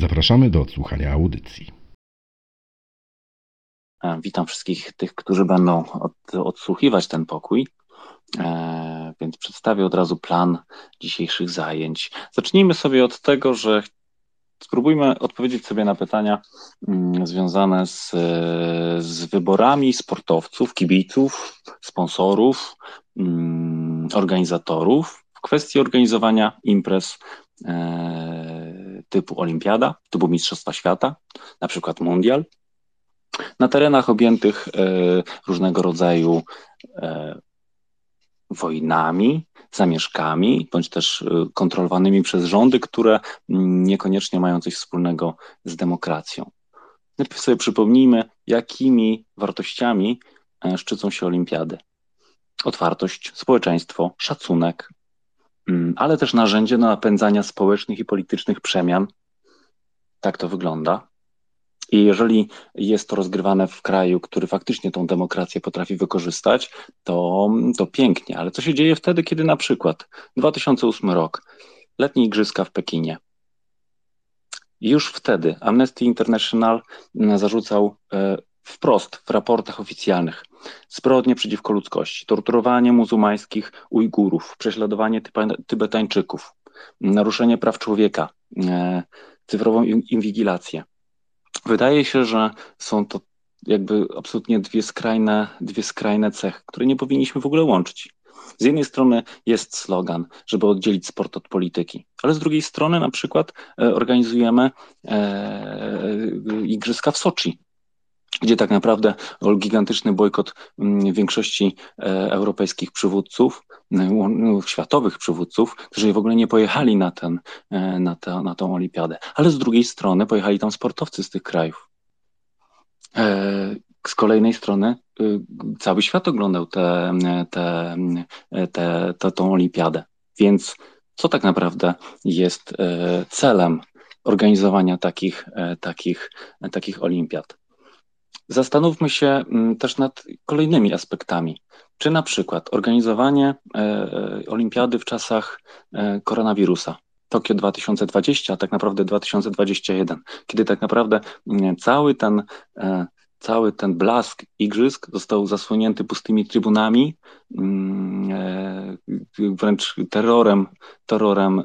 Zapraszamy do odsłuchania audycji. E, Witam wszystkich tych, którzy będą od, odsłuchiwać ten pokój. E, więc przedstawię od razu plan dzisiejszych zajęć. Zacznijmy sobie od tego, że spróbujmy odpowiedzieć sobie na pytania mm, związane z, z wyborami sportowców, kibiców, sponsorów, mm, organizatorów w kwestii organizowania imprez e, typu Olimpiada, typu Mistrzostwa Świata, na przykład Mundial, na terenach objętych e, różnego rodzaju wojnami, zamieszkami, bądź też y, kontrolowanymi przez rządy, które niekoniecznie mają coś wspólnego z demokracją. Najpierw sobie przypomnijmy, jakimi wartościami e, szczycą się olimpiady. Otwartość, społeczeństwo, szacunek, mm, ale też narzędzie napędzania społecznych i politycznych przemian. Tak to wygląda. I jeżeli jest to rozgrywane w kraju, który faktycznie tą demokrację potrafi wykorzystać, to, to pięknie. Ale co się dzieje wtedy, kiedy na przykład 2008 rok, letnie igrzyska w Pekinie. Już wtedy Amnesty International zarzucał e, wprost w raportach oficjalnych zbrodnie przeciwko ludzkości, torturowanie muzułmańskich Ujgurów, prześladowanie Tybetańczyków, naruszenie praw człowieka, e, cyfrową inwigilację. Wydaje się, że są to jakby absolutnie dwie skrajne, dwie skrajne cechy, które nie powinniśmy w ogóle łączyć. Z jednej strony jest slogan, żeby oddzielić sport od polityki, ale z drugiej strony na przykład e, organizujemy e, igrzyska w Soczi, gdzie tak naprawdę gigantyczny bojkot mm, większości e, europejskich przywódców, no, światowych przywódców, którzy w ogóle nie pojechali na, ten, e, na, te, na tą olimpiadę. Ale z drugiej strony pojechali tam sportowcy z tych krajów. E, z kolejnej strony y, cały świat oglądał tę te, te, te, tą olimpiadę. Więc co tak naprawdę jest celem organizowania takich, takich, takich olimpiad? Zastanówmy się mm, też nad kolejnymi aspektami. Czy na przykład organizowanie e, e, olimpiady w czasach e, koronawirusa, Tokio 2020, a tak naprawdę 2021, kiedy tak naprawdę mm, cały ten, cały ten blask igrzysk został zasłonięty pustymi trybunami, mm, wręcz terrorem, terrorem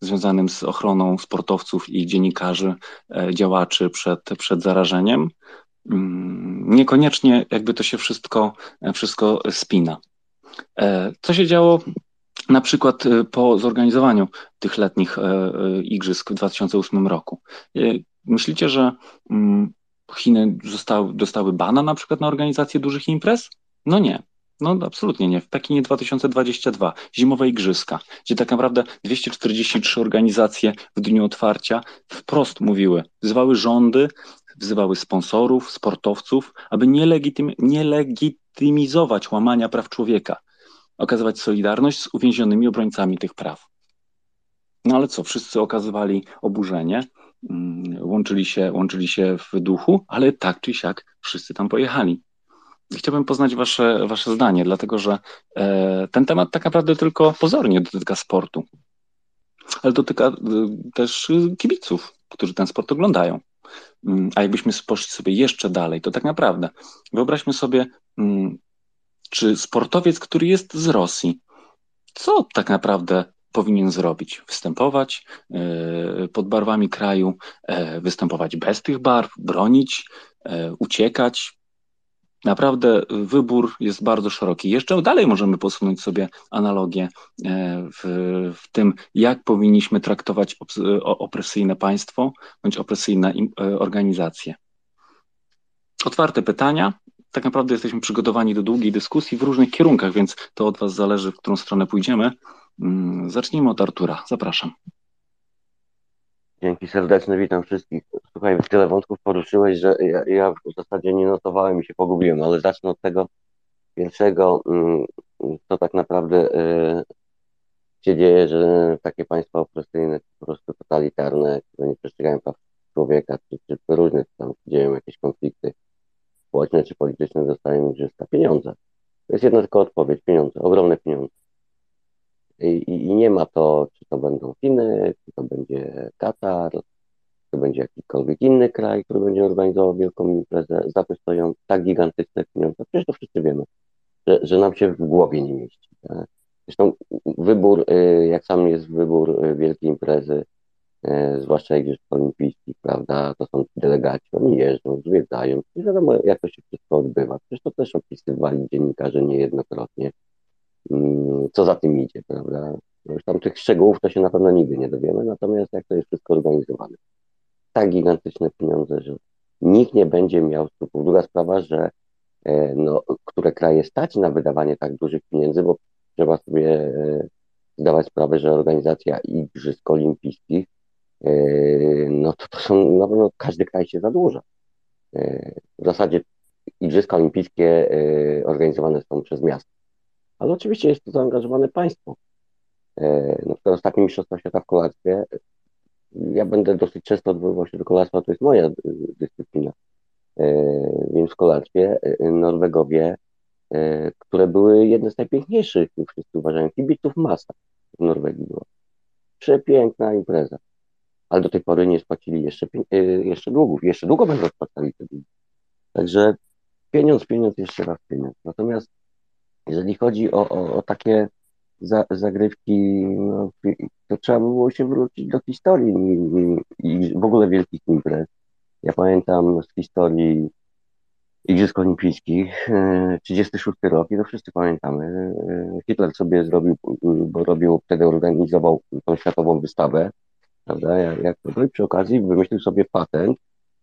związanym z ochroną sportowców i dziennikarzy, działaczy przed, przed zarażeniem. Mm, niekoniecznie jakby to się wszystko, wszystko spina. E, co się działo na przykład e, po zorganizowaniu tych letnich e, igrzysk w 2008 roku? Myślicie, że mm, Chiny zostały, dostały bana na przykład na organizację dużych imprez? No nie. No absolutnie nie. W Pekinie 2022, zimowe igrzyska, gdzie tak naprawdę 243 organizacje w dniu otwarcia wprost mówiły, wzywały rządy wzywały sponsorów, sportowców, aby nie, legitym, nie legitymizować łamania praw człowieka, okazywać solidarność z uwięzionymi obrońcami tych praw. No ale co, wszyscy okazywali oburzenie, mm, łączyli się, łączyli się w duchu, ale tak czy siak wszyscy tam pojechali. Chciałbym poznać wasze, wasze zdanie, dlatego że e, ten temat tak naprawdę tylko pozornie dotyka sportu, ale dotyka e, też kibiców, którzy ten sport oglądają. Mm, a jakbyśmy poszli sobie jeszcze dalej, to tak naprawdę wyobraźmy sobie, mm, czy sportowiec, który jest z Rosji, co tak naprawdę powinien zrobić? Występować e, pod barwami kraju, e, występować bez tych barw, bronić, e, uciekać, Naprawdę wybór jest bardzo szeroki. Jeszcze dalej możemy posunąć sobie analogię e, w, w tym, jak powinniśmy traktować opresyjne państwo bądź opresyjne e, organizacje. Otwarte pytania. Tak naprawdę jesteśmy przygotowani do długiej dyskusji w różnych kierunkach, więc to od Was zależy, w którą stronę pójdziemy. Mm, zacznijmy od Artura. Zapraszam. Dzięki serdeczne, witam wszystkich. Słuchaj, tyle wątków poruszyłeś, że ja, ja w zasadzie nie notowałem i się pogubiłem, ale zacznę od tego pierwszego, mm, co tak naprawdę y, się dzieje, że takie państwa opresyjne, po prostu totalitarne, które nie przestrzegają praw człowieka, czy, czy różne tam dzieją jakieś konflikty społeczne czy polityczne, dostają igrzyska pieniądze. To jest jedna tylko odpowiedź, pieniądze, ogromne pieniądze. I, I, nie ma to, czy to będą Chiny, czy to będzie Katar, czy to będzie jakikolwiek inny kraj, który będzie organizował wielką imprezę. Za to stoją tak gigantyczne pieniądze. Przecież to wszyscy wiemy, że, że nam się w głowie nie mieści. Tak? Zresztą wybór, y, jak sam jest wybór y, wielkiej imprezy, y, zwłaszcza Igrzysk Olimpijskich, prawda, to są delegaci, oni jeżdżą, zwiedzają, i wiadomo, jak to się wszystko odbywa. Przecież to też opisywali dziennikarze niejednokrotnie co za tym idzie, prawda? Już tam tych szczegółów to się na pewno nigdy nie dowiemy, natomiast jak to jest wszystko organizowane. Tak gigantyczne pieniądze, że nikt nie będzie miał skrupułów. Druga sprawa, że e, no, które kraje stać na wydawanie tak dużych pieniędzy, bo trzeba sobie e, zdawać sprawę, że organizacja Igrzysk Olimpijskich, e, no to, to są, no, no każdy kraj się zadłuża. W zasadzie Igrzyska Olimpijskie organizowane są przez miasto ale oczywiście jest to zaangażowane państwo. E, na przykład ostatnie Mistrzostwa Świata w kolarstwie, ja będę dosyć często odwoływał się do kolarstwa, to jest moja dyscyplina, e, więc w kolarstwie e, Norwegowie, które były jedne z najpiękniejszych, wszyscy uważają, kibiców masa w Norwegii było. Przepiękna impreza. Ale do tej pory nie spłacili jeszcze, jeszcze długów. Jeszcze długo będą spłacali te długi. Także pieniądz, pieniądz, jeszcze raz pieniądz. Natomiast jeżeli chodzi o, o, o takie za, zagrywki, no, to trzeba by było się wrócić do historii i, w ogóle wielkich imprez. Ja pamiętam z historii Igrzysk Olimpijskich, 36 e, rok i to wszyscy pamiętamy. E, Hitler sobie zrobił, bo robił, wtedy organizował tą światową wystawę, prawda, jak, jak to przy okazji wymyślił sobie patent,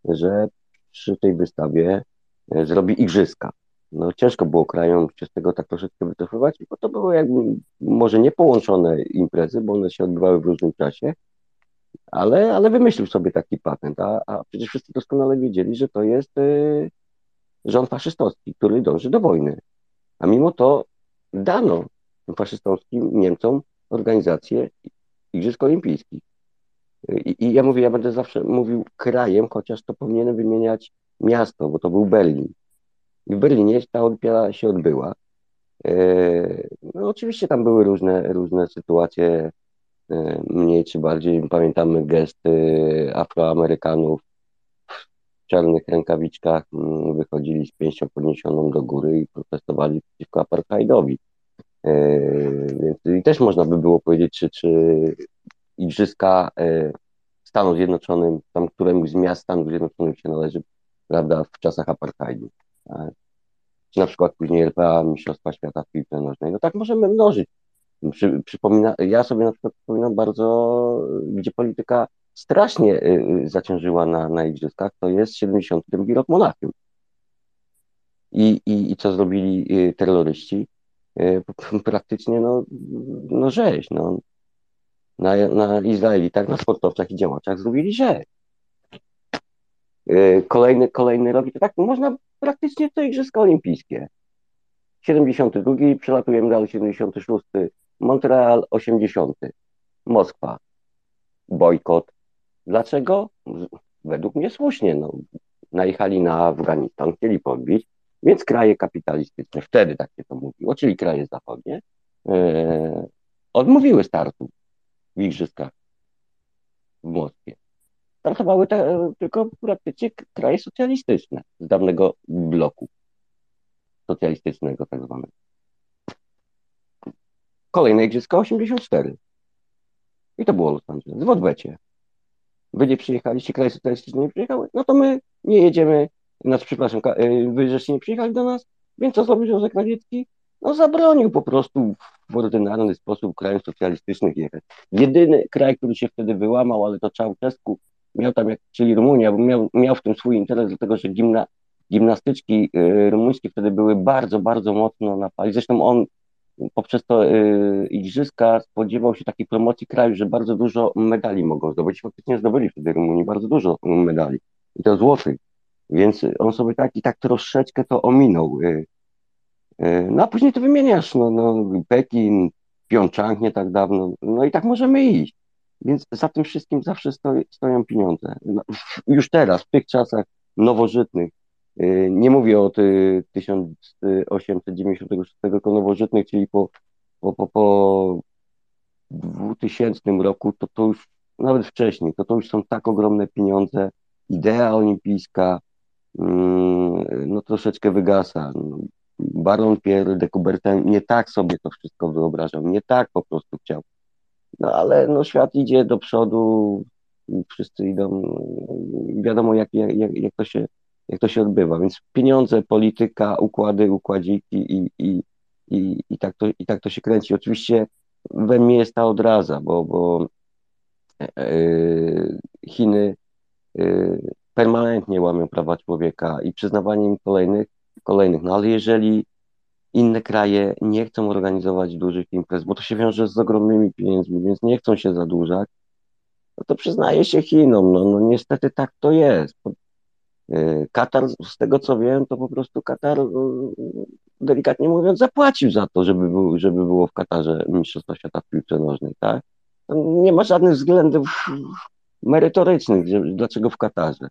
że przy tej wystawie e, zrobi igrzyska no ciężko było krajom się z tego tak troszeczkę wycofywać, bo to były jakby może nie połączone imprezy, bo one się odbywały w różnym czasie, ale, ale wymyślił sobie taki patent, a, a przecież wszyscy doskonale wiedzieli, że to jest y, rząd faszystowski, który dąży do wojny. A mimo to dano faszystowskim Niemcom organizację Igrzysk Olimpijskich. I, I ja mówię, ja będę zawsze mówił krajem, chociaż to powinienem wymieniać miasto, bo to był Berlin. W Berlinie ta olimpiada się odbyła. E, no oczywiście tam były różne, różne sytuacje, e, mniej czy bardziej. Pamiętamy gesty Afroamerykanów w czarnych rękawiczkach, wychodzili z pięścią podniesioną do góry i protestowali przeciwko apartheidowi. E, więc i też można by było powiedzieć, czy, czy igrzyska Stanów Zjednoczonych, tam któremuś z miast Stanów Zjednoczonych się należy, prawda, w czasach apartheidu. Tak? Czy na przykład później RPA Mistrzostwa Świata w piłce nożnej. No tak możemy mnożyć. Przy, przypomina, ja sobie na przykład przypominam bardzo, gdzie polityka strasznie y, y zaciążyła na, na igrzyskach, to jest 72 rok Monachium. I, i, I co zrobili y, terroryści? Praktycznie no, no rzeź. No. Na, na Izraelitach, na sportowcach i działaczach zrobili rzeź. Y, kolejny, kolejny rok i to tak można praktycznie co Igrzyska Olimpijskie. 72, przelatujemy dalej 76, Montreal 80, Moskwa, bojkot. Dlaczego? Według mnie słusznie. No, najechali na Afganistan, chcieli podbić, więc kraje kapitalistyczne, wtedy tak się to mówiło, czyli kraje zachodnie, e, odmówiły startu w Igrzyskach w Moskwie startowały te, tylko praktycznie kraje socjalistyczne z dawnego bloku socjalistycznego tak zwanego. Kolejne igrzyska 84. I to było Los Angeles, w odwecie. Wy nie przyjechaliście, kraje socjalistyczne nie przyjechały, no to my nie jedziemy, znaczy przepraszam, y, wy żeście nie przyjechali do nas, więc co zrobił Józef Radziecki? No zabronił po prostu w ordynarny sposób krajom socjalistycznych jechać. Jedyny kraj, który się wtedy wyłamał, ale to Czałczesku miał tam, jak, czyli Rumunia, bo miał, miał w tym swój interes, dlatego że gimna, gimnastyczki y, rumuńskie wtedy były bardzo, bardzo mocno na fali. Zresztą on poprzez to y, igrzyska spodziewał się takiej promocji kraju, że bardzo dużo medali mogą zdobyć. Faktycznie zdobyli wtedy Rumunii bardzo dużo medali i to złotych. Więc on sobie tak i tak troszeczkę to ominął. Y, y, no a później to wymieniasz, no, no Pekin, Pjongczang nie tak dawno, no i tak możemy iść. Więc za tym wszystkim zawsze stoi, stoją pieniądze. No, już teraz, w tych czasach nowożytnych, y, nie mówię o 1896 tylko nowożytnych, czyli po, po, po, po 2000 roku, to to już nawet wcześniej, to to już są tak ogromne pieniądze. Idea olimpijska mm, no troszeczkę wygasa. Baron Pierre de Coubertin nie tak sobie to wszystko wyobrażał, nie tak po prostu chciał. No ale no, świat idzie do przodu, wszyscy idą, wiadomo jak, jak, jak, to, się, jak to się odbywa. Więc pieniądze, polityka, układy, układziki i, i, i, i, tak, to, i tak to się kręci. Oczywiście we mnie jest ta odraza, bo, bo yy, Chiny yy, permanentnie łamią prawa człowieka i przyznawanie im kolejnych, kolejnych. No ale jeżeli inne kraje nie chcą organizować dużych imprez, bo to się wiąże z ogromnymi pieniędzmi, więc nie chcą się zadłużać, no to przyznaje się Chinom. No, no niestety tak to jest. Y, Katar, z tego co wiem, to po prostu Katar, y, delikatnie mówiąc, zapłacił za to, żeby, był, żeby było w Katarze Mistrzostwa Świata w piłce nożnej, tak? Nie ma żadnych względów merytorycznych, dlaczego w Katarze.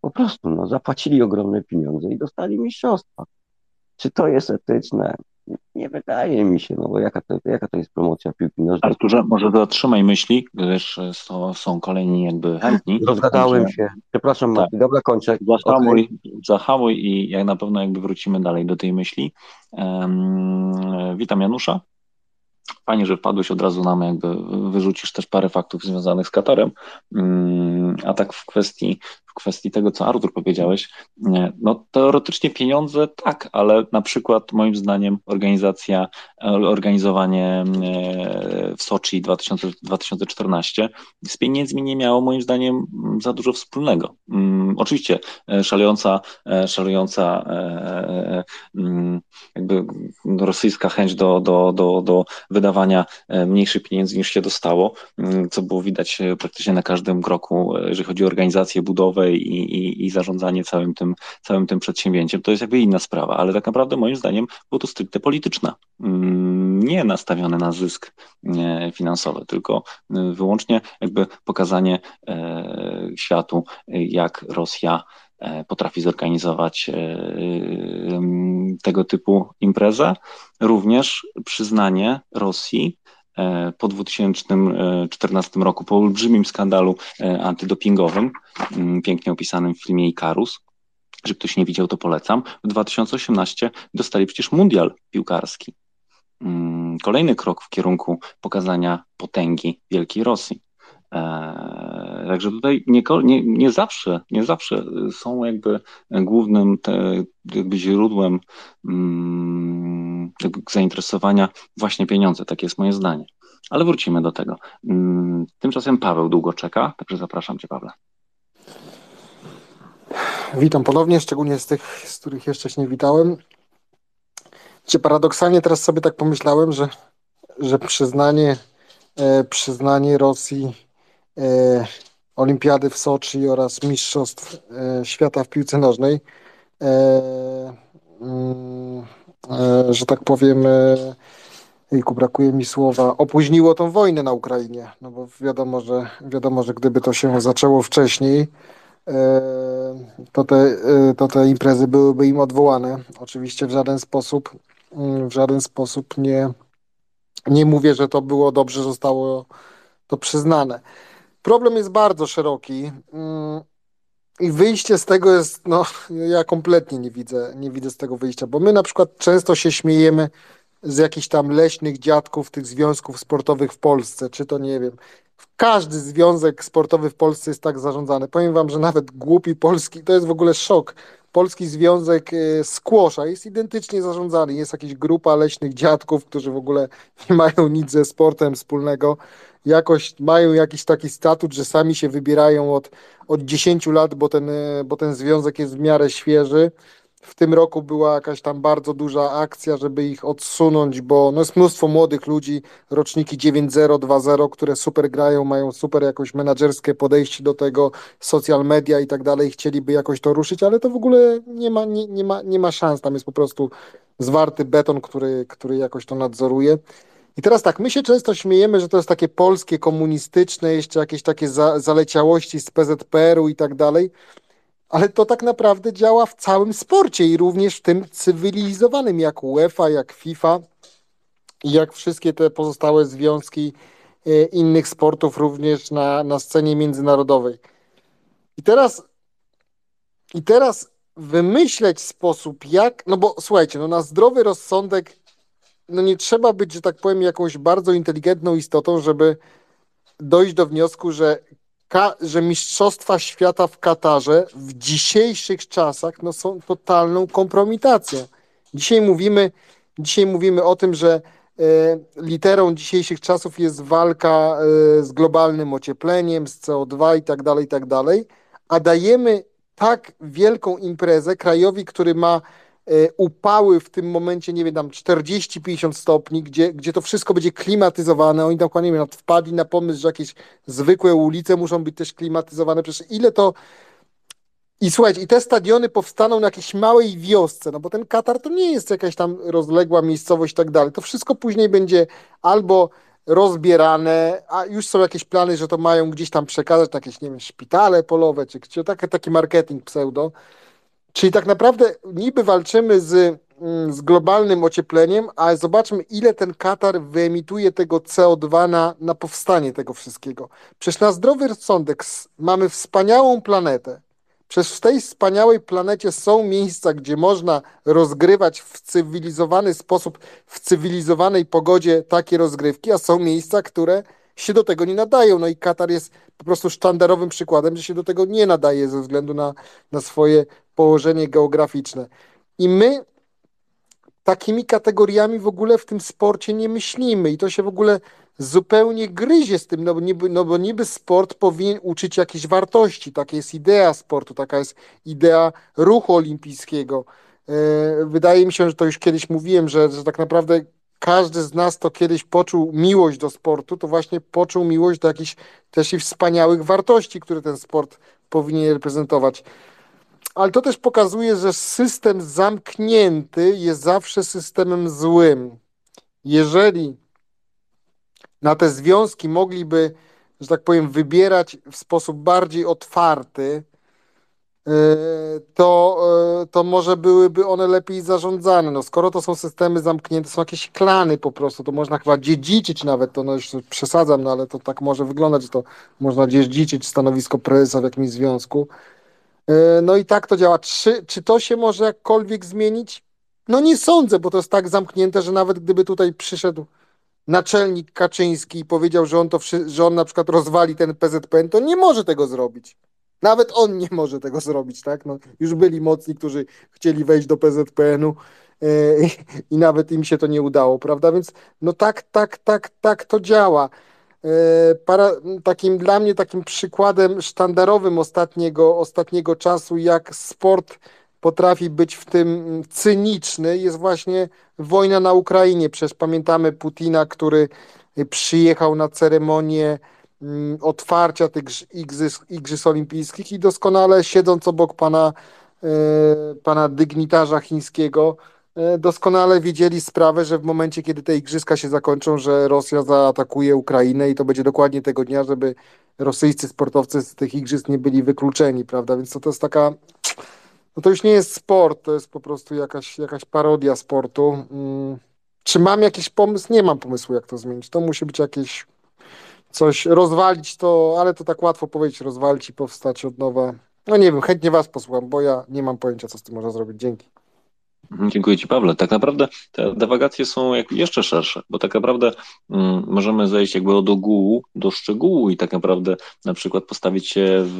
Po prostu no, zapłacili ogromne pieniądze i dostali mistrzostwa. Czy to jest etyczne? Nie wydaje mi się, no bo jaka to, jaka to jest promocja piłki nożnej? Arturze, może zatrzymaj myśli, gdyż są, są kolejni jakby chętni. Rozgadałem się. Przepraszam, tak. Dobra, kończę. Zahamuj, okay. zahamuj i jak na pewno jakby wrócimy dalej do tej myśli. Um, witam Janusza. Fajnie, że wpadłeś od razu nam, jakby wyrzucisz też parę faktów związanych z Katarem. Um, a tak w kwestii kwestii tego, co Artur powiedziałeś, no teoretycznie pieniądze tak, ale na przykład moim zdaniem organizacja, organizowanie e, w Soczi 2000, 2014 z pieniędzmi nie miało moim zdaniem za dużo wspólnego. Mm, oczywiście e, szalejąca, e, szalejąca mm, jakby rosyjska chęć do, do, do, do wydawania mniejszych pieniędzy niż się dostało, mm, co było widać praktycznie na każdym kroku, jeżeli chodzi o organizację, budowę i, i, i zarządzanie całym tym, całym tym przedsięwzięciem, to jest jakby inna sprawa, ale tak naprawdę moim zdaniem było to stricte polityczne, mm, nie nastawione na zysk finansowy, tylko wyłącznie jakby pokazanie e, światu, jak Rosja e, potrafi zorganizować e, tego typu imprezę. Również przyznanie Rosji E, po 2014 roku, po olbrzymim skandalu e, antydopingowym, mm, pięknie opisanym w filmie Ikarus, że ktoś nie widział, to polecam. W 2018 dostali przecież mundial piłkarski. Mm, kolejny krok w kierunku pokazania potęgi Wielkiej Rosji. E, także tutaj nie, nie, nie, zawsze, nie zawsze są jakby głównym te, jakby źródłem mm, zainteresowania właśnie pieniądze. Takie jest moje zdanie. Ale wrócimy do tego. Mm, tymczasem Paweł długo czeka, także zapraszam Cię, Pawle. Witam ponownie, szczególnie z tych, z których jeszcze się nie witałem. Czy paradoksalnie teraz sobie tak pomyślałem, że, że przyznanie, e, przyznanie Rosji Olimpiady w Soczi oraz Mistrzostw e, Świata w piłce nożnej, e, mm, e, że tak powiem, e, Jejku, brakuje mi słowa, opóźniło tą wojnę na Ukrainie. No bo wiadomo, że wiadomo, że gdyby to się zaczęło wcześniej, to te, to te imprezy byłyby im odwołane. Oczywiście w żaden sposób, mm, w żaden sposób nie, nie mówię, że to było dobrze, zostało to przyznane. Problem jest bardzo szeroki mm, i wyjście z tego jest, no, ja kompletnie nie widzę, nie widzę z tego wyjścia, bo my na przykład często się śmiejemy z jakichś tam leśnych dziadków tych związków sportowych w Polsce, czy to nie wiem. Każdy związek sportowy w Polsce jest tak zarządzany. Powiem wam, że nawet głupi polski, to jest w ogóle szok. Polski Związek e, Skłosza jest identycznie zarządzany. Jest jakaś grupa leśnych dziadków, którzy w ogóle nie mają nic ze sportem wspólnego jakoś mają jakiś taki statut, że sami się wybierają od, od 10 lat, bo ten, bo ten związek jest w miarę świeży. w tym roku była jakaś tam bardzo duża akcja, żeby ich odsunąć, bo no jest mnóstwo młodych ludzi, roczniki 9.0, 2.0, które super grają, mają super jakoś menadżerskie podejście do tego, social media i tak dalej, chcieliby jakoś to ruszyć, ale to w ogóle nie ma, nie, nie ma, nie ma szans, tam jest po prostu zwarty beton, który, który jakoś to nadzoruje. I teraz tak, my się często śmiejemy, że to jest takie polskie, komunistyczne, jeszcze jakieś takie za, zaleciałości z PZPR-u i tak dalej, ale to tak naprawdę działa w całym sporcie i również w tym cywilizowanym, jak UEFA, jak FIFA i jak wszystkie te pozostałe związki e, innych sportów, również na, na scenie międzynarodowej. I teraz, i teraz wymyśleć sposób, jak, no bo słuchajcie, no na zdrowy rozsądek, no nie trzeba być, że tak powiem, jakąś bardzo inteligentną istotą, żeby dojść do wniosku, że że Mistrzostwa Świata w Katarze w dzisiejszych czasach no, są totalną kompromitacją. Dzisiaj mówimy, dzisiaj mówimy o tym, że e, literą dzisiejszych czasów jest walka e, z globalnym ociepleniem, z CO2 i tak dalej, i tak dalej, a dajemy tak wielką imprezę krajowi, który ma upały w tym momencie, nie wiem, tam 40-50 stopni, gdzie, gdzie to wszystko będzie klimatyzowane. Oni dokładnie wiem, wpadli na pomysł, że jakieś zwykłe ulice muszą być też klimatyzowane. Przecież ile to. I słuchajcie, i te stadiony powstaną na jakiejś małej wiosce, no bo ten Katar to nie jest jakaś tam rozległa miejscowość i tak dalej. To wszystko później będzie albo rozbierane, a już są jakieś plany, że to mają gdzieś tam przekazać jakieś, nie wiem, szpitale polowe, czy, czy taki, taki marketing pseudo. Czyli tak naprawdę niby walczymy z, mm, z globalnym ociepleniem, a zobaczmy, ile ten Katar wyemituje tego CO2 na, na powstanie tego wszystkiego. Przecież na zdrowy rozsądek mamy wspaniałą planetę. Przecież w tej wspaniałej planecie są miejsca, gdzie można rozgrywać w cywilizowany sposób, w cywilizowanej pogodzie takie rozgrywki, a są miejsca, które się do tego nie nadają. No i Katar jest po prostu sztandarowym przykładem, że się do tego nie nadaje ze względu na, na swoje położenie geograficzne. I my takimi kategoriami w ogóle w tym sporcie nie myślimy i to się w ogóle zupełnie gryzie z tym, no bo niby, no bo niby sport powinien uczyć jakiejś wartości, taka jest idea sportu, taka jest idea ruchu olimpijskiego. E, wydaje mi się, że to już kiedyś mówiłem, że, że tak naprawdę każdy z nas to kiedyś poczuł miłość do sportu, to właśnie poczuł miłość do jakichś też i wspaniałych wartości, które ten sport powinien reprezentować ale to też pokazuje, że system zamknięty jest zawsze systemem złym. Jeżeli na te związki mogliby, że tak powiem, wybierać w sposób bardziej otwarty, to, e, to może byłyby one lepiej zarządzane. No, skoro to są systemy zamknięte, są jakieś klany po prostu, to można chyba dziedziczyć nawet, to no już przesadzam, no ale to tak może wyglądać, że to można dziedziczyć stanowisko prezesa w jakimś związku. E, no i tak to działa. Czy, czy to się może jakkolwiek zmienić? No nie sądzę, bo to jest tak zamknięte, że nawet gdyby tutaj przyszedł naczelnik Kaczyński i powiedział, że on, to, że on na przykład rozwali ten PZPN, to nie może tego zrobić. Nawet on nie może tego zrobić, tak? No, już byli mocni, którzy chcieli wejść do PZPN-u yy, e, i nawet im się to nie udało, prawda? Więc no tak, tak, tak, tak to działa. E, para, takim dla mnie takim przykładem sztandarowym ostatniego, ostatniego czasu, jak sport potrafi być w tym cyniczny, jest właśnie wojna na Ukrainie. Przecież pamiętamy Putina, który przyjechał na ceremonię otwarcia tych igrzysk, igrzysk olimpijskich i doskonale siedząc obok pana, e, pana dygnitarza chińskiego, E, doskonale wiedzieli sprawę, że w momencie, kiedy te igrzyska się zakończą, że Rosja zaatakuje Ukrainę i to będzie dokładnie tego dnia, żeby rosyjscy sportowcy z tych igrzysk nie byli wykluczeni, prawda? Więc to, to jest taka. No to już nie jest sport, to jest po prostu jakaś, jakaś parodia sportu. Hmm. Czy mam jakiś pomysł? Nie mam pomysłu, jak to zmienić. To musi być jakieś coś, rozwalić to, ale to tak łatwo powiedzieć, rozwalić i powstać od nowa. No nie wiem, chętnie Was posłucham, bo ja nie mam pojęcia, co z tym można zrobić. Dzięki. Mhm, dziękuję Ci, Pawle. Tak naprawdę te dywagacje są jeszcze szersze, bo tak naprawdę mm, możemy zejść jakby od ogółu do szczegółu i tak naprawdę na przykład postawić się w,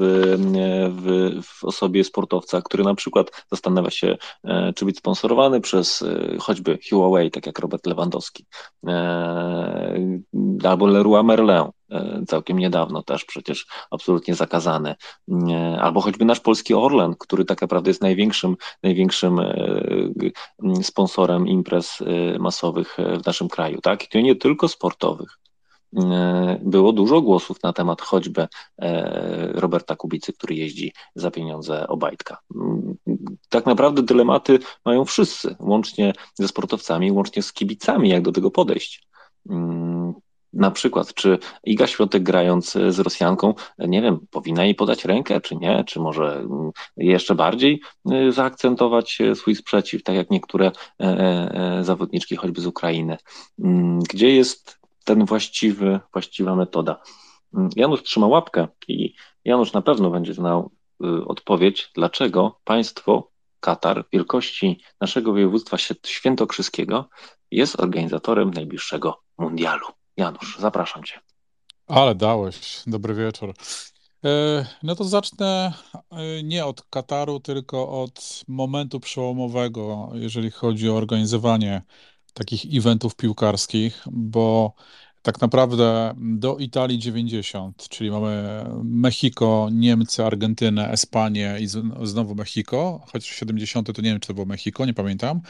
w, w osobie sportowca, który na przykład zastanawia się, e, czy być sponsorowany przez e, choćby Huawei, tak jak Robert Lewandowski, e, albo Leroy Merlin, całkiem niedawno też przecież absolutnie zakazany. Albo choćby nasz polski Orlen, który tak naprawdę jest największym, największym sponsorem imprez masowych w naszym kraju, tak? I to nie tylko sportowych. E, było dużo głosów na temat choćby e, Roberta Kubicy, który jeździ za pieniądze Obajtka. Mm, tak naprawdę dylematy mają wszyscy, łącznie ze sportowcami, łącznie z kibicami, jak do tego podejść. Mm, na przykład, czy Iga Świątek grając z Rosjanką, nie wiem, powinna jej podać rękę, czy nie, czy może mm, jeszcze bardziej e, zaakcentować swój sprzeciw, tak jak niektóre zawodniczki choćby z Ukrainy. Gdzie jest ten właściwy, właściwa metoda. Mm, Janusz trzyma łapkę i Janusz na pewno będzie znał y, odpowiedź, dlaczego państwo Katar wielkości naszego województwa świętokrzyskiego jest organizatorem najbliższego mundialu. Janusz, zapraszam cię. Ale dałeś. Dobry wieczór. E, no to zacznę e, nie od Kataru, tylko od momentu przełomowego, jeżeli chodzi o organizowanie takich eventów piłkarskich, bo tak naprawdę do Italii 90, czyli mamy Mexico, Niemcy, Argentynę, Espanię i znowu Mexico, choć 70 to nie wiem, czy to było Mexico, nie pamiętam.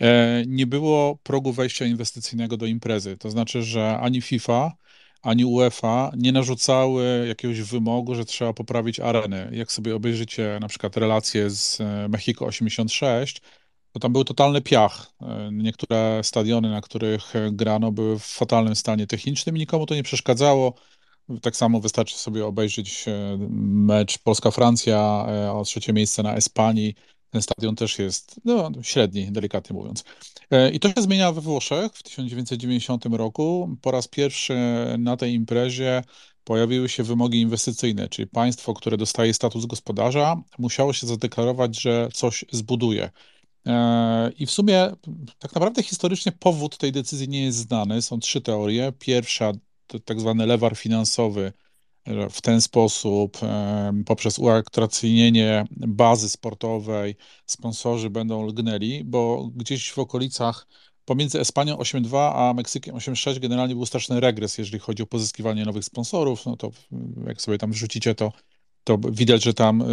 E, nie było progu wejścia inwestycyjnego do imprezy. To znaczy, że ani FIFA, ani UEFA nie narzucały jakiegoś wymogu, że trzeba poprawić areny. Jak sobie obejrzycie na przykład relacje z e, Mexico 86, to tam był totalny piach. E, niektóre stadiony, na których grano, były w fatalnym stanie technicznym i nikomu to nie przeszkadzało. Tak samo wystarczy sobie obejrzeć mecz Polska-Francja o trzecie miejsce na Espanii. Ten stadion też jest no, średni, delikatnie mówiąc. I to się zmienia we Włoszech w 1990 roku. Po raz pierwszy na tej imprezie pojawiły się wymogi inwestycyjne, czyli państwo, które dostaje status gospodarza, musiało się zadeklarować, że coś zbuduje. E, I w sumie tak naprawdę historycznie powód tej decyzji nie jest znany. Są trzy teorie. Pierwsza to tak zwany lewar finansowy, w ten sposób poprzez uatrakcyjnienie bazy sportowej sponsorzy będą lgnęli, bo gdzieś w okolicach pomiędzy Espanią 8.2 a Meksykiem 8.6 generalnie był straszny regres, jeżeli chodzi o pozyskiwanie nowych sponsorów. No to jak sobie tam wrzucicie to to widać, że tam y,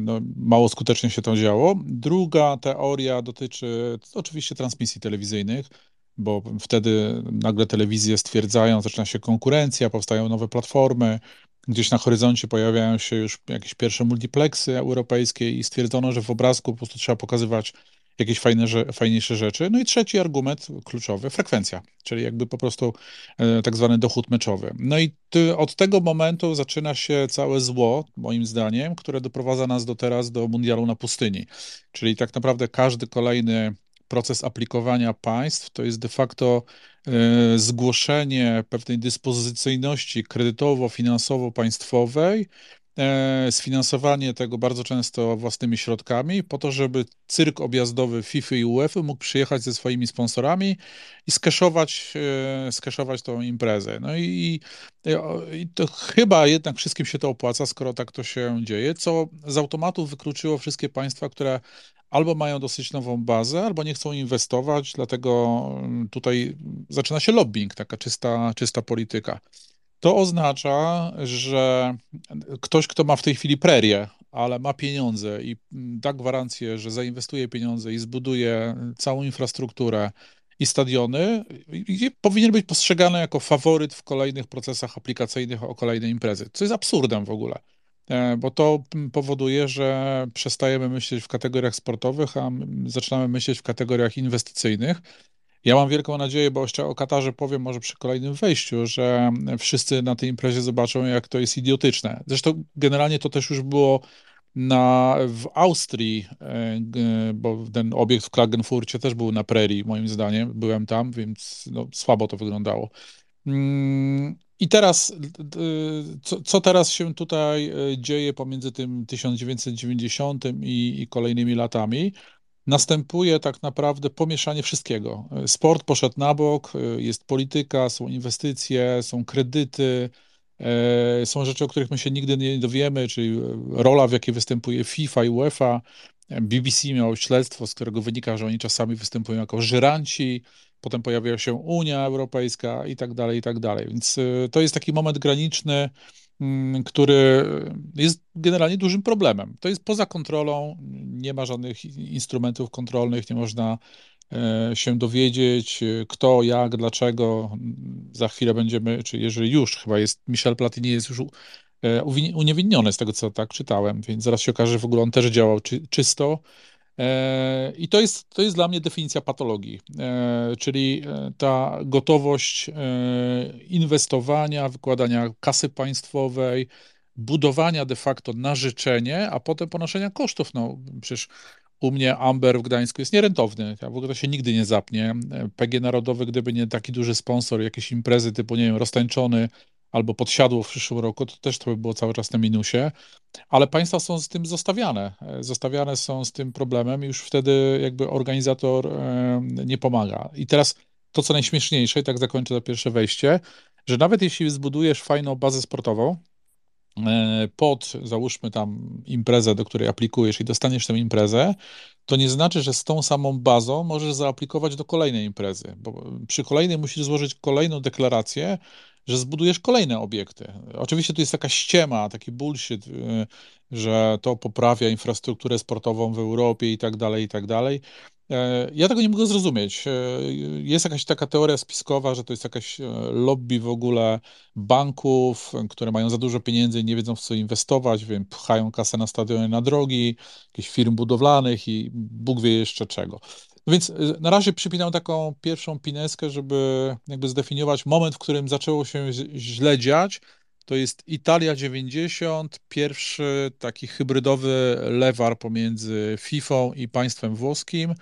no, mało skutecznie się to działo. Druga teoria dotyczy oczywiście transmisji telewizyjnych, bo wtedy nagle telewizje stwierdzają, zaczyna się konkurencja, powstają nowe platformy, gdzieś na horyzoncie pojawiają się już jakieś pierwsze multiplexy europejskie i stwierdzono, że w obrazku po prostu trzeba pokazywać jakieś fajne, fajniejsze rzeczy. No i trzeci argument kluczowy, frekwencja, czyli jakby po prostu e, tak zwany dochód meczowy. No i ty, od tego momentu zaczyna się całe zło, moim zdaniem, które doprowadza nas do teraz do mundialu na pustyni. Czyli tak naprawdę każdy kolejny proces aplikowania państw to jest de facto zgłoszenie pewnej dyspozycyjności kredytowo-finansowo-państwowej E, sfinansowanie tego bardzo często własnymi środkami, po to, żeby cyrk objazdowy FIFA i UEFA mógł przyjechać ze swoimi sponsorami i skeszować, e, skeszować tą imprezę. No i, i to chyba jednak wszystkim się to opłaca, skoro tak to się dzieje, co z automatu wykluczyło wszystkie państwa, które albo mają dosyć nową bazę, albo nie chcą inwestować, dlatego tutaj zaczyna się lobbying, taka czysta, czysta polityka. To oznacza, że ktoś, kto ma w tej chwili prerię, ale ma pieniądze i da gwarancję, że zainwestuje pieniądze i zbuduje całą infrastrukturę i stadiony, powinien być postrzegany jako faworyt w kolejnych procesach aplikacyjnych o kolejne imprezy, co jest absurdem w ogóle, bo to powoduje, że przestajemy myśleć w kategoriach sportowych, a zaczynamy myśleć w kategoriach inwestycyjnych ja mam wielką nadzieję, bo jeszcze o Katarze powiem może przy kolejnym wejściu, że wszyscy na tej imprezie zobaczą, jak to jest idiotyczne. Zresztą generalnie to też już było na, w Austrii, e, bo ten obiekt w Klagenfurcie też był na prerii, moim zdaniem. Byłem tam, więc no, słabo to wyglądało. I teraz, co, co, teraz się tutaj e, dzieje pomiędzy tym 1990 i, i kolejnymi latami? następuje tak naprawdę pomieszanie wszystkiego. Sport poszedł na bok, jest polityka, są inwestycje, są kredyty, e, są rzeczy, o których my się nigdy nie dowiemy, czyli rola, w jakiej występuje FIFA i UEFA. BBC miało śledztwo, z którego wynika, że oni czasami występują jako żyranci. Potem pojawia się Unia Europejska i tak dalej, i tak dalej. Więc to jest taki moment graniczny, mm, który jest generalnie dużym problemem. To jest poza kontrolą, nie ma żadnych instrumentów kontrolnych, nie można E, się dowiedzieć, e, kto, jak, dlaczego. Za chwilę będziemy, czy jeżeli już, chyba jest, Michel Platini jest już e, uniewinniony z tego, co tak czytałem, więc zaraz się okaże, że w ogóle on też działał czy, czysto. I to jest, to jest dla mnie definicja patologii, czyli ta gotowość inwestowania, wykładania kasy państwowej, budowania de facto na życzenie, a potem ponoszenia kosztów. No przecież u mnie Amber w Gdańsku jest nierentowny. W ogóle to się nigdy nie zapnie. PG Narodowy, gdyby nie taki duży sponsor, jakieś imprezy typu, nie wiem, roztańczony albo podsiadło w przyszłym roku, to też to by było cały czas na minusie. Ale państwa są z tym zostawiane. Zostawiane są z tym problemem i już wtedy jakby organizator nie pomaga. I teraz to, co najśmieszniejsze, i tak zakończę to pierwsze wejście, że nawet jeśli zbudujesz fajną bazę sportową, E, pod, załóżmy tam imprezę, do której aplikujesz i dostaniesz tę imprezę, to nie znaczy, że z tą samą bazą możesz zaaplikować do kolejnej imprezy, bo przy kolejnej musisz złożyć kolejną deklarację, że zbudujesz kolejne obiekty. Oczywiście tu jest taka ściema, taki bullshit, y, że to poprawia infrastrukturę sportową w Europie i tak dalej, i tak dalej. E, ja tego nie mogę zrozumieć. E, jest jakaś taka teoria spiskowa, że to jest jakaś e, lobby w ogóle banków, które mają za dużo pieniędzy i nie wiedzą w co inwestować, wiem, pchają kasę na stadiony, na drogi, jakichś firm budowlanych i Bóg wie jeszcze czego. No więc na razie przypinam taką pierwszą pineskę, żeby jakby zdefiniować moment, w którym zaczęło się źle dziać. To jest Italia 90, pierwszy taki hybrydowy lewar pomiędzy FIFA i państwem włoskim.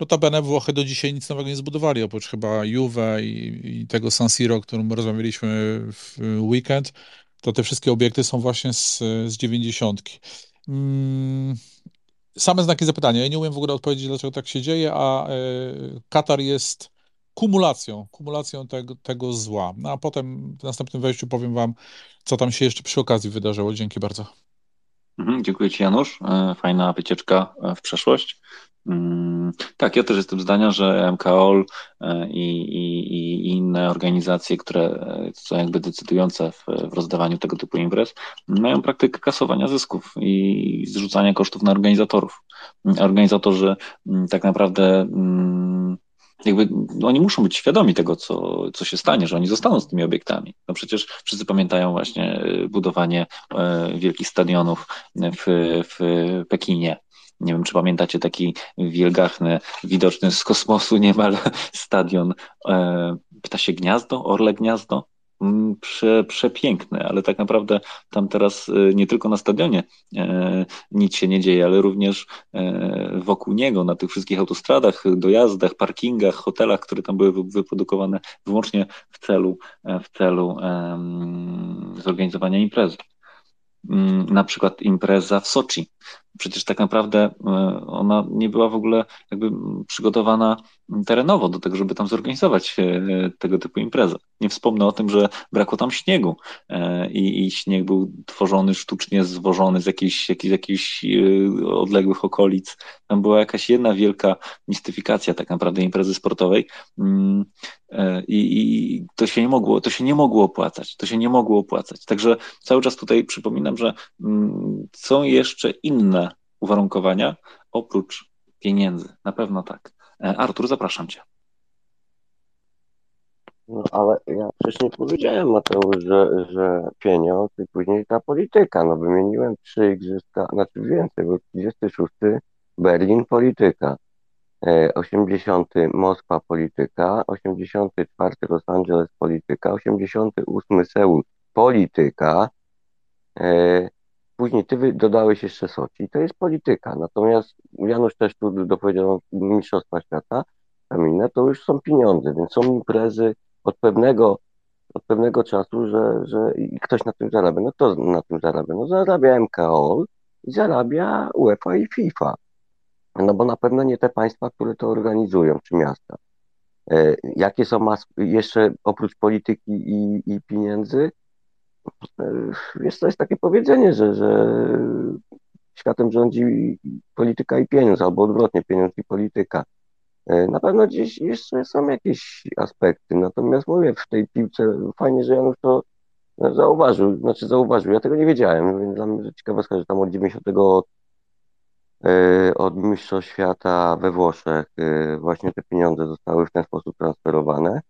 Notabene Włochy do dzisiaj nic nowego nie zbudowali, oprócz chyba Juve i, i tego San Siro, o którym rozmawialiśmy w weekend, to te wszystkie obiekty są właśnie z, z 90. Mm, same znaki zapytania. Ja nie umiem w ogóle odpowiedzieć, dlaczego tak się dzieje, a y, Katar jest kumulacją, kumulacją tego, tego zła. No a potem w następnym wejściu powiem Wam, co tam się jeszcze przy okazji wydarzyło. Dzięki bardzo. Mhm, dziękuję Ci, Janusz. E, fajna wycieczka e, w przeszłość. Mm, tak, ja też jestem zdania, że MKOL e, i, i, i inne organizacje, które są jakby decydujące w, w rozdawaniu tego typu imprez, mają praktykę kasowania zysków i zrzucania kosztów na organizatorów. Organizatorzy mm, tak naprawdę mm, jakby oni muszą być świadomi tego, co, co się stanie, że oni zostaną z tymi obiektami. No przecież wszyscy pamiętają właśnie y, budowanie e, wielkich stadionów w, w Pekinie. Nie wiem, czy pamiętacie taki wielgachny, widoczny z kosmosu niemal stadion e, Ptasie Gniazdo, Orle Gniazdo, prze, przepiękny, ale tak naprawdę tam teraz y, nie tylko na stadionie e, nic się nie dzieje, ale również e, wokół niego, na tych wszystkich autostradach, dojazdach, parkingach, hotelach, które tam były wyprodukowane wyłącznie w celu, e, w celu zorganizowania imprezy. Mm, na przykład impreza w Soczi. Przecież tak naprawdę ona nie była w ogóle jakby przygotowana terenowo do tego, żeby tam zorganizować e, tego typu imprezę. Nie wspomnę o tym, że brakło tam śniegu e, i, i śnieg był tworzony sztucznie, zwożony z jakichś, jakichś, jakichś e, odległych okolic. Tam była jakaś jedna wielka mistyfikacja tak naprawdę imprezy sportowej mm, i, i to się nie mogło, to się nie mogło opłacać, to się nie mogło opłacać. Także cały czas tutaj przypominam, że mm, są jeszcze inne uwarunkowania oprócz pieniędzy. Na pewno tak. E, Artur, zapraszam Cię. No ale ja wcześniej powiedziałem, Mateusz, że, że pieniądz i później ta polityka. No wymieniłem trzy igrzyska, znaczy więcej, bo 36 Berlin polityka, 80 e, Moskwa polityka, 84 Los Angeles polityka, 88 Seul polityka, e, Później ty dodałeś jeszcze Soci. To jest polityka. Natomiast Janusz też tu dopowiedział Mistrzostwa Świata kamienne, to już są pieniądze, więc są imprezy od pewnego, od pewnego czasu, że, że ktoś na tym zarabia. No kto na tym zarabia? No zarabia MKOL i zarabia UEFA i FIFA. No bo na pewno nie te państwa, które to organizują, czy miasta. E, jakie są jeszcze oprócz polityki i, i pieniędzy? Wiesz, to jest takie powiedzenie, że, że światem rządzi polityka i pieniądz, albo odwrotnie, pieniądz i polityka. E, na pewno gdzieś jeszcze są jakieś aspekty, natomiast mówię, w tej piłce fajnie, że Janusz to zauważył, znaczy zauważył, ja tego nie wiedziałem, więc dla mnie ciekawostka, że tam od 90 e, od Mistrzostw Świata we Włoszech e, właśnie te pieniądze zostały w ten sposób transferowane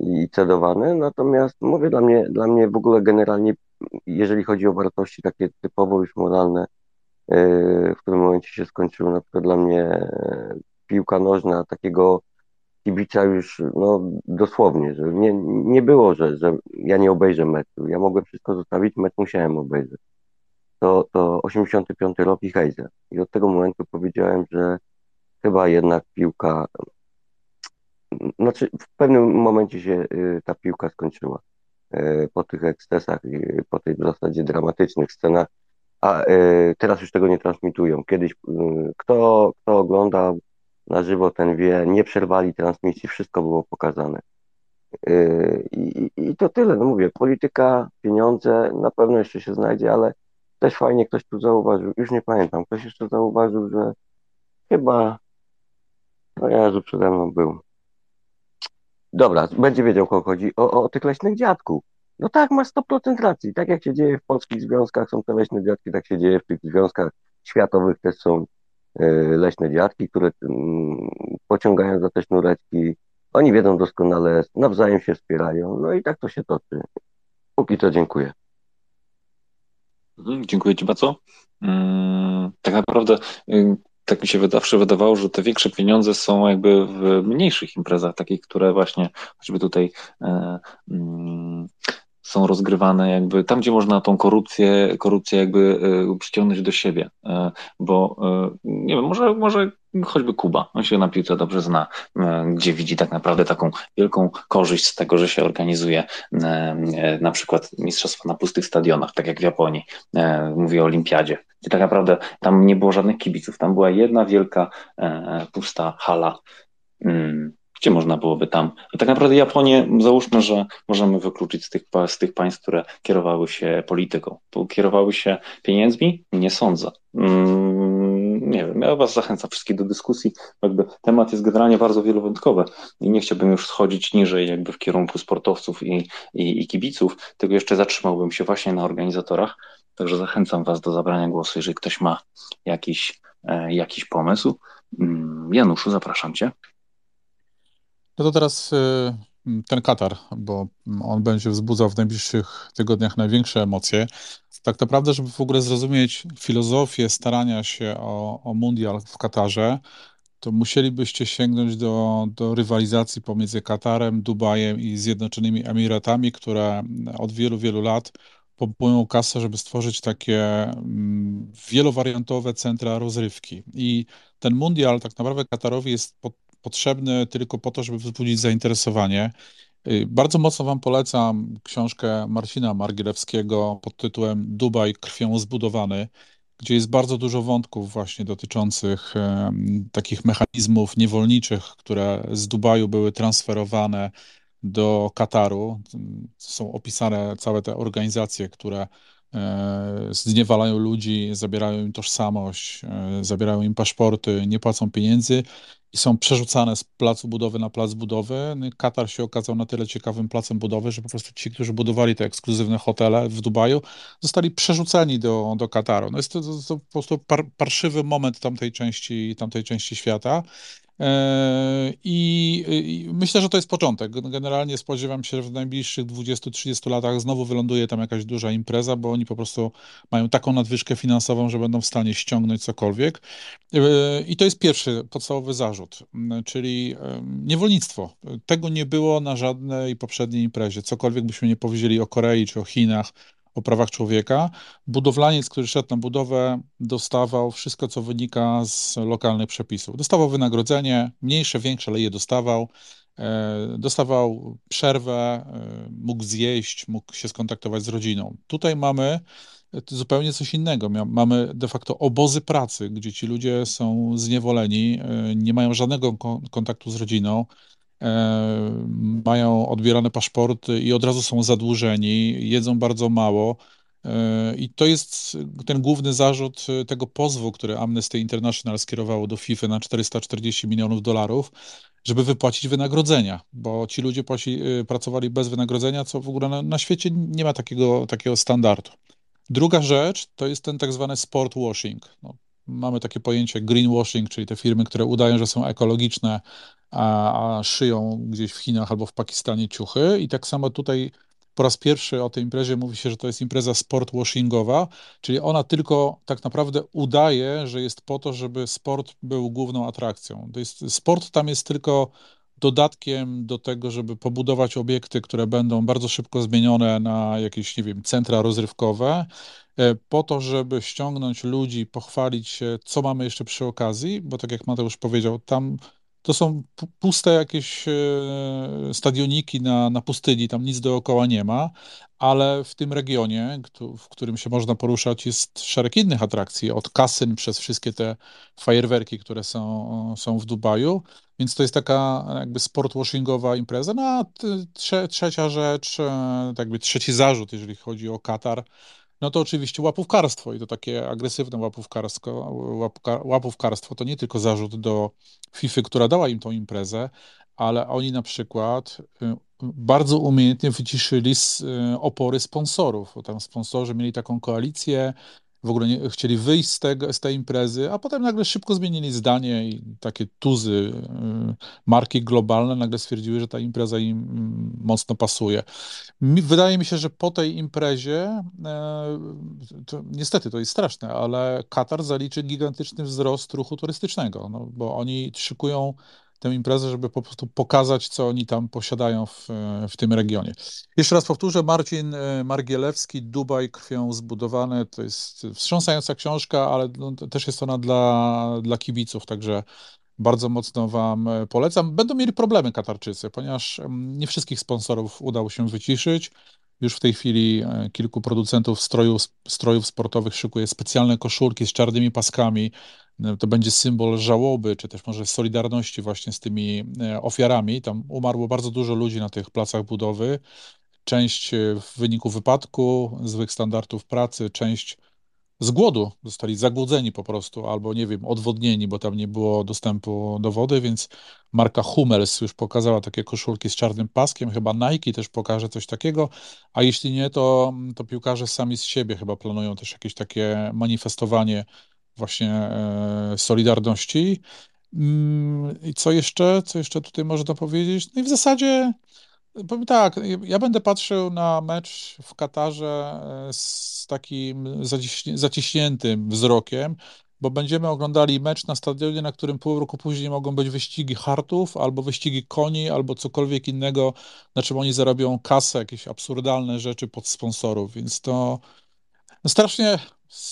i cedowane, natomiast mówię, dla mnie, dla mnie w ogóle generalnie, jeżeli chodzi o wartości takie typowo już moralne, w którym momencie się skończyło. Na przykład dla mnie e, piłka nożna takiego kibica już no, dosłownie, że nie, nie było, że, że ja nie obejrzę meczu. Ja mogłem wszystko zostawić, mecz musiałem obejrzeć. To, to 85 rok i Heiser. I od tego momentu powiedziałem, że chyba jednak piłka, znaczy w pewnym momencie się y, ta piłka skończyła. Y, po tych ekscesach, po tych w zasadzie dramatycznych scenach, a y, teraz już tego nie transmitują. Kiedyś kto, kto oglądał na żywo, ten wie, nie przerwali transmisji, wszystko było pokazane. I, I to tyle, no mówię, polityka, pieniądze, na pewno jeszcze się znajdzie, ale też fajnie ktoś tu zauważył, już nie pamiętam, ktoś jeszcze zauważył, że chyba, no Jezu, przede mną był. Dobra, będzie wiedział, kogo chodzi, o, o tych leśnych dziadków. No tak, masz 100% racji. Tak jak się dzieje w polskich związkach, są te leśne dziadki, tak się dzieje w tych związkach światowych też są e, leśne dziadki, które mm, pociągają za te sznureczki. Oni wiedzą doskonale, nawzajem się wspierają, no i tak to się toczy. Póki to dziękuję. Mhm, dziękuję Ci bardzo. Mm, tak naprawdę y, tak mi się zawsze wydawało, że te większe pieniądze są jakby w mniejszych imprezach, takich, które właśnie choćby tutaj e, mm, są rozgrywane jakby tam, gdzie można tą korupcję, korupcję jakby e, przyciągnąć do siebie, e, bo e, nie wiem, może, może choćby Kuba, on się na piłce dobrze zna, gdzie widzi tak naprawdę taką wielką korzyść z tego, że się organizuje na przykład mistrzostwa na pustych stadionach, tak jak w Japonii, mówię o olimpiadzie, gdzie tak naprawdę tam nie było żadnych kibiców, tam była jedna wielka pusta hala, mm, gdzie można byłoby tam. A tak naprawdę Japonię, załóżmy, że możemy wykluczyć z tych, z tych państw, które kierowały się polityką. Kierowały się pieniędzmi? Nie sądzę. Mm, nie wiem, ja Was zachęcam wszystkich do dyskusji. Jakby temat jest generalnie bardzo wielowątkowy i nie chciałbym już schodzić niżej jakby w kierunku sportowców i, i, i kibiców, tylko jeszcze zatrzymałbym się właśnie na organizatorach. Także zachęcam Was do zabrania głosu, jeżeli ktoś ma jakiś, e, jakiś pomysł. Mm, Januszu, zapraszam Cię. No to teraz y, ten Katar, bo on będzie wzbudzał w najbliższych tygodniach największe emocje. Tak naprawdę, żeby w ogóle zrozumieć filozofię starania się o, o mundial w Katarze, to musielibyście sięgnąć do, do rywalizacji pomiędzy Katarem, Dubajem i Zjednoczonymi Emiratami, które od wielu, wielu lat pompują kasę, żeby stworzyć takie mm, wielowariantowe centra rozrywki. I ten mundial tak naprawdę Katarowi jest pod, potrzebny tylko po to, żeby wzbudzić zainteresowanie. Y, bardzo mocno Wam polecam książkę Marcina Margielewskiego pod tytułem Dubaj krwią zbudowany, gdzie jest bardzo dużo wątków właśnie dotyczących takich mechanizmów niewolniczych, które z Dubaju były transferowane do Kataru. Są opisane całe te organizacje, które zniewalają ludzi, zabierają im tożsamość, e, zabierają im paszporty, nie płacą pieniędzy i są przerzucane z placu budowy na plac budowy. No Katar się okazał na tyle ciekawym placem budowy, że po prostu ci, którzy budowali te ekskluzywne hotele w Dubaju, zostali przerzuceni do, do Kataru. No jest to, to, to po prostu par, parszywy moment tamtej części, tamtej części świata. E, I, I, myślę, że to jest początek. Generalnie spodziewam się, że w najbliższych 20-30 latach znowu wyląduje tam jakaś duża impreza, bo oni po prostu mają taką nadwyżkę finansową, że będą w stanie ściągnąć cokolwiek. E, I to jest pierwszy podstawowy zarzut, czyli e, niewolnictwo. Tego nie było na żadnej poprzedniej imprezie. Cokolwiek byśmy nie powiedzieli o Korei czy o Chinach, o prawach człowieka. Budowlaniec, który szedł na budowę, dostawał wszystko, co wynika z lokalnych przepisów. Dostawał wynagrodzenie, mniejsze, większe, ale je dostawał. E, dostawał przerwę, e, mógł zjeść, mógł się skontaktować z rodziną. Tutaj mamy zupełnie coś innego. Mamy de facto obozy pracy, gdzie ci ludzie są zniewoleni, e, nie mają żadnego kontaktu z rodziną, mają odbierane paszporty i od razu są zadłużeni, jedzą bardzo mało. I to jest ten główny zarzut tego pozwu, który Amnesty International skierowało do FIFA na 440 milionów dolarów, żeby wypłacić wynagrodzenia, bo ci ludzie pracowali bez wynagrodzenia, co w ogóle na, na świecie nie ma takiego, takiego standardu. Druga rzecz to jest ten tak zwany sport washing. No, mamy takie pojęcie greenwashing, czyli te firmy, które udają, że są ekologiczne, a, a szyją gdzieś w Chinach albo w Pakistanie ciuchy. I tak samo tutaj po raz pierwszy o tej imprezie mówi się, że to jest impreza sportwashingowa, czyli ona tylko tak naprawdę udaje, że jest po to, żeby sport był główną atrakcją. To jest, sport tam jest tylko dodatkiem do tego, żeby pobudować obiekty, które będą bardzo szybko zmienione na jakieś, nie wiem, centra rozrywkowe, e, po to, żeby ściągnąć ludzi, pochwalić się, co mamy jeszcze przy okazji, bo tak jak Mateusz powiedział, tam to są puste jakieś e, stadioniki na, na pustyni, tam nic dookoła nie ma, ale w tym regionie, w którym się można poruszać, jest szereg innych atrakcji, od kasyn przez wszystkie te fajerwerki, które są, są w Dubaju, więc to jest taka jakby sportwashingowa impreza. No a trze, trzecia rzecz, e, tak jakby trzeci zarzut, jeżeli chodzi o Katar, no to oczywiście łapówkarstwo i to takie agresywne łapówkarstwo, łapówkarstwo to nie tylko zarzut do FIFA, która dała im tą imprezę, ale oni na przykład y, bardzo umiejętnie wyciszyli y, opory sponsorów, bo tam sponsorzy mieli taką koalicję, w ogóle nie, chcieli wyjść z, tego, z tej imprezy, a potem nagle szybko zmienili zdanie i takie tuzy, y, marki globalne nagle stwierdziły, że ta impreza im mm, mocno pasuje. Wydaje mi się, że po tej imprezie, e, to, niestety to jest straszne, ale Katar zaliczy gigantyczny wzrost ruchu turystycznego, no, bo oni szykują tę imprezę, żeby po prostu pokazać, co oni tam posiadają w, w tym regionie. Jeszcze raz powtórzę, Marcin e, Margielewski, Dubaj krwią zbudowane, to jest wstrząsająca książka, ale no, też jest ona dla, dla kibiców, także bardzo mocno Wam e, polecam. Będą mieli problemy Katarczycy, ponieważ nie wszystkich sponsorów udało się wyciszyć. Już w tej chwili e, kilku producentów strojów, strojów sportowych szykuje specjalne koszulki z czarnymi paskami. E, to będzie symbol żałoby, czy też może solidarności właśnie z tymi ofiarami. Tam umarło bardzo dużo ludzi na tych placach budowy. Część w wyniku wypadku, złych standardów pracy, część z głodu zostali zagłodzeni po prostu, albo nie wiem, odwodnieni, bo tam nie było dostępu do wody, więc marka Hummels już pokazała takie koszulki z czarnym paskiem, chyba Nike też pokaże coś takiego, a jeśli nie, to, to piłkarze sami z siebie chyba planują też jakieś takie manifestowanie właśnie e, Solidarności. Mm, I co jeszcze? Co jeszcze tutaj można powiedzieć? No i w zasadzie Powiem tak, ja będę patrzył na mecz w Katarze e, z takim zaciśniętym wzrokiem, bo będziemy oglądali mecz na stadionie, na którym pół roku później mogą być wyścigi hartów, albo wyścigi koni, albo cokolwiek innego, na czym oni zarabią kasę, jakieś absurdalne rzeczy pod sponsorów, więc to no strasznie,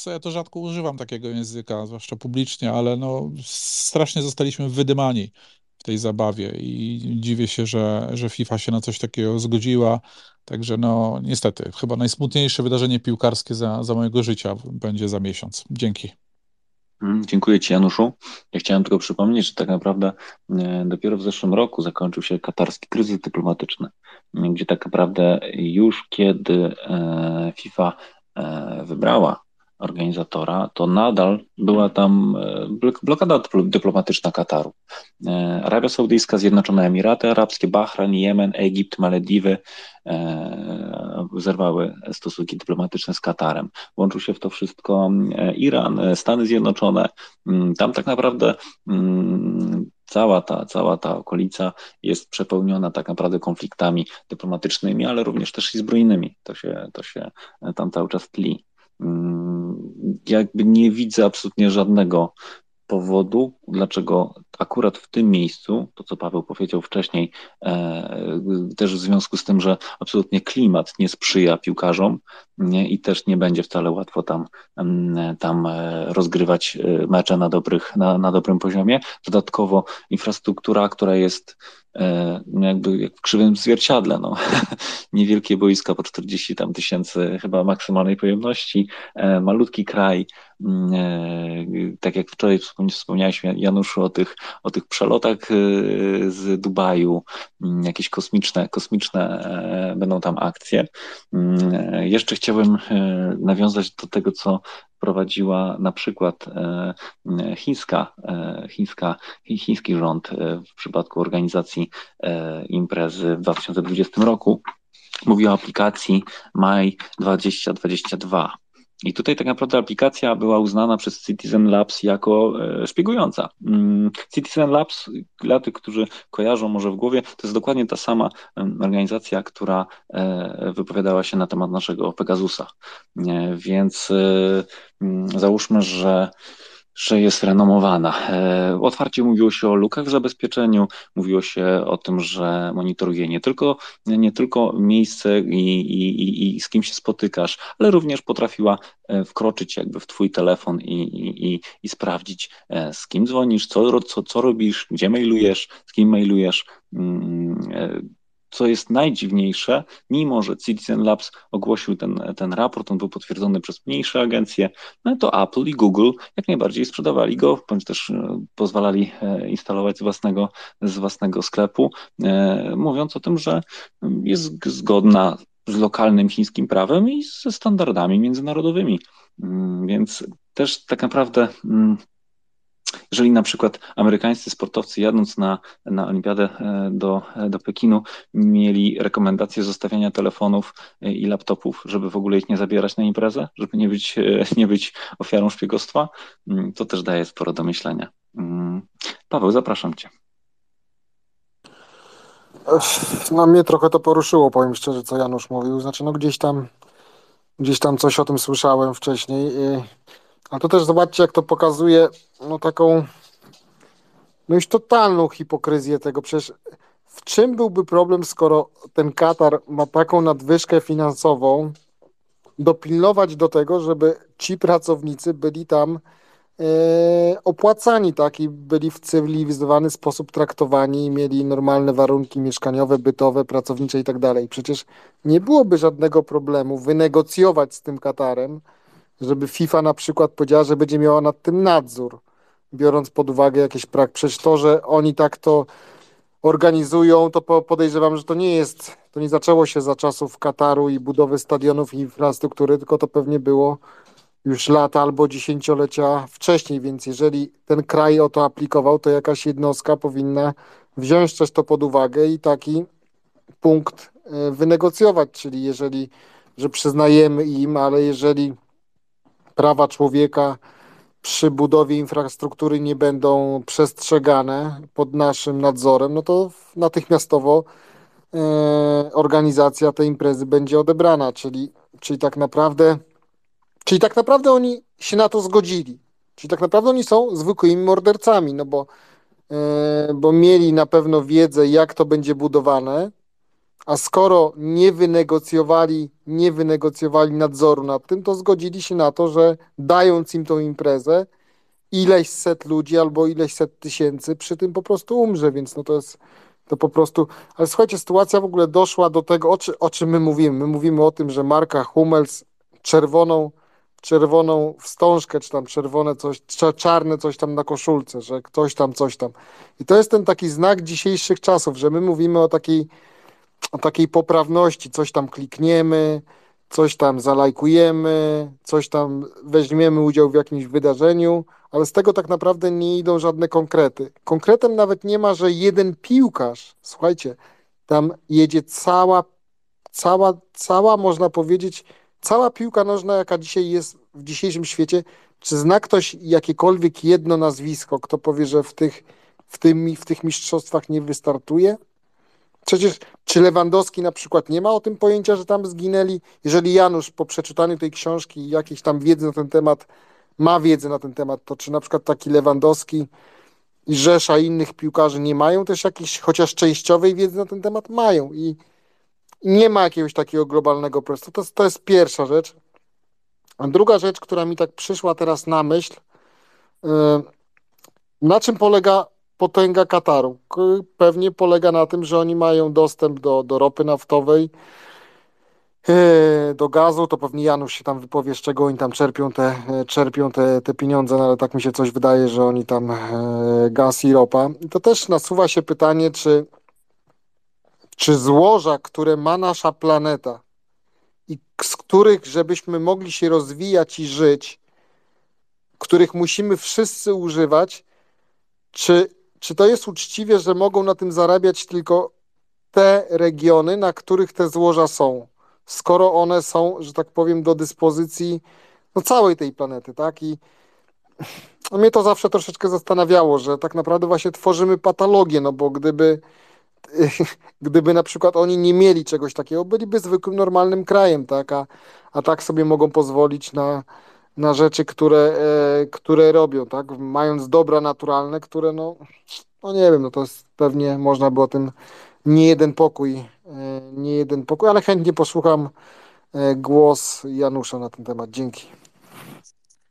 ja to rzadko używam takiego języka, zwłaszcza publicznie, ale no strasznie zostaliśmy wydymani w tej zabawie i dziwię się, że, że FIFA się na coś takiego zgodziła. Także no niestety, chyba najsmutniejsze wydarzenie piłkarskie za, za mojego życia będzie za miesiąc. Dzięki. Mm, dziękuję Ci, Januszu. Ja chciałem tylko przypomnieć, że tak naprawdę e, dopiero w zeszłym roku zakończył się katarski kryzys dyplomatyczny, gdzie tak naprawdę już kiedy e, FIFA e, wybrała organizatora, to nadal była tam e, blokada dyplomatyczna Kataru. E, Arabia Saudyjska, Zjednoczone Emiraty Arabskie, Bahrain, Jemen, Egipt, Malediwy e, zerwały stosunki dyplomatyczne z Katarem. Łączył się w to wszystko Iran, Stany Zjednoczone. Tam tak naprawdę cała ta, cała ta okolica jest przepełniona tak naprawdę konfliktami dyplomatycznymi, ale również też i zbrojnymi. To się, to się tam cały czas tli. Mm, jakby nie widzę absolutnie żadnego powodu, dlaczego akurat w tym miejscu, to co Paweł powiedział wcześniej, e, też w związku z tym, że absolutnie klimat nie sprzyja piłkarzom i też nie będzie wcale łatwo tam, mm, tam e, rozgrywać e, mecze na, dobrych, na, na dobrym poziomie. Dodatkowo infrastruktura, która jest no jakby jak w krzywym zwierciadle, no. niewielkie boiska po 40 tam tysięcy chyba maksymalnej pojemności, e, malutki kraj, mm, e, tak jak wczoraj wspomniałeś Januszu o tych o tych przelotach z Dubaju, mm, jakieś kosmiczne, kosmiczne będą tam akcje. Mm, jeszcze chciałbym nawiązać do tego, co prowadziła na przykład chińska, chińska, chiński rząd w przypadku organizacji imprezy w 2020 roku. Mówi o aplikacji Maj 2022. I tutaj tak naprawdę aplikacja była uznana przez Citizen Labs jako e, szpiegująca. Mm, Citizen Labs, dla tych, którzy kojarzą może w głowie, to jest dokładnie ta sama organizacja, która e, wypowiadała się na temat naszego Pegasusa. E, więc mm, załóżmy, że że jest renomowana. E, otwarcie mówiło się o lukach w zabezpieczeniu, mówiło się o tym, że monitoruje nie tylko, nie tylko miejsce i, i, i z kim się spotykasz, ale również potrafiła e, wkroczyć jakby w twój telefon i, i, i sprawdzić, e, z kim dzwonisz, co, co, co robisz, gdzie mailujesz, z kim mailujesz mm, co jest najdziwniejsze, mimo że Citizen Labs ogłosił ten, ten raport, on był potwierdzony przez mniejsze agencje, no to Apple i Google jak najbardziej sprzedawali go, bądź też e, pozwalali e, instalować z własnego, z własnego sklepu, e, mówiąc o tym, że jest zgodna z lokalnym chińskim prawem i ze standardami międzynarodowymi. Mm, więc też tak naprawdę mm, jeżeli na przykład amerykańscy sportowcy jadąc na, na olimpiadę e, do, do Pekinu mieli rekomendację zostawiania telefonów e, i laptopów, żeby w ogóle ich nie zabierać na imprezę, żeby nie być, e, nie być ofiarą szpiegostwa, mm, to też daje sporo do myślenia. Mm. Paweł, zapraszam Cię. No mnie trochę to poruszyło, powiem szczerze, co Janusz mówił. Znaczy, no gdzieś tam gdzieś tam coś o tym słyszałem wcześniej. A to też zobaczcie, jak to pokazuje no taką no już totalną hipokryzję tego. Przecież w czym byłby problem, skoro ten Katar ma taką nadwyżkę finansową, dopilnować do tego, żeby ci pracownicy byli tam e, opłacani, tak, i byli w cywilizowany sposób traktowani, mieli normalne warunki mieszkaniowe, bytowe, pracownicze i tak dalej. Przecież nie byłoby żadnego problemu wynegocjować z tym Katarem, żeby FIFA na przykład powiedziała, że będzie miała nad tym nadzór, biorąc pod uwagę jakieś prak. Przecież to, że oni tak to organizują, to podejrzewam, że to nie jest, to nie zaczęło się za czasów Kataru i budowy stadionów i infrastruktury, tylko to pewnie było już lata albo dziesięciolecia wcześniej, więc jeżeli ten kraj o to aplikował, to jakaś jednostka powinna wziąć też to pod uwagę i taki punkt e, wynegocjować, czyli jeżeli, że przyznajemy im, ale jeżeli prawa człowieka przy budowie infrastruktury nie będą przestrzegane pod naszym nadzorem, no to natychmiastowo e, organizacja tej imprezy będzie odebrana, czyli, czyli tak naprawdę czyli tak naprawdę oni się na to zgodzili. Czyli tak naprawdę oni są zwykłymi mordercami, no bo, e, bo mieli na pewno wiedzę, jak to będzie budowane, a skoro nie wynegocjowali, nie wynegocjowali nadzoru nad tym, to zgodzili się na to, że dając im tą imprezę, ileś set ludzi albo ileś set tysięcy przy tym po prostu umrze, więc no to jest to po prostu. Ale słuchajcie, sytuacja w ogóle doszła do tego, o, czy, o czym my mówimy. My mówimy o tym, że marka Hummels czerwoną, czerwoną wstążkę, czy tam czerwone coś, czarne coś tam na koszulce, że ktoś tam, coś tam. I to jest ten taki znak dzisiejszych czasów, że my mówimy o takiej takiej poprawności, coś tam klikniemy, coś tam zalajkujemy, coś tam weźmiemy udział w jakimś wydarzeniu, ale z tego tak naprawdę nie idą żadne konkrety. Konkretem nawet nie ma, że jeden piłkarz, słuchajcie, tam jedzie cała, cała, cała, można powiedzieć, cała piłka nożna, jaka dzisiaj jest w dzisiejszym świecie. Czy zna ktoś jakiekolwiek jedno nazwisko, kto powie, że w tych, w tym, w tych mistrzostwach nie wystartuje? Przecież czy Lewandowski na przykład nie ma o tym pojęcia, że tam zginęli? Jeżeli Janusz po przeczytaniu tej książki jakiejś tam wiedzy na ten temat, ma wiedzę na ten temat, to czy na przykład taki Lewandowski i Rzesza innych piłkarzy nie mają też jakiejś chociaż częściowej wiedzy na ten temat? Mają i nie ma jakiegoś takiego globalnego procesu. To, to jest pierwsza rzecz. A druga rzecz, która mi tak przyszła teraz na myśl, yy, na czym polega potęga Kataru. Pewnie polega na tym, że oni mają dostęp do, do ropy naftowej e, do gazu, to pewnie Janusz się tam wypowie, z czego oni tam czerpią te, e, czerpią te, te pieniądze, no ale tak mi się coś wydaje, że oni tam gaz i ropa. To też nasuwa się pytanie, czy, czy złoża, które ma nasza planeta i z których, żebyśmy mogli się rozwijać i żyć, których musimy wszyscy używać, czy, czy to jest uczciwie, że mogą na tym zarabiać tylko te regiony, na których te złoża są, skoro one są, że tak powiem, do dyspozycji no, całej tej planety, tak? I no, mnie to zawsze troszeczkę zastanawiało, że tak naprawdę właśnie tworzymy patologię, no bo gdyby gdyby na przykład oni nie mieli czegoś takiego, byliby zwykłym, normalnym krajem, tak? A, a tak sobie mogą pozwolić na, na rzeczy, które, e, które robią, tak? Mając dobra naturalne, które no, no nie wiem, no to jest pewnie można by o tym nie jeden pokój, e, nie jeden pokój, ale chętnie posłucham e, głos Janusza na ten temat. Dzięki.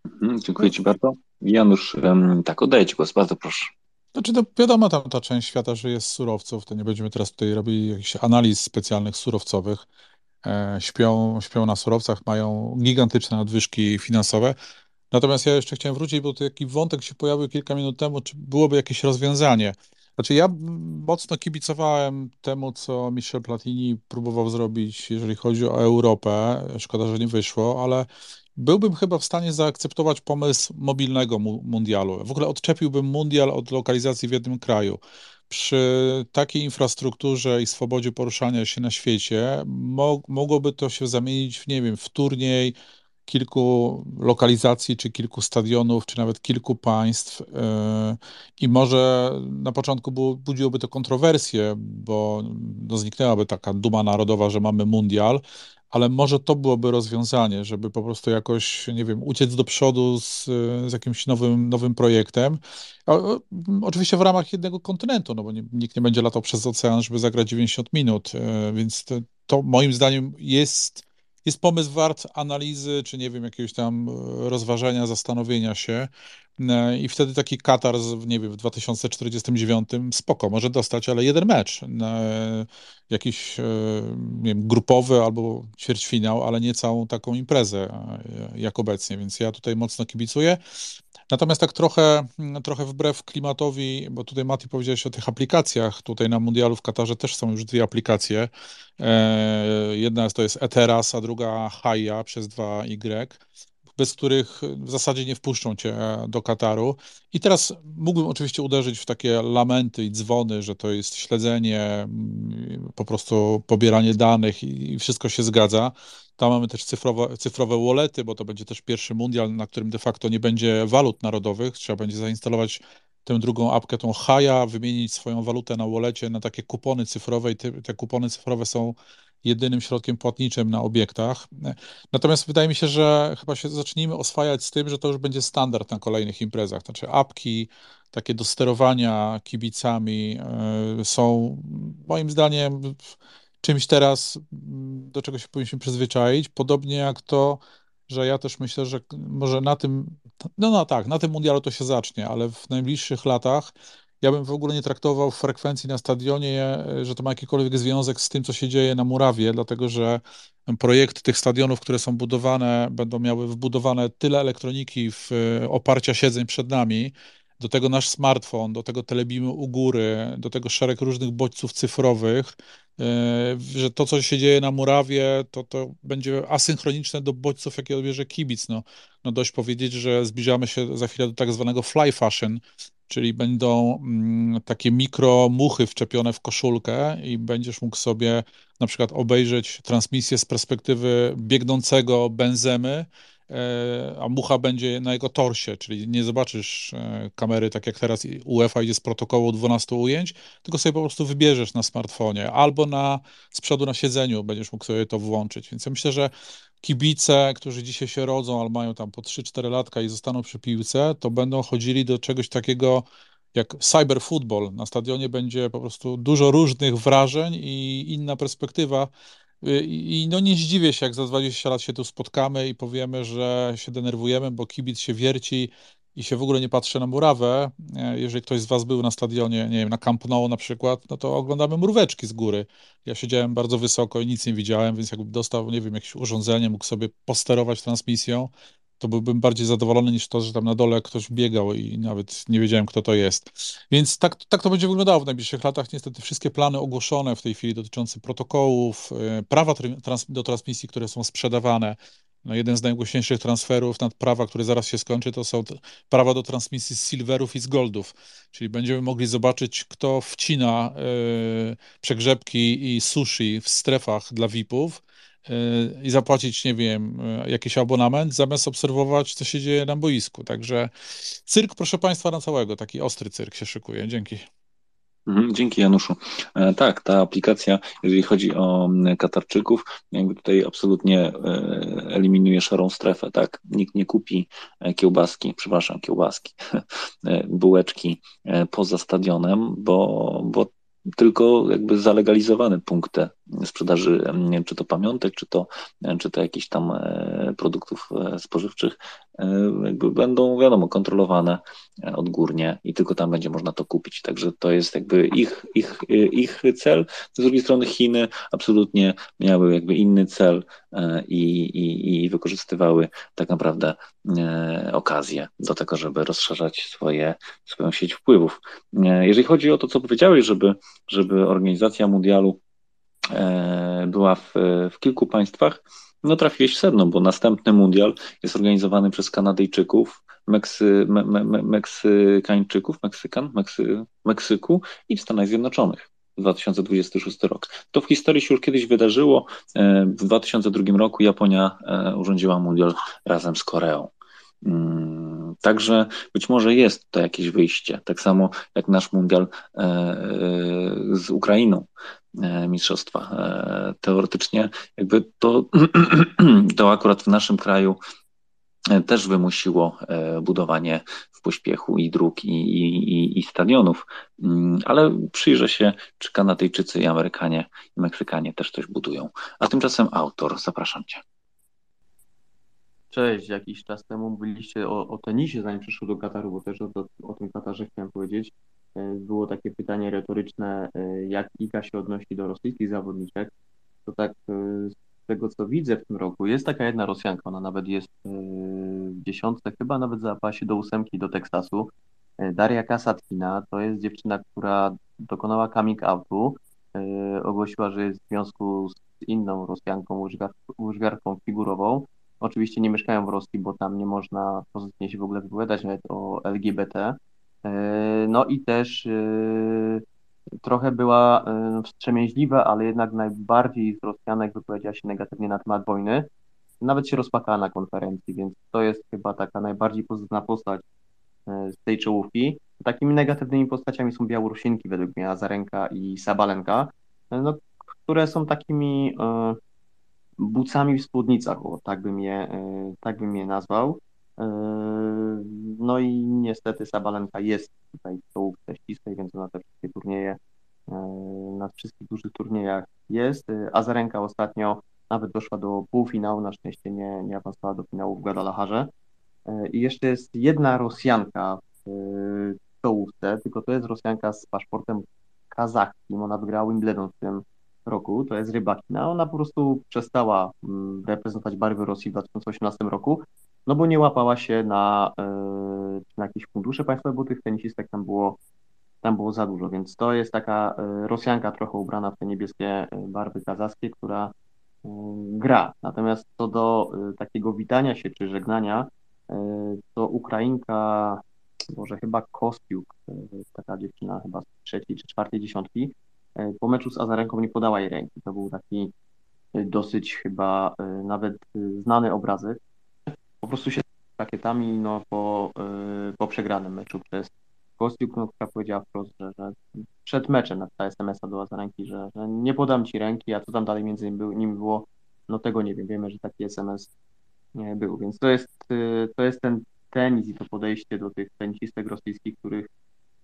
Mhm, dziękuję Ci bardzo. Janusz, tak, oddaję Ci głos, bardzo proszę. Znaczy, to wiadomo, tam ta część świata żyje z surowców, to nie będziemy teraz tutaj robili jakichś analiz specjalnych surowcowych. E, śpią, śpią na surowcach, mają gigantyczne nadwyżki finansowe. Natomiast ja jeszcze chciałem wrócić, bo taki wątek się pojawił kilka minut temu, czy byłoby jakieś rozwiązanie. Znaczy, ja mocno kibicowałem temu, co Michel Platini próbował zrobić, jeżeli chodzi o Europę. Szkoda, że nie wyszło, ale byłbym chyba w stanie zaakceptować pomysł mobilnego mundialu. W ogóle odczepiłbym mundial od lokalizacji w jednym kraju. Przy takiej infrastrukturze i swobodzie poruszania się na świecie mogłoby to się zamienić w, nie wiem, w turniej kilku lokalizacji, czy kilku stadionów, czy nawet kilku państw. E, I może na początku budziłoby to kontrowersje, bo no, zniknęłaby taka duma narodowa, że mamy mundial, ale może to byłoby rozwiązanie, żeby po prostu jakoś, nie wiem, uciec do przodu z, z jakimś nowym, nowym projektem. oczywiście w ramach jednego kontynentu, no bo nie, nikt nie będzie latał przez ocean, żeby zagrać 90 minut, e, więc to, to moim zdaniem jest jest pomysł wart analizy, czy nie wiem, jakiegoś tam e, rozważenia, zastanowienia się. E, I wtedy taki Katar, nie wiem, w 2049 spoko, może dostać, ale jeden mecz, jakiś e, nie wiem, grupowy albo ćwierćfinał, ale nie całą taką imprezę jak obecnie, więc ja tutaj mocno kibicuję. Natomiast tak trochę, trochę wbrew klimatowi, bo tutaj Mati powiedziałeś o tych aplikacjach, tutaj na Mundialu w Katarze też są już dwie aplikacje. E, jedna to jest Eteras, a druga Haya przez 2Y bez których w zasadzie nie wpuszczą cię do Kataru. I teraz mógłbym oczywiście uderzyć w takie lamenty i dzwony, że to jest śledzenie, mm, po prostu pobieranie danych i wszystko się zgadza. Tam mamy też cyfrowe, cyfrowe wallety, bo to będzie też pierwszy mundial, na którym de facto nie będzie walut narodowych. Trzeba będzie zainstalować tę drugą apkę, tą Haya, wymienić swoją walutę na wallecie na takie kupony cyfrowe i te, te kupony cyfrowe są jedynym środkiem płatniczym na obiektach. Natomiast wydaje mi się, że chyba się zacznijmy oswajać z tym, że to już będzie standard na kolejnych imprezach. Znaczy apki, takie do sterowania kibicami e, są moim zdaniem czymś teraz, do czego się powinniśmy przyzwyczaić. Podobnie jak to, że ja też myślę, że może na tym, no, no tak, na tym mundialu to się zacznie, ale w najbliższych latach ja bym w ogóle nie traktował frekwencji na stadionie, e, że to ma jakikolwiek związek z tym, co się dzieje na murawie, dlatego że projekty tych stadionów, które są budowane, będą miały wbudowane tyle elektroniki w e, oparcia siedzeń przed nami, do tego nasz smartfon, do tego telebimy u góry, do tego szereg różnych bodźców cyfrowych, e, że to, co się dzieje na murawie, to, to będzie asynchroniczne do bodźców, jakie odbierze kibic. No, no dość powiedzieć, że zbliżamy się za chwilę do tak zwanego fly fashion, czyli będą mm, takie mikromuchy wczepione w koszulkę i będziesz mógł sobie na przykład obejrzeć transmisję z perspektywy biegnącego benzemy, e, a mucha będzie na jego torsie, czyli nie zobaczysz e, kamery tak jak teraz UEFA idzie z protokołu 12 ujęć, tylko sobie po prostu wybierzesz na smartfonie albo na, z przodu na siedzeniu będziesz mógł sobie to włączyć. Więc ja myślę, że kibice, którzy dzisiaj się rodzą, ale mają tam po 3-4 latka i zostaną przy piłce, to będą chodzili do czegoś takiego jak cyber football. Na stadionie będzie po prostu dużo różnych wrażeń i inna perspektywa. I no nie zdziwię się, jak za 20 lat się tu spotkamy i powiemy, że się denerwujemy, bo kibic się wierci i się w ogóle nie patrzę na murawę, e, jeżeli ktoś z Was był na stadionie, nie wiem, na Camp Nou na przykład, no to oglądamy mróweczki z góry. Ja siedziałem bardzo wysoko i nic nie widziałem, więc jakby dostał, nie wiem, jakieś urządzenie, mógł sobie posterować transmisją, to byłbym bardziej zadowolony niż to, że tam na dole ktoś biegał i nawet nie wiedziałem, kto to jest. Więc tak, tak to będzie wyglądało w najbliższych latach. Niestety wszystkie plany ogłoszone w tej chwili dotyczące protokołów, e, prawa do transmisji, które są sprzedawane, no jeden z najgłośniejszych transferów nad prawa, które zaraz się skończy, to są prawa do transmisji z silverów i z goldów. Czyli będziemy mogli zobaczyć, kto wcina y, przegrzebki i sushi w strefach dla VIP-ów y, i zapłacić, nie wiem, y, jakiś abonament, zamiast obserwować, co się dzieje na boisku. Także cyrk, proszę Państwa, na całego, taki ostry cyrk się szykuje. Dzięki. Mhm, dzięki Januszu. E, tak, ta aplikacja, jeżeli chodzi o Katarczyków, jakby tutaj absolutnie e, eliminuje szarą strefę, tak? Nikt nie kupi e, kiełbaski, przepraszam, kiełbaski, bułeczki poza stadionem, bo, bo tylko jakby zalegalizowane punkty sprzedaży, czy to pamiątek, czy to, czy to jakichś tam produktów spożywczych, jakby będą, wiadomo, kontrolowane odgórnie i tylko tam będzie można to kupić. Także to jest jakby ich, ich, ich cel. Z drugiej strony Chiny absolutnie miały jakby inny cel i, i, i wykorzystywały tak naprawdę okazję do tego, żeby rozszerzać swoje, swoją sieć wpływów. Jeżeli chodzi o to, co powiedziałeś, żeby, żeby organizacja mundialu E, była w, w kilku państwach, no trafiłeś w sedno, bo następny mundial jest organizowany przez Kanadyjczyków, Meksy, me, me, Meksykańczyków, Meksykan, Meksy, Meksyku i w Stanach Zjednoczonych. 2026 rok. To w historii się już kiedyś wydarzyło. E, w 2002 roku Japonia e, urządziła mundial razem z Koreą. Mm, także być może jest to jakieś wyjście, tak samo jak nasz mundial z Ukrainą. E, mistrzostwa. E, teoretycznie jakby to, to akurat w naszym kraju e, też wymusiło budowanie w pośpiechu i dróg, i, i, i stadionów, mm, ale przyjrzę się, czy Kanadyjczycy, i Amerykanie, i Meksykanie też coś budują. A tymczasem autor, zapraszam Cię. Cześć, jakiś czas temu mówiliście o, o tenisie, zanim przyszło do Kataru, bo też o, o tym Katarze chciałem powiedzieć. E, było takie pytanie retoryczne, e, jak Iga się odnosi do rosyjskich zawodniczek. To tak e, z tego, co widzę w tym roku, jest taka jedna Rosjanka, ona nawet jest w dziesiątce, chyba nawet zaapała się do ósemki do Teksasu. Daria Kasatkina to jest dziewczyna, która dokonała coming outu, ogłosiła, że jest w związku z inną Rosjanką, łyżwiarką figurową. Oczywiście nie mieszkają w Rosji, bo tam nie można pozytywnie się w ogóle wypowiadać nawet o LGBT. E, no i też e, trochę była e, wstrzemięźliwa, ale jednak najbardziej z Rosjanek wypowiedziała się negatywnie na temat wojny. Nawet się rozpakała na konferencji, więc to jest chyba taka najbardziej pozytywna postać z tej czołówki. Takimi negatywnymi postaciami są Białorusinki według mnie, Azarenka i Sabalenka, no, które są takimi bucami w spódnicach, o, tak bym je, tak bym je nazwał. Yy, no i niestety Sabalenka jest tutaj w czołówce ścisłej, więc na te wszystkie turnieje, yy, na wszystkich dużych turniejach jest. Yy, Azarenka ostatnio nawet doszła do półfinału, na szczęście nie, nie awansowała do finału w Guadalajarze. I jeszcze jest jedna Rosjanka w czołówce, tylko to jest Rosjanka z paszportem kazachskim. Ona wygrała Wimbledon w tym roku, to jest Rybakina. Ona po prostu przestała mm, reprezentować barwy Rosji w 2018 roku no bo nie łapała się na, e, na jakieś fundusze państwowe, bo tych tenisistek tam było, tam było za dużo, więc to jest taka e, Rosjanka trochę ubrana w te niebieskie e, barwy kazaskie, która gra. Natomiast co do takiego witania się czy żegnania, to Ukrainka, może chyba Kostiuk, taka dziewczyna chyba z trzeciej czy czwartej dziesiątki, po meczu z Azarenką nie podała jej ręki. To był taki dosyć chyba nawet znany obrazek, po prostu się rakietami no, po, yy, po przegranym meczu przez Kostiuk, no, która powiedziała wprost, że, że przed meczem napisała SMS-a do Azarenki, że, że nie podam ci ręki, a co tam dalej między nimi było, no tego nie wiem, wiemy, że taki SMS był, więc to jest, yy, to jest ten tenis i to podejście do tych tenisistek rosyjskich, których,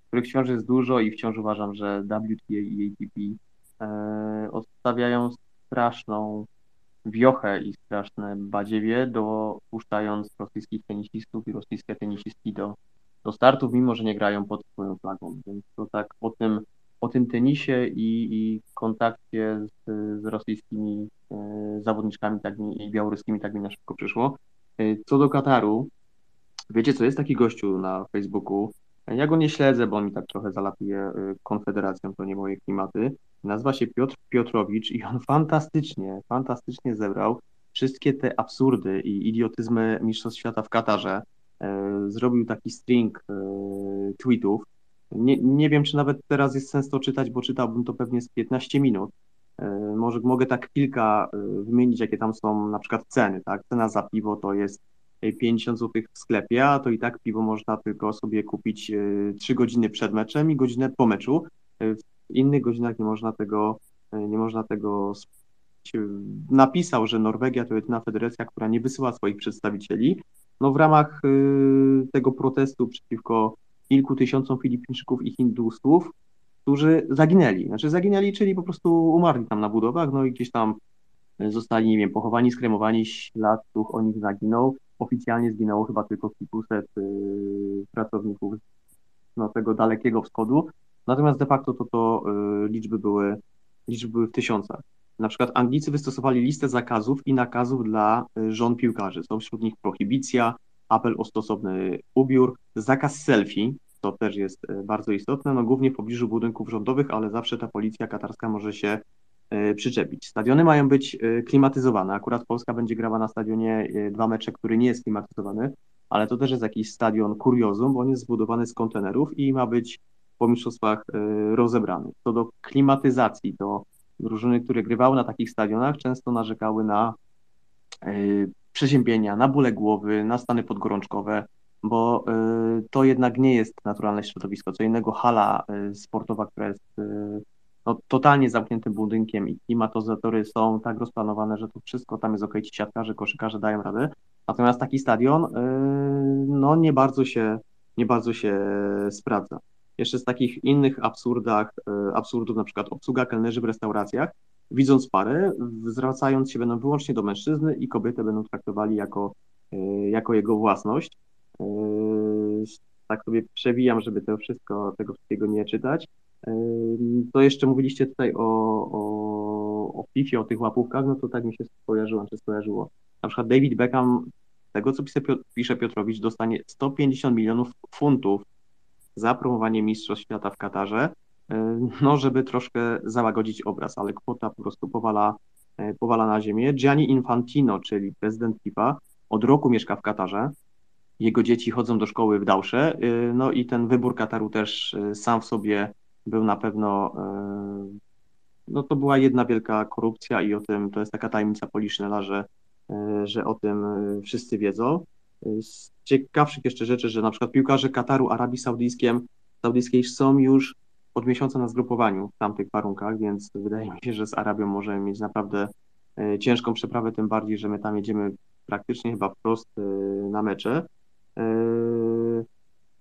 których wciąż jest dużo i wciąż uważam, że WTA i ATP yy, odstawiają straszną wiochę i straszne badziewie, dopuszczając rosyjskich tenisistów i rosyjskie tenisistki do, do startów, mimo że nie grają pod swoją flagą. Więc to tak o tym, o tym tenisie i, i kontakcie z, z rosyjskimi e, zawodniczkami tak mi, i białoruskimi tak mi na szybko przyszło. E, co do Kataru, wiecie co, jest taki gościu na Facebooku, ja go nie śledzę, bo on mi tak trochę zalatuje e, konfederacją, to nie moje klimaty. Nazywa się Piotr Piotrowicz i on fantastycznie, fantastycznie zebrał wszystkie te absurdy i idiotyzmy Mistrzostw Świata w Katarze. Zrobił taki string tweetów, nie, nie wiem, czy nawet teraz jest sens to czytać, bo czytałbym to pewnie z 15 minut. E, może mogę tak kilka e, wymienić, jakie tam są na przykład ceny, tak? Cena za piwo to jest 50 zł w sklepie, a to i tak piwo można tylko sobie kupić 3 e, godziny przed meczem i godzinę po meczu. W innych godzinach nie można tego, nie można tego napisał, że Norwegia to jedyna federacja, która nie wysyła swoich przedstawicieli. No w ramach tego protestu przeciwko kilku tysiącom Filipińczyków i Hindusów, którzy zaginęli. Znaczy zaginęli, czyli po prostu umarli tam na budowach, no i gdzieś tam zostali, nie wiem, pochowani, skremowani, ślad o nich zaginął. Oficjalnie zginęło chyba tylko kilkuset y, pracowników no, tego dalekiego wschodu. Natomiast de facto to, to y, liczby, były, liczby były w tysiącach. Na przykład Anglicy wystosowali listę zakazów i nakazów dla y, żon piłkarzy. Są wśród nich prohibicja, apel o stosowny ubiór, zakaz selfie, to też jest e, bardzo istotne, no głównie w pobliżu budynków rządowych, ale zawsze ta policja katarska może się przyczepić. Stadiony mają być klimatyzowane. Akurat Polska będzie grała na stadionie dwa mecze, który nie jest klimatyzowany, ale to też jest jakiś stadion kuriozum, bo on jest zbudowany z kontenerów i ma być po mistrzostwach rozebrany. Co do klimatyzacji, to drużyny, które grywały na takich stadionach, często narzekały na przeziębienia, na bóle głowy, na stany podgorączkowe, bo y, to jednak nie jest naturalne środowisko. Co innego hala y, sportowa, która jest y, no, totalnie zamkniętym budynkiem i klimatyzatory są tak rozplanowane, że to wszystko tam jest ok, ci siatkarze, koszykarze dają radę. Natomiast taki stadion no, nie bardzo się, nie bardzo się sprawdza. Jeszcze z takich innych absurdach, absurdów, na przykład obsługa kelnerzy w restauracjach, widząc parę, zwracając się będą wyłącznie do mężczyzny i kobietę będą traktowali jako, e, jako jego własność. E, tak sobie przewijam, żeby to wszystko, tego wszystkiego nie czytać. E, to jeszcze mówiliście tutaj o, o, o FIFA, o tych łapówkach, no to tak mi się skojarzyło, czy skojarzyło. Na przykład David Beckham, tego co pisze, pisze Piotrowicz, dostanie 150 milionów funtów za promowanie Mistrzostw Świata w Katarze, E, no żeby troszkę załagodzić obraz, ale kwota po prostu powala, e, powala na ziemię. Gianni Infantino, czyli prezydent FIFA, od roku mieszka w Katarze. Jego dzieci chodzą do szkoły w Dausze, e, no i ten wybór Kataru też sam w sobie był na pewno, no to była jedna wielka korupcja i o tym, to jest taka tajemnica Policznela, że, że o tym wszyscy wiedzą. Z ciekawszych jeszcze rzeczy, że na przykład piłkarze Kataru, Arabii Saudyjskiej są już od miesiąca na zgrupowaniu w tamtych warunkach, więc wydaje mi się, że z Arabią możemy mieć naprawdę e, ciężką przeprawę, tym bardziej, że my tam jedziemy praktycznie chyba wprost e, na mecze. E,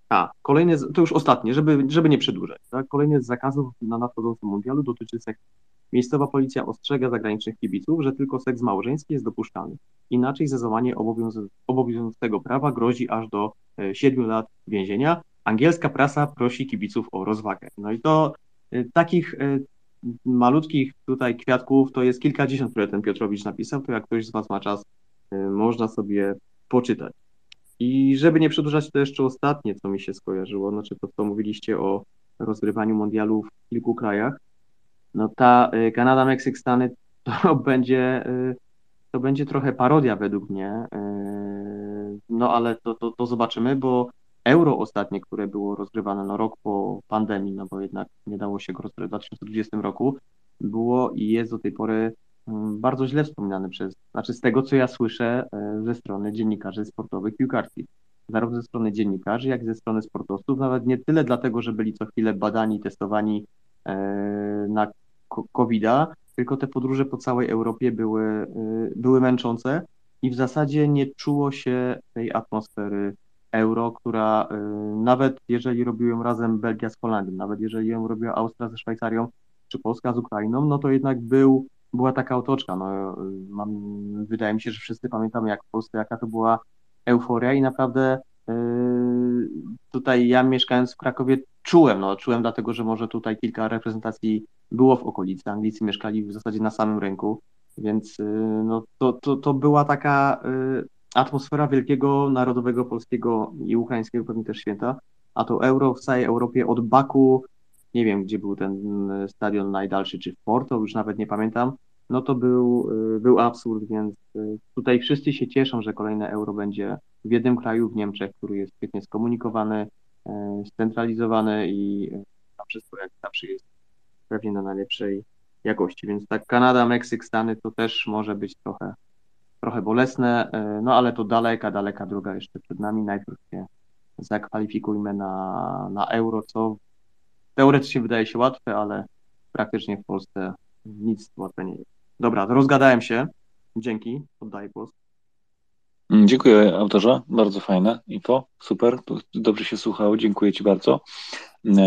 a, kolejny, to już ostatnie, żeby, żeby nie przedłużać. Tak? Kolejny z zakazów na nadchodzącym mundialu dotyczy. Miejscowa policja ostrzega zagranicznych kibiców, że tylko seks małżeński jest dopuszczalny. Inaczej za złamanie obowiązującego prawa grozi aż do 7 lat więzienia, angielska prasa prosi kibiców o rozwagę. No i to y, takich y, malutkich tutaj kwiatków to jest kilkadziesiąt, które ten Piotrowicz napisał, to jak ktoś z Was ma czas, można sobie poczytać. I żeby nie przedłużać, to jeszcze ostatnie, co mi się skojarzyło, znaczy to, co mówiliście o rozgrywaniu mundialu w kilku krajach. No ta Kanada, Meksyk, Stany to będzie, to będzie trochę parodia według mnie. No ale to, to, to zobaczymy, bo Euro ostatnie, które było rozgrywane no rok po pandemii, no bo jednak nie dało się go rozgrywać w 2020 roku, było i jest do tej pory mm, bardzo źle wspominane przez, znaczy z tego, co ja słyszę ze strony dziennikarzy sportowych, piłkarskich. Zarówno ze strony dziennikarzy, jak i ze strony sportowców, nawet nie tyle dlatego, że byli co chwilę badani, testowani na COVID-a, tylko te podróże po całej Europie były, e, były męczące i w zasadzie nie czuło się tej atmosfery euro, która y, nawet jeżeli robił ją razem Belgia z Holandią, nawet jeżeli ją robiła Austria ze Szwajcarią, czy Polska z Ukrainą, no to jednak był była taka otoczka. No, mam, wydaje mi się, że wszyscy pamiętamy, jak w Polsce, jaka to była euforia i naprawdę tutaj ja mieszkając w Krakowie czułem, no czułem dlatego, że może tutaj kilka reprezentacji było w okolicy, Anglicy mieszkali w zasadzie na samym rynku, więc yy, no, to, to, to była taka yy, atmosfera wielkiego narodowego polskiego i ukraińskiego pewnie też święta, a to euro w całej Europie od Baku, nie wiem gdzie był ten stadion najdalszy, czy w Porto, już nawet nie pamiętam, no to był, był absurd, więc tutaj wszyscy się cieszą, że kolejne euro będzie w jednym kraju, w Niemczech, który jest świetnie skomunikowany, scentralizowany i tam wszystko jak zawsze jest pewnie na najlepszej jakości, więc tak Kanada, Meksyk, Stany to też może być trochę trochę bolesne, no ale to daleka, daleka droga jeszcze przed nami. Najpierw się zakwalifikujmy na, na euro, co teoretycznie wydaje się łatwe, ale praktycznie w Polsce nic łatwe nie jest. Dobra, rozgadałem się. Dzięki, oddaję głos. Dziękuję autorze, bardzo fajne info, super, dobrze się słuchało, dziękuję Ci bardzo.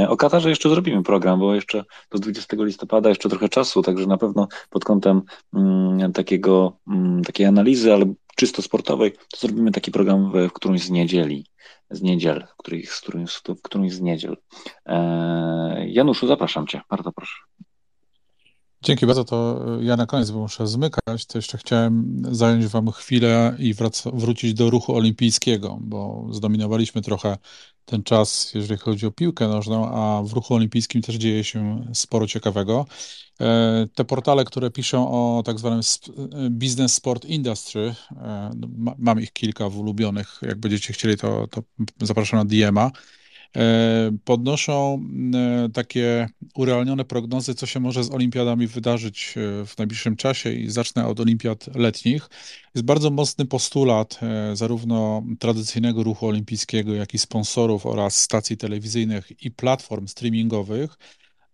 O Katarze jeszcze zrobimy program, bo jeszcze do 20 listopada jeszcze trochę czasu, także na pewno pod kątem mm, takiego, mm, takiej analizy, ale czysto sportowej, to zrobimy taki program w, w którymś z niedzieli, z niedziel, w którymś, w w którymś z niedziel. Eee, Januszu, zapraszam Cię, bardzo proszę. Dzięki bardzo, to ja na koniec, bo muszę zmykać, to jeszcze chciałem zająć Wam chwilę i wrac- wrócić do ruchu olimpijskiego, bo zdominowaliśmy trochę ten czas, jeżeli chodzi o piłkę nożną, a w ruchu olimpijskim też dzieje się sporo ciekawego. Te portale, które piszą o tak zwanym business sport industry, no, mam ich kilka w ulubionych, jak będziecie chcieli, to, to zapraszam na DM-a podnoszą takie urealnione prognozy, co się może z olimpiadami wydarzyć w najbliższym czasie i zacznę od olimpiad letnich. Jest bardzo mocny postulat zarówno tradycyjnego ruchu olimpijskiego, jak i sponsorów oraz stacji telewizyjnych i platform streamingowych,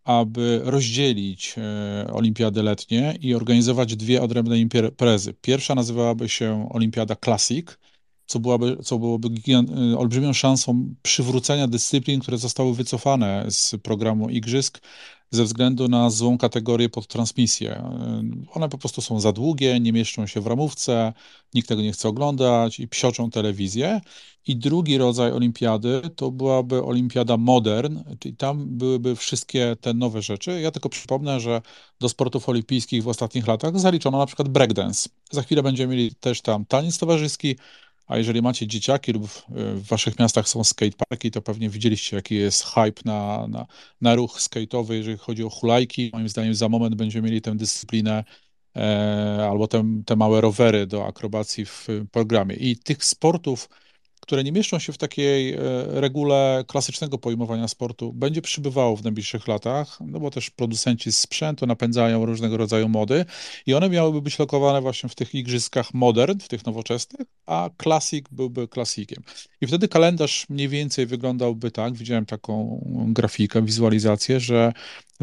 aby rozdzielić olimpiady letnie i organizować dwie odrębne imprezy. Pierwsza nazywałaby się Olimpiada Classic, co byłoby, co byłoby olbrzymią szansą przywrócenia dyscyplin, które zostały wycofane z programu Igrzysk ze względu na złą kategorię pod transmisję. One po prostu są za długie, nie mieszczą się w ramówce, nikt tego nie chce oglądać i psioczą telewizję. I drugi rodzaj olimpiady to byłaby olimpiada modern, czyli tam byłyby wszystkie te nowe rzeczy. Ja tylko przypomnę, że do sportów olimpijskich w ostatnich latach zaliczono na przykład breakdance. Za chwilę będziemy mieli też tam taniec towarzyski, a jeżeli macie dzieciaki lub w waszych miastach są skateparki, to pewnie widzieliście, jaki jest hype na, na, na ruch skate'owy, jeżeli chodzi o hulajki. Moim zdaniem za moment będziemy mieli tę dyscyplinę e, albo te, te małe rowery do akrobacji w programie. I tych sportów, które nie mieszczą się w takiej regule klasycznego pojmowania sportu, będzie przybywało w najbliższych latach, no bo też producenci sprzętu napędzają różnego rodzaju mody i one miałyby być lokowane właśnie w tych igrzyskach modern, w tych nowoczesnych, a klasik byłby klasikiem. I wtedy kalendarz mniej więcej wyglądałby tak, widziałem taką grafikę, wizualizację, że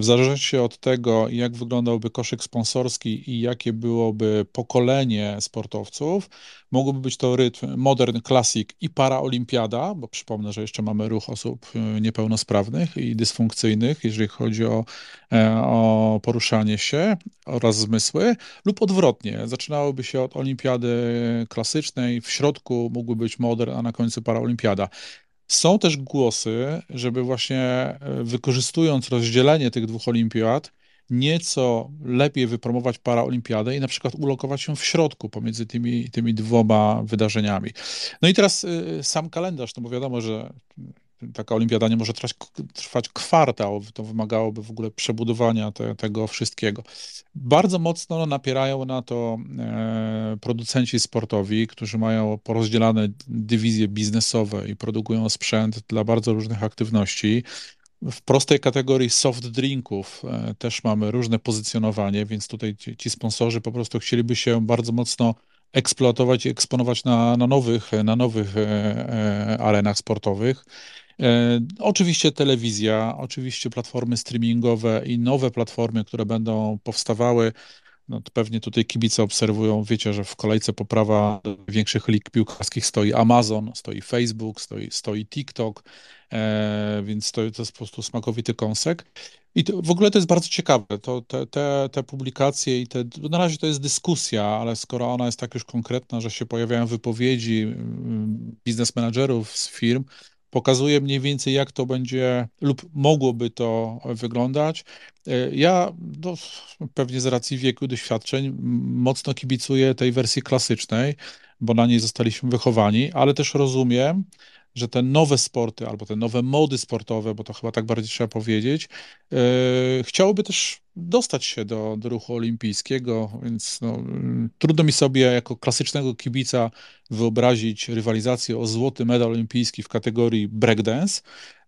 w zależności od tego, jak wyglądałby koszyk sponsorski i jakie byłoby pokolenie sportowców, mogłoby być to rytm modern, klasik i paraolimpiada, bo przypomnę, że jeszcze mamy ruch osób niepełnosprawnych i dysfunkcyjnych, jeżeli chodzi o, o poruszanie się oraz zmysły, lub odwrotnie. Zaczynałoby się od olimpiady klasycznej, w środku mógłby być modern, a na końcu paraolimpiada. Są też głosy, żeby właśnie wykorzystując rozdzielenie tych dwóch olimpiad, nieco lepiej wypromować paraolimpiadę i na przykład ulokować się w środku pomiędzy tymi, tymi dwoma wydarzeniami. No i teraz sam kalendarz, no bo wiadomo, że taka olimpiada nie może trwać, trwać kwartał, to wymagałoby w ogóle przebudowania te, tego wszystkiego. Bardzo mocno napierają na to e, producenci sportowi, którzy mają porozdzielane dywizje biznesowe i produkują sprzęt dla bardzo różnych aktywności. W prostej kategorii soft drinków e, też mamy różne pozycjonowanie, więc tutaj ci, ci sponsorzy po prostu chcieliby się bardzo mocno eksploatować i eksponować na, na nowych, na nowych e, arenach sportowych. E, oczywiście telewizja, oczywiście platformy streamingowe i nowe platformy, które będą powstawały. no pewnie tutaj kibice obserwują, wiecie, że w kolejce poprawa większych lig piłkarskich stoi Amazon, stoi Facebook, stoi, stoi TikTok, e, więc to, to jest po prostu smakowity kąsek. I to, w ogóle to jest bardzo ciekawe, to, te, te, te publikacje i te, na razie to jest dyskusja, ale skoro ona jest tak już konkretna, że się pojawiają wypowiedzi mm, biznes menadżerów z firm, pokazuje mniej więcej, jak to będzie lub mogłoby to wyglądać. E, ja no, pewnie z racji wieku doświadczeń mocno kibicuję tej wersji klasycznej, bo na niej zostaliśmy wychowani, ale też rozumiem, że te nowe sporty albo te nowe mody sportowe, bo to chyba tak bardziej trzeba powiedzieć, yy, chciałoby też dostać się do, do ruchu olimpijskiego, więc no, trudno mi sobie jako klasycznego kibica wyobrazić rywalizację o złoty medal olimpijski w kategorii breakdance,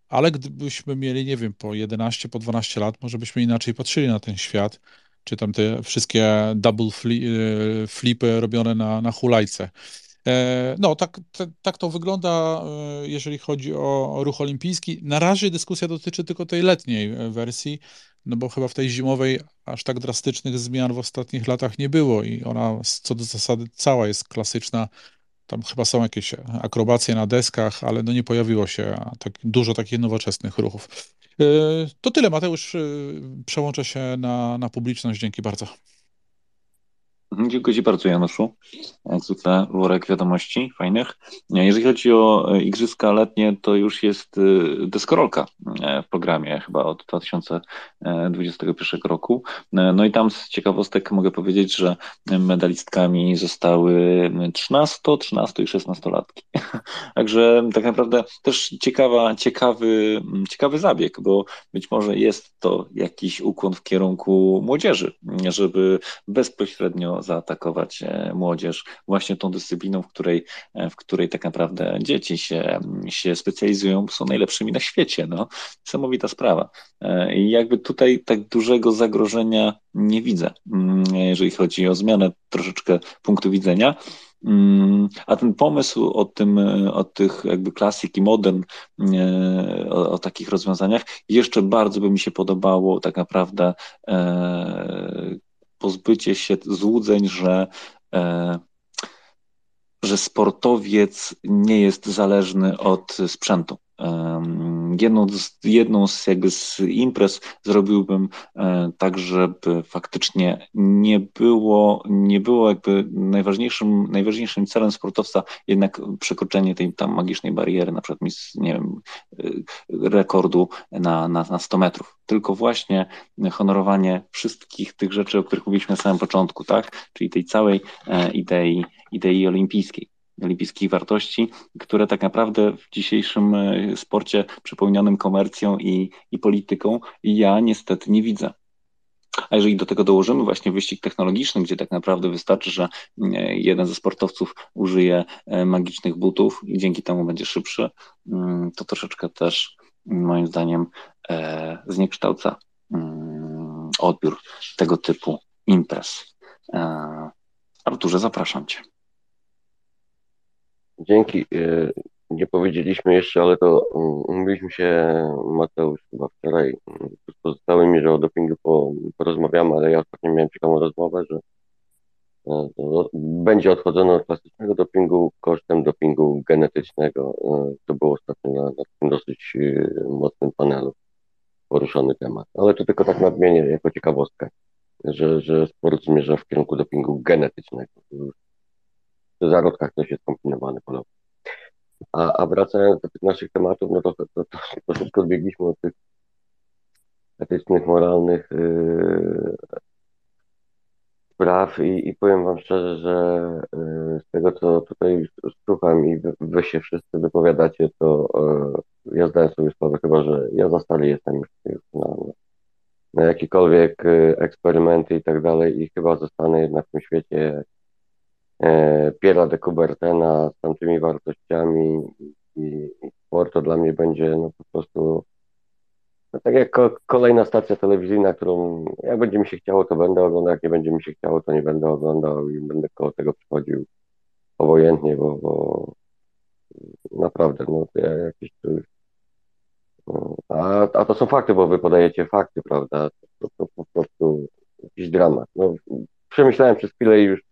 ale gdybyśmy mieli, nie wiem, po 11, po 12 lat, może byśmy inaczej patrzyli na ten świat, czy tam te wszystkie double yy, flipy robione na, na hulajce. E, no, tak, tak to wygląda, e, jeżeli chodzi o ruch olimpijski. Na razie dyskusja dotyczy tylko tej letniej e, wersji, no bo chyba w tej zimowej aż tak drastycznych zmian w ostatnich latach nie było i ona co do zasady cała jest klasyczna. Tam chyba są jakieś akrobacje na deskach, ale no nie pojawiło się tak dużo takich nowoczesnych ruchów. To tyle, Mateusz. Przełączę się na, na publiczność. Dzięki bardzo. Mhm, dziękuję Ci bardzo, Januszu. Jak zwykle worek wiadomości fajnych. Jeżeli chodzi o e, Igrzyska Letnie, to już jest e, deskorolka e, w programie chyba od 2021 roku. No i tam z ciekawostek mogę powiedzieć, że medalistkami zostały 13, 13 i 16 latki. Także tak naprawdę też ciekawa, ciekawy, ciekawy zabieg, bo być może jest to jakiś ukłon w kierunku młodzieży, żeby bezpośrednio zaatakować e, młodzież właśnie tą dyscypliną, w której, e, w której tak naprawdę dzieci się, się specjalizują, są najlepszymi na świecie. No. Niesamowita sprawa. E, I jakby tutaj tak dużego zagrożenia nie widzę, mm, jeżeli chodzi o zmianę troszeczkę punktu widzenia. Mm, a ten pomysł o tym, o tych jakby klasyk i modern, o, o, takich rozwiązaniach, jeszcze bardzo by mi się podobało tak naprawdę pozbycie się złudzeń, że, e, że sportowiec nie jest zależny od sprzętu. Jedną z, jedną z, jakby z imprez zrobiłbym e, tak, żeby faktycznie nie było, nie było jakby najważniejszym, najważniejszym celem sportowca jednak przekroczenie tej tam magicznej bariery, na przykład nie wiem, e, rekordu na, na, na 100 metrów, tylko właśnie honorowanie wszystkich tych rzeczy, o których mówiliśmy na samym początku, tak? Czyli tej całej idei, idei olimpijskiej olimpijskich wartości, które tak naprawdę w dzisiejszym e, sporcie przepełnionym komercją i, i polityką ja niestety nie widzę. A jeżeli do tego dołożymy właśnie wyścig technologiczny, gdzie tak naprawdę wystarczy, że e, jeden ze sportowców użyje e, magicznych butów i dzięki temu będzie szybszy, mm, to troszeczkę też moim zdaniem zniekształca mm, odbiór tego typu imprez. Arturze, zapraszam Cię. Dzięki. E, nie powiedzieliśmy jeszcze, ale to mm, umówiliśmy się, Mateusz, chyba wczoraj z pozostałymi, że o dopingu porozmawiamy, ale ja ostatnio miałem ciekawą rozmowę, że e, będzie odchodzono od klasycznego dopingu kosztem dopingu genetycznego. E, to było ostatnio na, na takim dosyć mocnym panelu poruszony temat. Ale to tylko tak nadmienię jako ciekawostkę, że, że sport zmierza w kierunku dopingu genetycznego zarodkach też jest kombinowany ponownie. A, a wracając do tych naszych tematów, no to, to, to, to troszeczkę odbiegliśmy od tych etycznych, moralnych yy, spraw i, i powiem Wam szczerze, że yy, z tego, co tutaj słucham i wy, wy się wszyscy wypowiadacie, to yy, ja zdaję sobie sprawę chyba, że ja za stary jestem już, na, na jakiekolwiek yy, eksperymenty i tak dalej i chyba zostanę jednak w tym świecie Piera de Coubertena z tamtymi wartościami i, sport to dla mnie będzie no, po prostu no, tak jak kolejna stacja telewizyjna, którą jak będzie mi się chciało, to będę oglądał, jak nie będzie mi się chciało, to nie będę oglądał i będę koło tego przychodził obojętnie, bo, bo naprawdę, no ja jakieś tu no, a, a to są fakty, bo wy podajecie fakty, prawda? To, to po prostu jakiś dramat. No, przemyślałem przez chwilę i już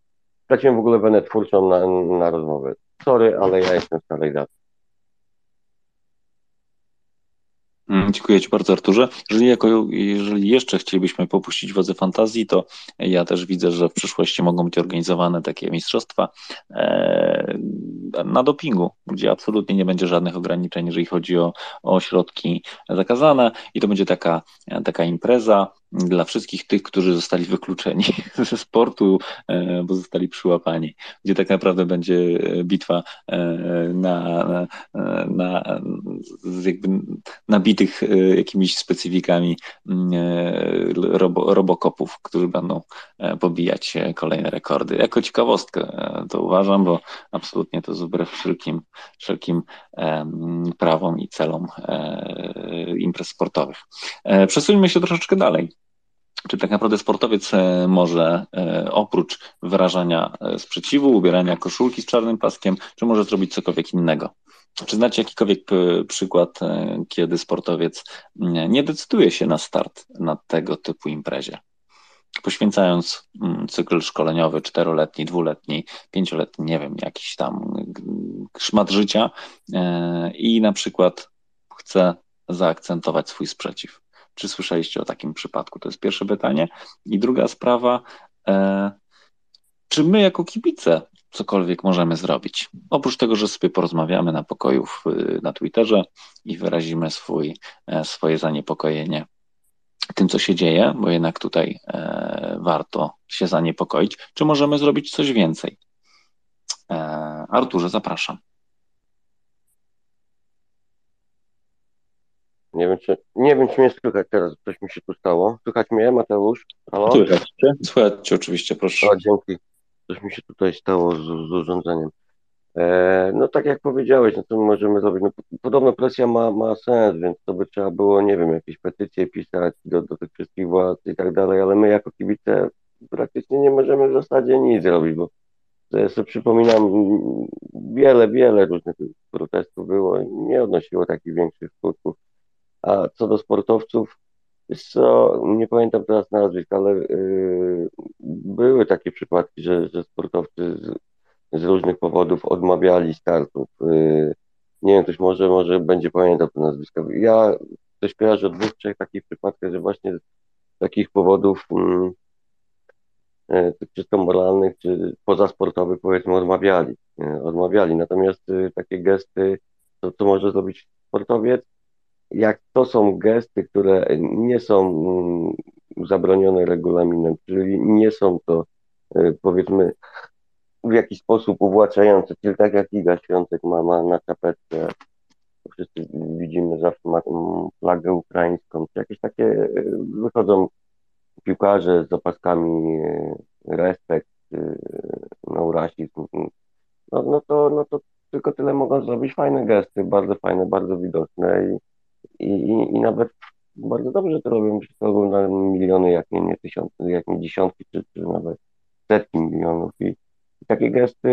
straciłem w ogóle wenę twórczą na, na rozmowę. Sorry, ale ja jestem starej daty. Mm, Dziękuję Ci bardzo, Arturze. Jeżeli, jako, jeżeli jeszcze chcielibyśmy popuścić wodze fantazji, to ja też widzę, że w przyszłości mogą być organizowane takie mistrzostwa e, na dopingu, gdzie absolutnie nie będzie żadnych ograniczeń, jeżeli chodzi o, o środki zakazane i to będzie taka, taka impreza dla wszystkich tych, którzy zostali wykluczeni ze sportu, e, bo zostali przyłapani, gdzie tak naprawdę będzie bitwa e, na, na, na, jakby nabitych e, jakimiś specyfikami mm, robo, robokopów, którzy będą pobijać kolejne rekordy. Jako ciekawostkę to uważam, bo absolutnie to jest wbrew wszelkim, wszelkim prawom i celom imprez sportowych. Przesuńmy się troszeczkę dalej. Czy tak naprawdę sportowiec e, może e, oprócz wyrażania e, sprzeciwu, ubierania koszulki z czarnym paskiem, czy może zrobić cokolwiek innego? Czy znacie jakikolwiek przykład, kiedy sportowiec nie decyduje się na start na tego typu imprezie? Poświęcając mm, cykl szkoleniowy czteroletni, dwuletni, pięcioletni, nie wiem, jakiś tam szmat życia i na przykład chce zaakcentować swój sprzeciw. Czy słyszeliście o takim przypadku? To jest pierwsze pytanie. I druga sprawa, e, czy my jako kibice cokolwiek możemy zrobić? Oprócz tego, że sobie porozmawiamy na pokoju w, na Twitterze i wyrazimy swój, e, swoje zaniepokojenie tym, co się dzieje, bo jednak tutaj e, warto się zaniepokoić. Czy możemy zrobić coś więcej? E, Arturze, zapraszam. Nie wiem, czy, nie wiem, czy mnie słychać teraz, coś mi się tu stało. Słychać mnie, Mateusz? Halo? Słychać cię, słychać cię oczywiście, proszę. O, dzięki. Coś mi się tutaj stało z, z urządzeniem. E, no tak jak powiedziałeś, no co my możemy zrobić? No, podobno presja ma, ma sens, więc to by trzeba było, nie wiem, jakieś petycje pisać do, do tych wszystkich władz i tak dalej, ale my jako kibice praktycznie nie możemy w zasadzie nic zrobić, bo ja sobie przypominam, wiele, wiele różnych protestów było i nie odnosiło takich większych skutków. A co do sportowców, co, nie pamiętam teraz nazwisk, ale yy, były takie przypadki, że, że sportowcy z, z różnych powodów odmawiali startów. Yy, nie wiem, ktoś może, może będzie pamiętał te nazwiska. Ja coś kojarzę o dwóch, trzech takich przypadkach, że właśnie z takich powodów yy, czysto moralnych, czy pozasportowych powiedzmy odmawiali. Yy, odmawiali. Natomiast yy, takie gesty, to co może zrobić sportowiec, jak to są gesty, które nie są mm, zabronione regulaminem, czyli nie są to y, powiedzmy w jakiś sposób uwłaczające, czyli tak jak Iga Świątek ma, ma na czapeczce, wszyscy widzimy zawsze ma flagę ukraińską, czy jakieś takie y, wychodzą piłkarze z opaskami y, respekt, no rasizm, no, no, to, no to tylko tyle mogą zrobić, fajne gesty, bardzo fajne, bardzo widoczne i i, i, i nawet bardzo dobrze to robią, że to oglądają miliony, jak nie, nie tysiące, jak nie dziesiątki, czy, czy nawet setki milionów i, i takie gesty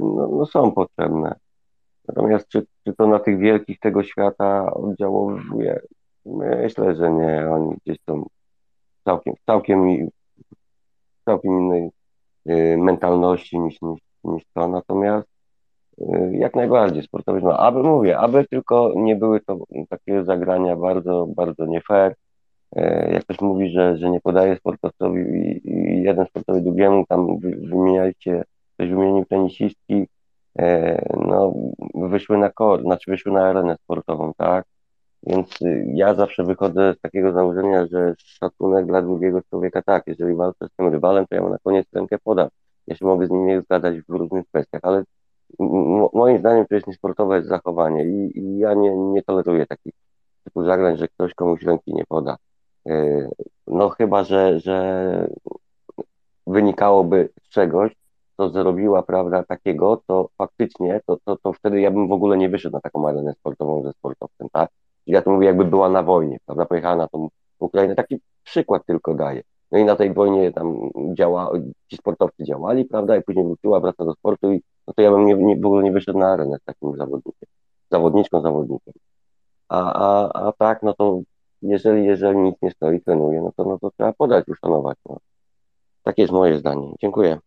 no, no, są potrzebne. Natomiast czy, czy to na tych wielkich tego świata oddziałuje? Myślę, że nie. Oni gdzieś są całkiem, całkiem, całkiem innej y, mentalności niż, niż, niż to. Natomiast jak najbardziej sportowy, no, aby mówię, aby tylko nie były to takie zagrania bardzo, bardzo nie fair. Y, jak ktoś mówi, że, że nie podaje sportowcowi i jeden sportowy drugiemu, tam wymieniajcie, ktoś wymienił tenisistki, y, no wyszły na kor, znaczy wyszły na arenę sportową, tak? Więc ja zawsze wychodzę z takiego założenia, że szacunek dla drugiego człowieka, tak, jeżeli walczę z tym rywalem, to ja mu na koniec rękę podam. Ja się mogę z nim nie zgadzać w różnych kwestiach, ale moim zdaniem to jest niesportowe zachowanie i, i ja nie, nie toleruję takich typu zagrań, że ktoś komuś ręki nie poda. E, no chyba, że, że wynikałoby z czegoś, co zrobiła, prawda, takiego, to faktycznie, to, to, to wtedy ja bym w ogóle nie wyszedł na taką arenę sportową ze sportowcem, tak? Ja to mówię, jakby była na wojnie, prawda, pojechała na tą Ukrainę. Taki przykład tylko daję. No i na tej wojnie tam działa, ci sportowcy działali, prawda, i później wróciła, wraca do sportu i no to ja bym nie, nie, w ogóle nie wyszedł na arenę z takim zawodnikiem, zawodniczką, zawodnikiem. A, a, a tak, no to jeżeli, jeżeli nic nie stoi, trenuje, no to, no to trzeba podać, uszanować. No. Takie jest moje zdanie. Dziękuję.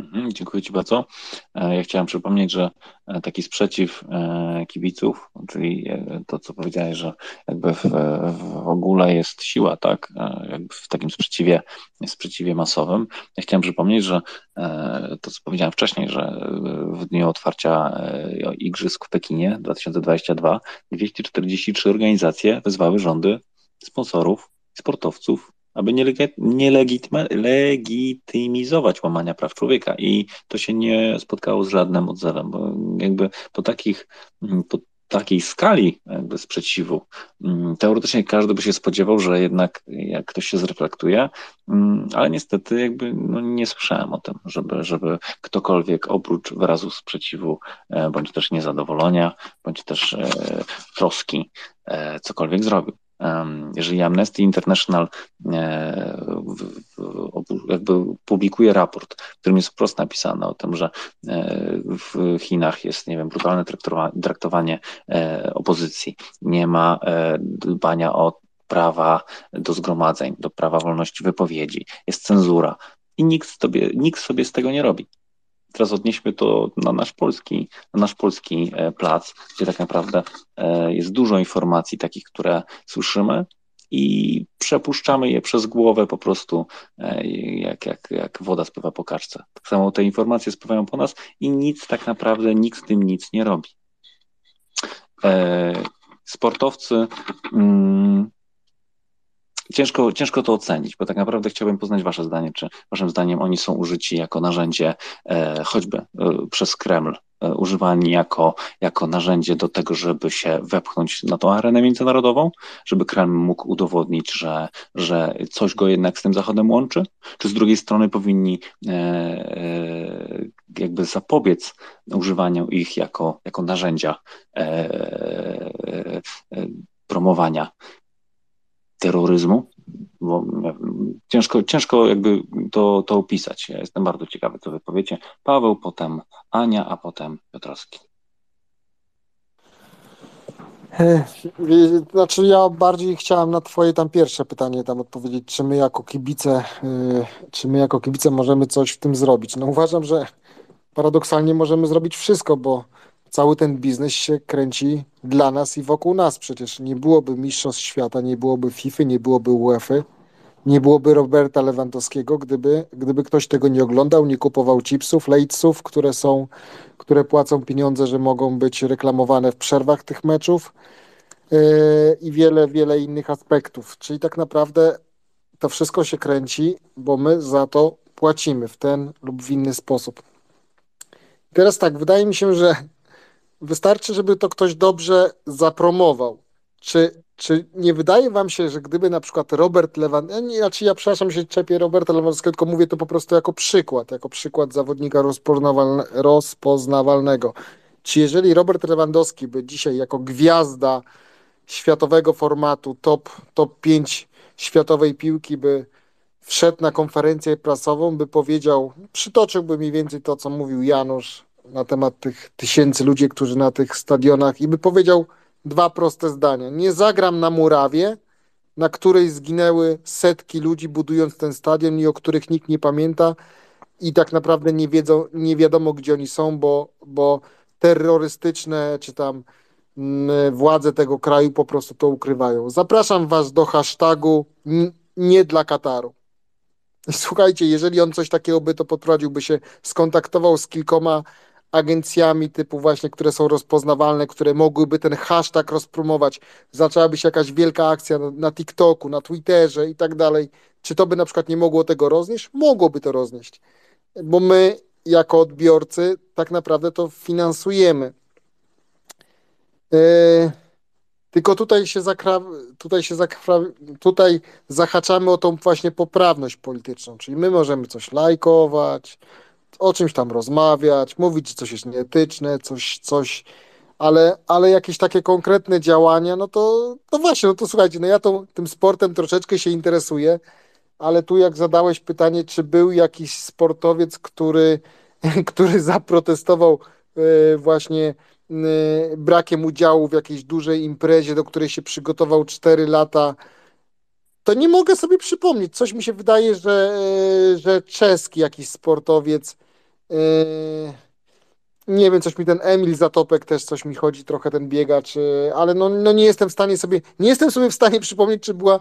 Mhm, dziękuję Ci bardzo. E, ja chciałem przypomnieć, że e, taki sprzeciw e, kibiców, czyli to, co powiedziałeś, że jakby w, w ogóle jest siła, tak, jakby w takim sprzeciwie, sprzeciwie masowym. Ja chciałem przypomnieć, że to, co powiedziałem wcześniej, że w dniu otwarcia Igrzysk w Pekinie 2022 243 organizacje wezwały rządy sponsorów, sportowców aby nie, nie legitymizować łamania praw człowieka. I to się nie spotkało z żadnym odzewem, bo jakby po takich, mm, po takiej skali jakby sprzeciwu, mm, teoretycznie każdy by się spodziewał, że jednak jak ktoś się zreflektuje, mm, ale niestety jakby no nie słyszałem o tym, żeby, żeby ktokolwiek oprócz wyrazu sprzeciwu, e, bądź też niezadowolenia, bądź też e, troski, e, cokolwiek zrobił jeżeli Amnesty International e, jakby publikuje raport, w którym jest wprost napisane o tym, że e, w Chinach jest, nie wiem, brutalne traktowanie e, opozycji, nie ma dbania o prawa do zgromadzeń, do prawa wolności wypowiedzi, jest cenzura i nikt sobie, nikt sobie z tego nie robi. Teraz odnieśmy to na nasz polski, na nasz polski e, plac, gdzie tak naprawdę e, jest dużo informacji takich, które słyszymy i przepuszczamy je przez głowę po prostu, e, jak, jak, jak woda spływa po kaczce. Tak samo te informacje spływają po nas i nic tak naprawdę, nikt z tym nic nie robi. Sportowcy mm, ciężko, ciężko to ocenić, bo tak naprawdę chciałbym poznać Wasze zdanie, czy Waszym zdaniem oni są użyci jako narzędzie e, choćby e, przez Kreml, e, używani jako, jako narzędzie do tego, żeby się wepchnąć na tą arenę międzynarodową, żeby Kreml mógł udowodnić, że, że coś go jednak z tym Zachodem łączy, czy z drugiej strony powinni jakby zapobiec używaniu ich jako, jako narzędzia promowania terroryzmu, bo ciężko, ciężko jakby to, to opisać. Ja jestem bardzo ciekawy, co wy. Paweł, potem Ania, a potem Piotrowski. E, znaczy ja bardziej chciałem na twoje tam pierwsze pytanie tam odpowiedzieć, czy my jako kibice, e, czy my jako kibice możemy coś w tym zrobić. No uważam, że paradoksalnie możemy zrobić wszystko, bo cały ten biznes się kręci dla nas i wokół nas. Przecież nie byłoby Mistrzostw Świata, nie byłoby FIFA, nie byłoby UEFA, nie byłoby Roberta Lewandowskiego, gdyby, gdyby ktoś tego nie oglądał, nie kupował chipsów, lejców, które są, które płacą pieniądze, że mogą być reklamowane w przerwach tych meczów yy, i wiele, wiele innych aspektów. Czyli tak naprawdę to wszystko się kręci, bo my za to płacimy w ten lub w inny sposób. Teraz tak, wydaje mi się, że Wystarczy, żeby to ktoś dobrze zapromował. Czy, czy nie wydaje wam się, że gdyby na przykład Robert Lewandowski, znaczy ja przepraszam się czepię Roberta Lewandowskiego, tylko mówię to po prostu jako przykład, jako przykład zawodnika rozpoznawalne, rozpoznawalnego. Czy jeżeli Robert Lewandowski by dzisiaj jako gwiazda światowego formatu, top, top 5 światowej piłki by wszedł na konferencję prasową, by powiedział, przytoczyłby mniej więcej to, co mówił Janusz, na temat tych tysięcy ludzi, którzy na tych stadionach i by powiedział dwa proste zdania. Nie zagram na murawie, na której zginęły setki ludzi budując ten stadion i o których nikt nie pamięta i tak naprawdę nie wiedzą, nie wiadomo gdzie oni są, bo, bo terrorystyczne czy tam mm, władze tego kraju po prostu to ukrywają. Zapraszam Was do hashtagu nie dla Kataru. Słuchajcie, jeżeli on coś takiego by to podprowadził, by się skontaktował z kilkoma agencjami typu właśnie, które są rozpoznawalne, które mogłyby ten hashtag rozpromować, zaczęłaby się jakaś wielka akcja na, na TikToku, na Twitterze i tak dalej, czy to by na przykład nie mogło tego roznieść? Mogłoby to roznieść, bo my jako odbiorcy tak naprawdę to finansujemy. Yy, tylko tutaj się, zakra, tutaj się zakra, tutaj zahaczamy o tą właśnie poprawność polityczną, czyli my możemy coś lajkować, o czymś tam rozmawiać, mówić, że coś jest nieetyczne, coś, coś, ale, ale jakieś takie konkretne działania, no to, no właśnie, no to słuchajcie, no ja to, tym sportem troszeczkę się interesuję, ale tu jak zadałeś pytanie, czy był jakiś sportowiec, który, który zaprotestował e, właśnie e, brakiem udziału w jakiejś dużej imprezie, do której się przygotował 4 lata, to nie mogę sobie przypomnieć. Coś mi się wydaje, że, że czeski jakiś sportowiec. Yy, nie wiem, coś mi ten Emil Zatopek też coś mi chodzi, trochę ten biegacz, yy, ale no, no nie jestem w stanie sobie, nie jestem sobie w stanie przypomnieć, czy była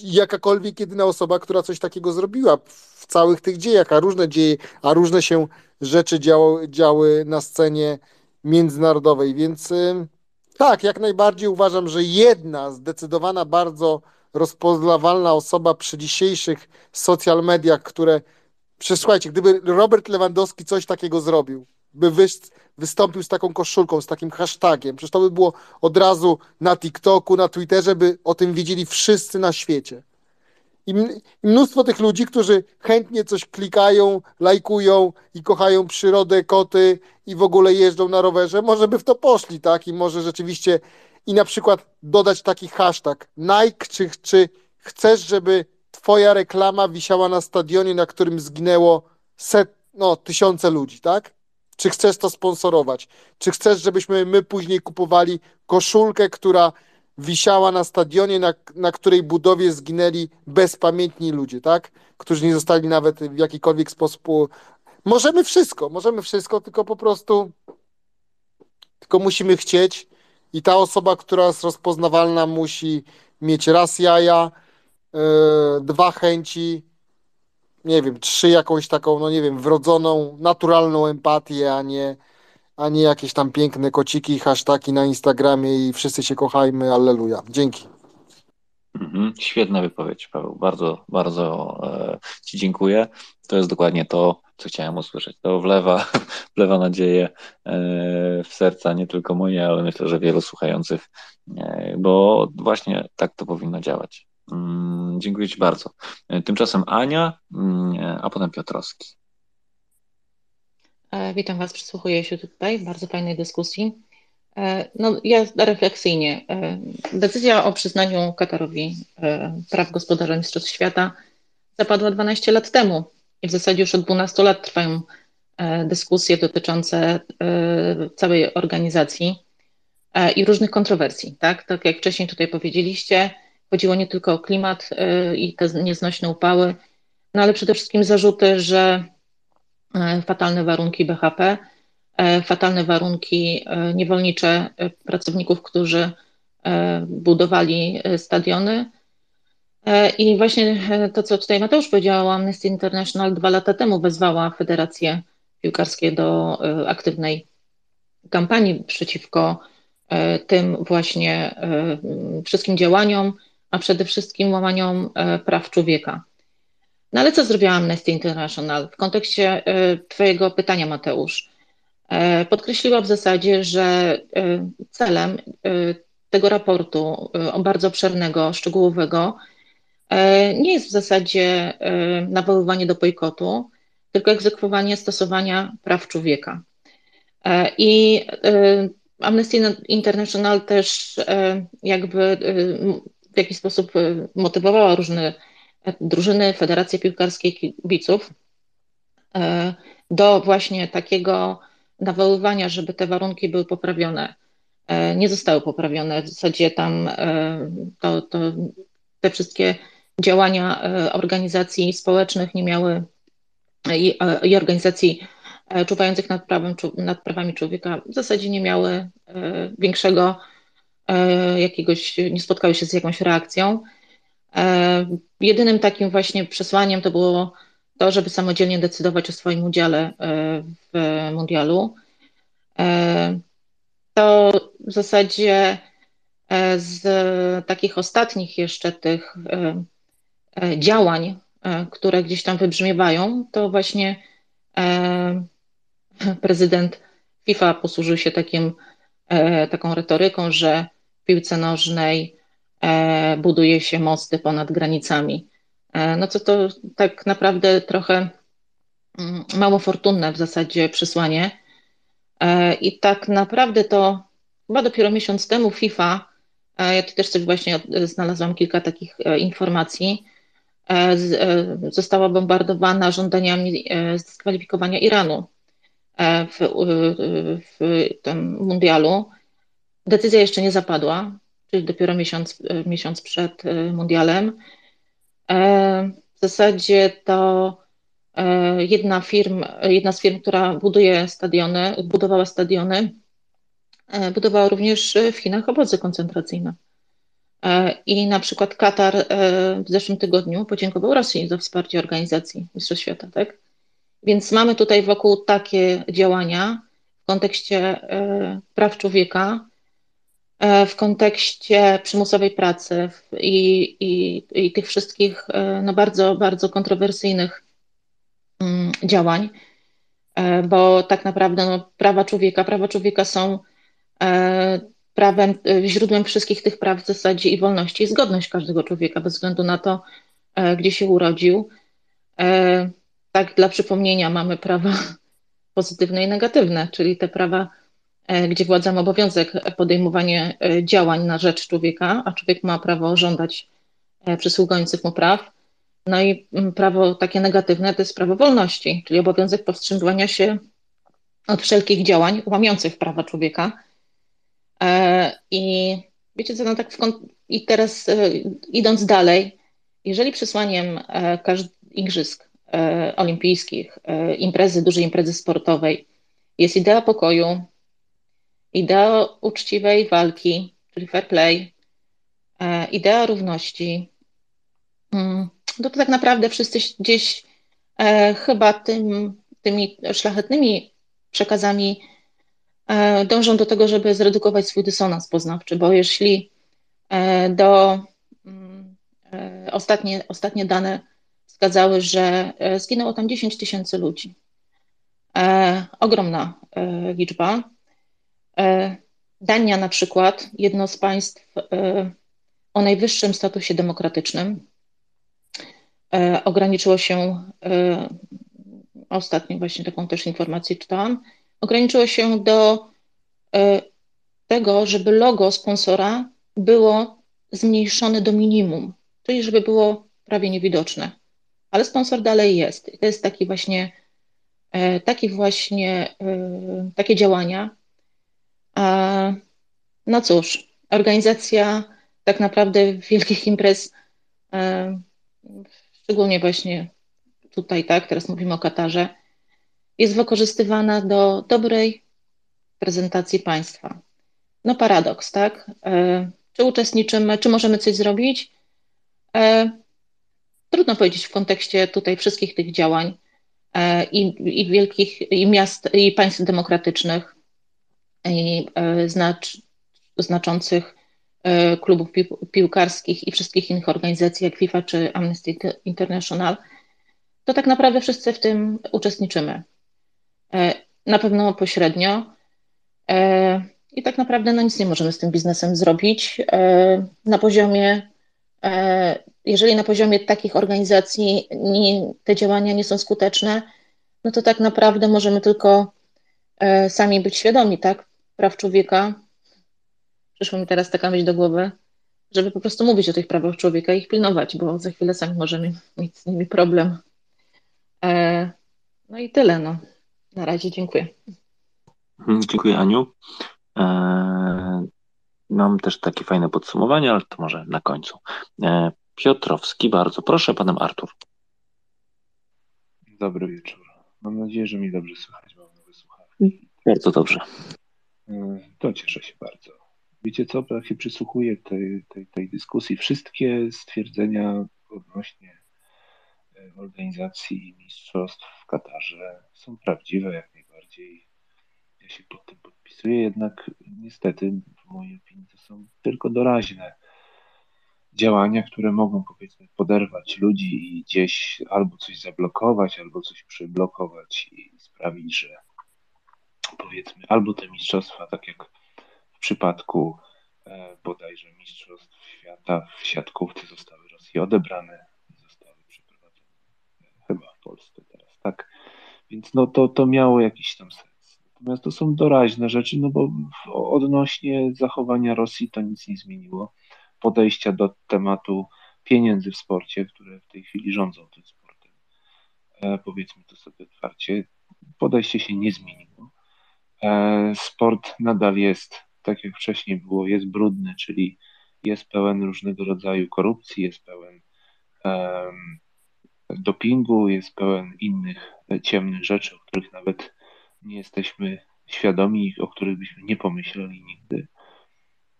jakakolwiek jedyna osoba, która coś takiego zrobiła w całych tych dziejach, a różne dzieje, a różne się rzeczy działy, działy na scenie międzynarodowej, więc yy, tak, jak najbardziej uważam, że jedna zdecydowana bardzo rozpoznawalna osoba przy dzisiejszych social mediach, które przesłuchajcie, gdyby Robert Lewandowski coś takiego zrobił, by wystąpił z taką koszulką, z takim hashtagiem, przecież to by było od razu na TikToku, na Twitterze, by o tym wiedzieli wszyscy na świecie. I mnóstwo tych ludzi, którzy chętnie coś klikają, lajkują i kochają przyrodę, koty i w ogóle jeżdżą na rowerze, może by w to poszli, tak? I może rzeczywiście i na przykład dodać taki hashtag Nike, czy, czy chcesz, żeby twoja reklama wisiała na stadionie, na którym zginęło set, no, tysiące ludzi, tak? Czy chcesz to sponsorować? Czy chcesz, żebyśmy my później kupowali koszulkę, która wisiała na stadionie, na, na której budowie zginęli bezpamiętni ludzie, tak? Którzy nie zostali nawet w jakikolwiek sposób. Możemy wszystko, możemy wszystko, tylko po prostu tylko musimy chcieć i ta osoba, która jest rozpoznawalna, musi mieć raz jaja, dwa chęci, nie wiem, trzy jakąś taką, no nie wiem, wrodzoną, naturalną empatię, a nie, a nie jakieś tam piękne kociki, hasztagi na Instagramie i wszyscy się kochajmy, alleluja. Dzięki. Mhm, świetna wypowiedź, Paweł. Bardzo, bardzo e, Ci dziękuję. To jest dokładnie to, co chciałem usłyszeć. To wlewa, wlewa nadzieję e, w serca nie tylko moje, ale myślę, że wielu słuchających, e, bo właśnie tak to powinno działać. Mm, dziękuję Ci bardzo. E, tymczasem Ania, mm, a potem Piotrowski. Witam Was, przysłuchuję się tutaj bardzo fajnej dyskusji. No, ja refleksyjnie. Decyzja o przyznaniu Katarowi praw gospodarza Mistrzostw Świata zapadła 12 lat temu i w zasadzie już od 12 lat trwają e, dyskusje dotyczące e, całej organizacji e, i różnych kontrowersji. Tak, tak jak wcześniej tutaj powiedzieliście, chodziło nie tylko o klimat i te nieznośne upały, no ale przede wszystkim zarzuty, że fatalne warunki BHP, fatalne warunki niewolnicze pracowników, którzy budowali stadiony, I właśnie to, co tutaj Mateusz powiedział, Amnesty International dwa lata temu wezwała Federację Piłkarskie do aktywnej kampanii przeciwko tym właśnie wszystkim działaniom, a przede wszystkim łamaniom praw człowieka. No ale co zrobiła Amnesty International w kontekście Twojego pytania, Mateusz? Podkreśliła w zasadzie, że celem tego raportu, bardzo obszernego, szczegółowego, E, nie jest w zasadzie e, nawoływanie do bojkotu, tylko egzekwowanie stosowania praw człowieka. E, I Amnesty International też jakby w jakiś sposób motywowała różne drużyny, federacje piłkarskie, kibiców do właśnie takiego nawoływania, żeby te warunki były poprawione. Nie zostały poprawione. W zasadzie tam to, to te wszystkie działania e, organizacji społecznych nie miały i, e, i organizacji e, czuwających nad, prawem, nad prawami człowieka w zasadzie nie miały większego jakiegoś, nie spotkały się z jakąś reakcją. Jedynym takim właśnie przesłaniem to było to, żeby samodzielnie decydować o swoim udziale w mundialu. To w zasadzie z takich ostatnich jeszcze tych E, działań, e, które gdzieś tam wybrzmiewają, to właśnie e, prezydent FIFA posłużył się takim, taką retoryką, że piłce nożnej buduje się mosty ponad granicami. No co to tak naprawdę trochę mm, mało fortunne w zasadzie przesłanie. I tak naprawdę to chyba dopiero miesiąc temu FIFA, ja tu też sobie właśnie znalazłam kilka takich informacji, E, e, została bombardowana żądaniami e, zdyskwalifikowania Iranu w, w tym mundialu. Decyzja jeszcze nie zapadła, czyli dopiero miesiąc, miesiąc przed mundialem. W zasadzie to jedna firm, jedna z firm, która buduje stadiony, budowała stadiony, budowała również w Chinach obozy koncentracyjne. I na przykład Katar w zeszłym tygodniu podziękował Rosji za wsparcie organizacji Mistrzostw Świata, tak? Więc mamy tutaj wokół takie działania w kontekście e, praw człowieka, e, w kontekście przymusowej pracy i, i, i tych wszystkich e, no bardzo, bardzo kontrowersyjnych mm, działań, bo tak naprawdę no, prawa człowieka, prawa człowieka są prawem, źródłem wszystkich tych praw w zasadzie i wolności i zgodność każdego człowieka bez względu na to, gdzie się urodził. Tak, dla przypomnienia mamy prawa pozytywne i negatywne, czyli te prawa, e, gdzie władza ma obowiązek podejmowania e, działań na rzecz człowieka, a człowiek ma prawo żądać e, przysługujących mu praw. No i mm, prawo takie negatywne to jest prawo wolności, czyli obowiązek powstrzymywania się od wszelkich działań łamiących prawa człowieka. I wiecie co, no tak i teraz idąc dalej, jeżeli przesłaniem igrzysk E, olimpijskich, e, imprezy, dużej imprezy sportowej, jest idea pokoju, idea uczciwej walki, czyli fair play, e, idea równości, mm, no to tak naprawdę wszyscy gdzieś chyba tym, tymi szlachetnymi przekazami dążą do tego, żeby zredukować swój dysonans poznawczy, bo jeśli do mm, ostatnie, ostatnie dane wskazały, że e, zginęło tam 10 tysięcy ludzi. E, ogromna e, liczba. E, Dania na przykład, jedno z państw e, o najwyższym statusie demokratycznym, e, ograniczyło się, ostatnio właśnie taką też informację czytałam, ograniczyło się do tego, żeby logo sponsora było zmniejszone do minimum, czyli żeby było prawie niewidoczne ale sponsor dalej jest. I to jest taki właśnie, taki właśnie, takie działania. No cóż, organizacja tak naprawdę wielkich imprez, e, szczególnie właśnie tutaj, tak, teraz mówimy o Katarze, jest wykorzystywana do dobrej prezentacji państwa. No paradoks, tak? Czy uczestniczymy, czy możemy coś zrobić? trudno powiedzieć w kontekście tutaj wszystkich tych działań e, i, i wielkich i miast, i państw demokratycznych, i e, znacz, znaczących e, klubów piłkarskich i wszystkich innych organizacji jak FIFA czy Amnesty International, to tak naprawdę wszyscy w tym uczestniczymy. Na pewno pośrednio. I tak naprawdę no, nic nie możemy z tym biznesem zrobić. Na poziomie jeżeli na poziomie takich organizacji nie, te działania nie są skuteczne, no to tak naprawdę możemy tylko e, sami być świadomi, tak, praw człowieka. Przyszło mi teraz taka myśl do głowy, żeby po prostu mówić o tych prawach człowieka i ich pilnować, bo za chwilę sami możemy mieć z nimi problem. E, no i tyle, no. Na razie dziękuję. Mhm, dziękuję, Aniu. E, mam też takie fajne podsumowanie, ale to może na końcu. E, Piotrowski, bardzo proszę, panem Artur. Dobry wieczór. Mam nadzieję, że mi dobrze słychać. Mam nowe słuchawki. Bardzo dobrze. E, to cieszę się bardzo. Wiecie co, jak się przysłuchuję tej, tej, tej dyskusji, wszystkie stwierdzenia odnośnie e, organizacji mistrzostw w Katarze są prawdziwe jak najbardziej. Ja się pod tym podpisuję, jednak niestety w mojej opinii to są tylko doraźne działania, które mogą powiedzmy poderwać ludzi i gdzieś albo coś zablokować, albo coś przyblokować i sprawić, że powiedzmy albo te mistrzostwa, tak jak w przypadku e, bodajże mistrzostw świata w siatkówce zostały Rosji odebrane zostały przeprowadzone e, chyba w Polsce teraz, tak? Więc no to, to miało jakiś tam sens. Natomiast to są doraźne rzeczy, no bo odnośnie zachowania Rosji to nic nie zmieniło podejścia do tematu pieniędzy w sporcie, które w tej chwili rządzą tym sportem. E, powiedzmy to sobie otwarcie, podejście się nie zmieniło. E, sport nadal jest, tak jak wcześniej było, jest brudny, czyli jest pełen różnego rodzaju korupcji, jest pełen dopingu, jest pełen innych ciemnych rzeczy, o których nawet nie jesteśmy świadomi, o których byśmy nie pomyśleli nigdy,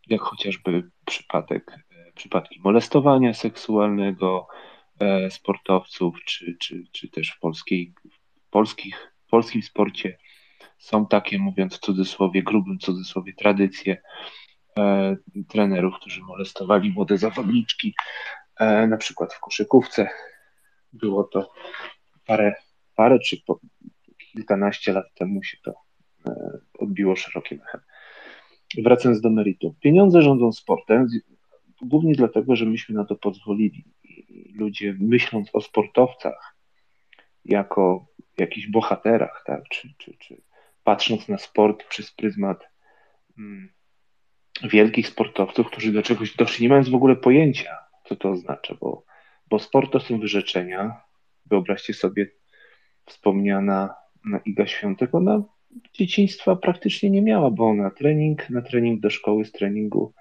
jak chociażby przypadek, przypadki molestowania seksualnego sportowców, czy, czy, czy też w polskiej, polskich, polskim sporcie są takie, mówiąc w cudzysłowie, grubym cudzysłowie, tradycje e, trenerów, którzy molestowali młode zawodniczki, e, na przykład w koszykówce. Było to parę, parę czy po, kilkanaście lat temu się to e, odbiło szerokim echem. Wracając do meritum. Pieniądze rządzą sportem, głównie dlatego, że myśmy na to pozwolili. Ludzie, myśląc o sportowcach jako jakichś bohaterach, tak, czy, czy, czy patrząc na sport przez pryzmat hmm, wielkich sportowców, którzy do czegoś doszli, nie mając w ogóle pojęcia, co to oznacza, bo, bo sport to są wyrzeczenia. Wyobraźcie sobie wspomniana Iga Świątek, ona dzieciństwa praktycznie nie miała, bo ona trening, na trening do szkoły, z treningu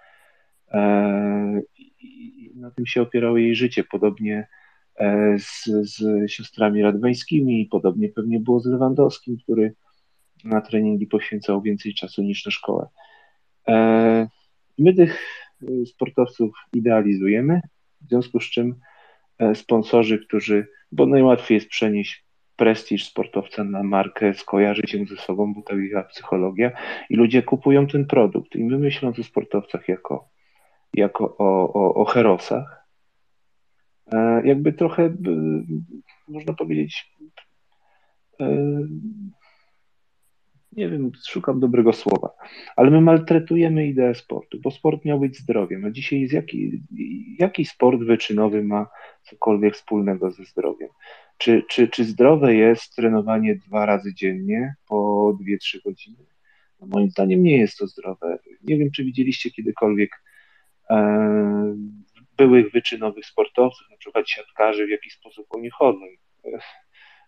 e, i na tym się opierało jej życie. Podobnie e, z, z siostrami radwańskimi, podobnie pewnie było z Lewandowskim, który na treningi poświęcał więcej czasu niż na szkołę. E, my tych e, sportowców idealizujemy, w związku z czym e, sponsorzy, którzy, bo najłatwiej jest przenieść prestiż sportowca na markę, skojarzyć ją ze sobą, bo to jest psychologia i ludzie kupują ten produkt i my myśląc o sportowcach jako, jako o, o, o herosach, jakby trochę, można powiedzieć, nie wiem, szukam dobrego słowa, ale my maltretujemy ideę sportu, bo sport miał być zdrowiem, a dzisiaj jaki, jaki sport wyczynowy ma cokolwiek wspólnego ze zdrowiem? Czy, czy, czy zdrowe jest trenowanie dwa razy dziennie po 2-3 godziny? No moim zdaniem nie jest to zdrowe. Nie wiem, czy widzieliście kiedykolwiek e, byłych wyczynowych sportowców, na przykład siatkarzy, w jaki sposób oni chodzą.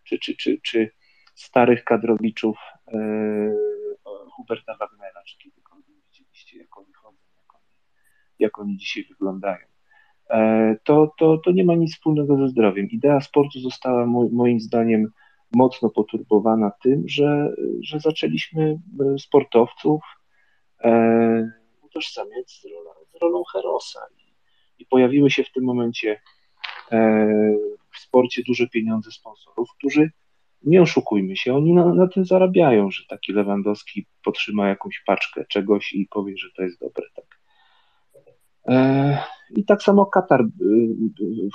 Czy, czy, czy, czy starych kadrowiczów e, Huberta Wagnera, czy kiedykolwiek widzieliście, jak oni chodzą, jak oni, jak oni dzisiaj wyglądają. E, to, to, to nie ma nic wspólnego ze zdrowiem. Idea sportu została moim zdaniem mocno poturbowana tym, że, że zaczęliśmy e, sportowców e, utożsamiać z rolą, z rolą herosa. I, I, pojawiły się w tym momencie e, w sporcie duże pieniądze sponsorów, którzy nie oszukujmy się, oni na, na, tym zarabiają, że taki Lewandowski potrzyma jakąś paczkę czegoś i powie, że to jest dobre. Tak. E, I tak samo Katar, y,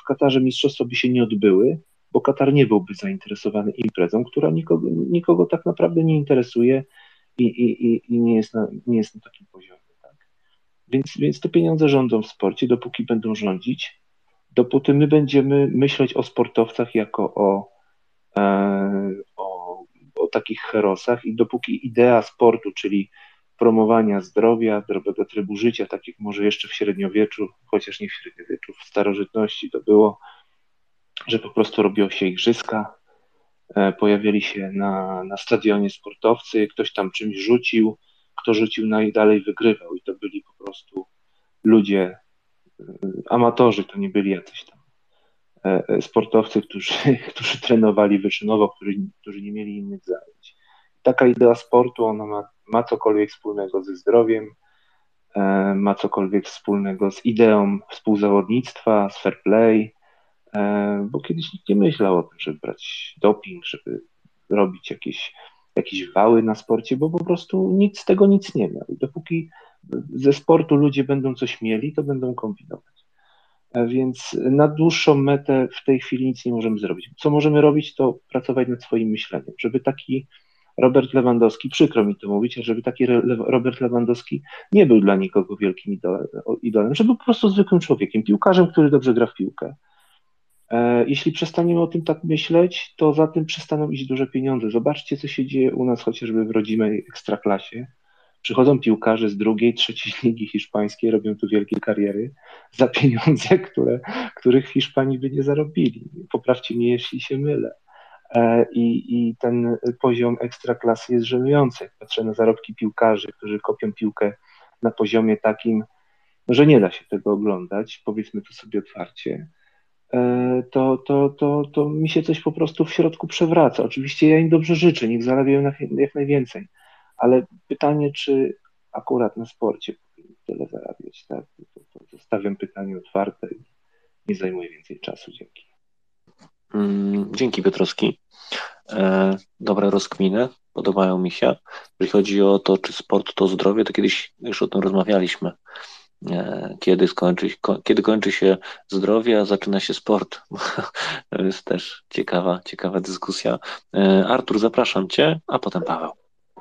w Katarze mistrzostwa by się nie odbyły, bo Katar nie byłby zainteresowany imprezą, która nikogo, nikogo tak naprawdę nie interesuje i, i, i nie, jest na, nie jest na takim poziomie. Tak. Więc, więc te pieniądze rządzą w sporcie, dopóki będą rządzić, dopóty my będziemy myśleć o sportowcach jako o o, o takich herosach. I dopóki idea sportu, czyli promowania zdrowia, zdrowego trybu życia, takich może jeszcze w średniowieczu, chociaż nie w średniowieczu, w starożytności to było, że po prostu robiło się igrzyska, e, pojawiali się na, na stadionie sportowcy, ktoś tam czymś rzucił, kto rzucił najdalej wygrywał. I to byli po prostu ludzie, e, amatorzy, to nie byli jacyś tam E, e, sportowcy, którzy, którzy trenowali wyczynowo, którzy, którzy nie mieli innych zajęć. Taka idea sportu, ona ma, ma cokolwiek wspólnego ze zdrowiem, e, ma cokolwiek wspólnego z ideą współzawodnictwa, z fair play, bo kiedyś nikt nie myślał o tym, żeby brać doping, żeby robić jakieś, jakieś wały na sporcie, bo po prostu nikt z tego nic nie miał. I dopóki ze sportu ludzie będą coś mieli, to będą kombinować. Więc na dłuższą metę w tej chwili nic nie możemy zrobić. Co możemy robić, to pracować nad swoim myśleniem, żeby taki Robert Lewandowski, przykro mi to mówić, żeby taki Robert Lewandowski nie był dla nikogo wielkim idolem, żeby po prostu zwykłym człowiekiem, piłkarzem, który dobrze gra w piłkę. E, jeśli przestaniemy o tym tak myśleć, to za tym przestaną iść duże pieniądze. Zobaczcie, co się dzieje u nas chociażby w rodzimej ekstraklasie Przychodzą piłkarze z drugiej, trzeciej ligi hiszpańskiej, robią tu wielkie kariery za pieniądze, które, których Hiszpanii by nie zarobili. Poprawcie mnie, jeśli się mylę. E, I, I ten poziom ekstraklasy jest żenujący. Patrzę na zarobki piłkarzy, którzy kopią piłkę na poziomie takim, że nie da się tego oglądać, powiedzmy to sobie otwarcie. e, to, to, to, to mi się coś po prostu w środku przewraca. Oczywiście ja im dobrze życzę, niech zarabiają jak najwięcej, ale pytanie, czy akurat na sporcie powinni tyle zarabiać, tak? To, to zostawiam pytanie otwarte i nie zajmuję więcej czasu. Dzięki. Mm, dzięki Piotrowski. E, dobre rozkminy, podobają mi się. Jeżeli chodzi o to, czy sport to zdrowie, to kiedyś już o tym rozmawialiśmy. E, kiedy, skończy, kiedy kończy się zdrowie, a zaczyna się sport. to jest też ciekawa, ciekawa dyskusja. E, Artur, zapraszam Cię, a potem Paweł.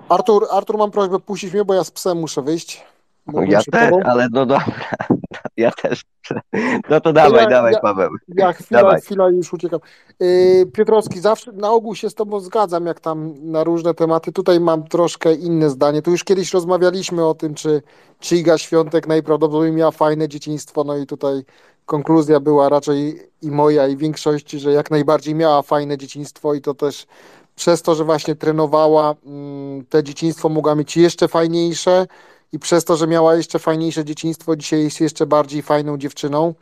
Artur, Artur, mam prośbę puścić mnie, bo ja z psem muszę wyjść. Ja też, ale no dobra. Ja też. No to dawaj, ja, dawaj, ja, Paweł. Ja chwila, dawaj. chwila już uciekam. Yy, Piotrowski, zawsze na ogół się z tobą zgadzam, jak tam na różne tematy. Tutaj mam troszkę inne zdanie. Tu już kiedyś rozmawialiśmy o tym, czy, czy Iga Świątek najprawdopodobniej miała fajne dzieciństwo, no i tutaj konkluzja była raczej i moja, i większości, że jak najbardziej miała fajne dzieciństwo i to też przez to, że właśnie trenowała, mm, te dzieciństwo mogła mieć jeszcze fajniejsze i przez to, że miała jeszcze fajniejsze dzieciństwo, dzisiaj jest jeszcze bardziej fajną dziewczyną.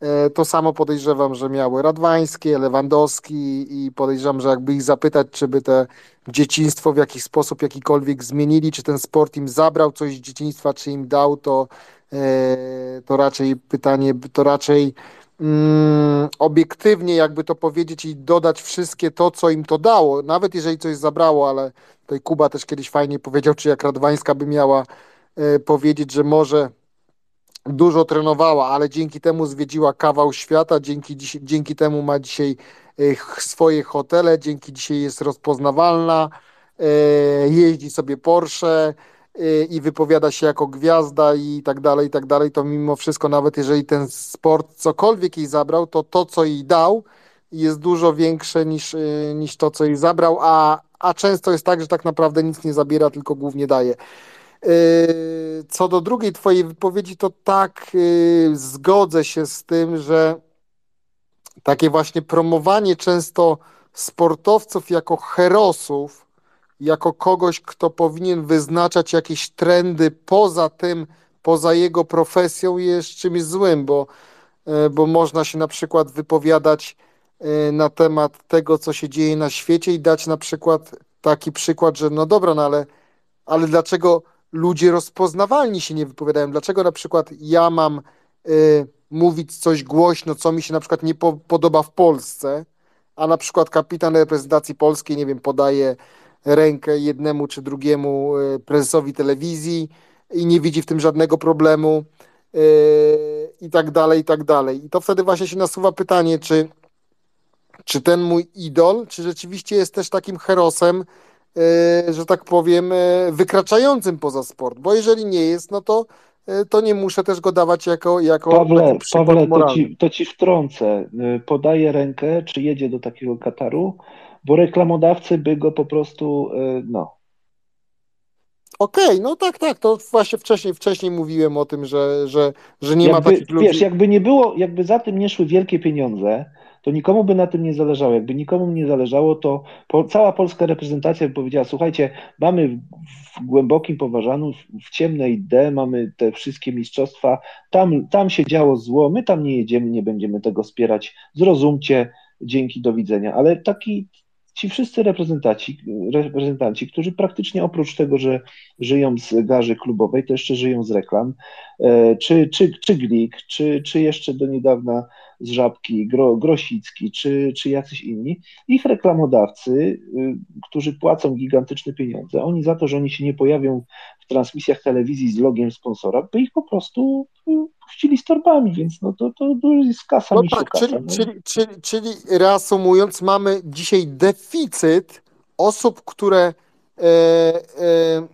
E, to samo podejrzewam, że miały Radwańskie, Lewandowski i podejrzewam, że jakby ich zapytać, czy by te dzieciństwo w jakiś sposób jakikolwiek zmienili, czy ten sport im zabrał coś z dzieciństwa, czy im dał, to, e, to raczej pytanie, to raczej mm, obiektywnie jakby to powiedzieć i dodać wszystkie to, co im to dało, nawet jeżeli coś zabrało, ale tutaj Kuba też kiedyś fajnie powiedział, czy jak Radwańska by miała e, powiedzieć, że może dużo trenowała, ale dzięki temu zwiedziła kawał świata, dzięki, dzięki temu ma dzisiaj e, swoje hotele, dzięki dzisiaj jest rozpoznawalna, e, jeździ sobie Porsche, i wypowiada się jako gwiazda i tak dalej, i tak dalej, to mimo wszystko, nawet jeżeli ten sport cokolwiek jej zabrał, to to, co jej dał, jest dużo większe niż, y, niż to, co jej zabrał, a, a często jest tak, że tak naprawdę nic nie zabiera, tylko głównie daje. Y, co do drugiej Twojej wypowiedzi, to tak y, zgodzę się z tym, że takie właśnie promowanie często sportowców jako herosów, jako kogoś, kto powinien wyznaczać jakieś trendy poza tym, poza jego profesją, jest czymś złym, bo, e, bo można się na przykład wypowiadać e, na temat tego, co się dzieje na świecie i dać na przykład taki przykład, że no dobra, no ale, ale dlaczego ludzie rozpoznawalni się nie wypowiadają? Dlaczego na przykład ja mam y, mówić coś głośno, co mi się na przykład nie po, podoba w Polsce, a na przykład kapitan reprezentacji polskiej, nie wiem, podaje rękę jednemu czy drugiemu e, prezesowi telewizji i nie widzi w tym żadnego problemu e, i tak dalej, i tak dalej. I to wtedy właśnie się nasuwa pytanie, czy, czy ten mój idol, czy rzeczywiście jest też takim herosem, e, że tak powiem, wykraczającym poza sport, bo jeżeli nie jest, no to to nie muszę też go dawać jako, jako Pawle, Pawle to, ci, to ci wtrącę. Podaje rękę, czy jedzie do takiego Kataru, bo reklamodawcy by go po prostu, e, no. Okej, okay, no tak, tak, to właśnie wcześniej, wcześniej mówiłem o tym, że, że, że nie jakby, ma takich ludzi. Wiesz, jakby nie było, jakby za tym nie szły wielkie pieniądze, to nikomu by na tym nie zależało. Jakby nikomu nie zależało, to po, cała polska reprezentacja by powiedziała, słuchajcie, mamy w, w głębokim poważaniu, w, w ciemnej D, mamy te wszystkie mistrzostwa, tam, tam się działo zło, my tam nie jedziemy, nie będziemy tego wspierać, zrozumcie, dzięki, do widzenia. Ale taki, ci wszyscy reprezentanci, reprezentanci, którzy praktycznie oprócz tego, że żyją z garzy klubowej, to jeszcze żyją z reklam, e, czy, czy, czy Glik, czy, czy jeszcze do niedawna z Żabki, Gro, Grosicki, czy, czy jacyś inni, ich reklamodawcy, y, którzy płacą gigantyczne pieniądze, oni za to, że oni się nie pojawią transmisjach telewizji z logiem sponsora, by ich po prostu y, puścili z torbami, więc no to, to, jest kasa no tak, czyli, no. czyli, czyli, czyli reasumując, mamy dzisiaj deficyt osób, które, e, e,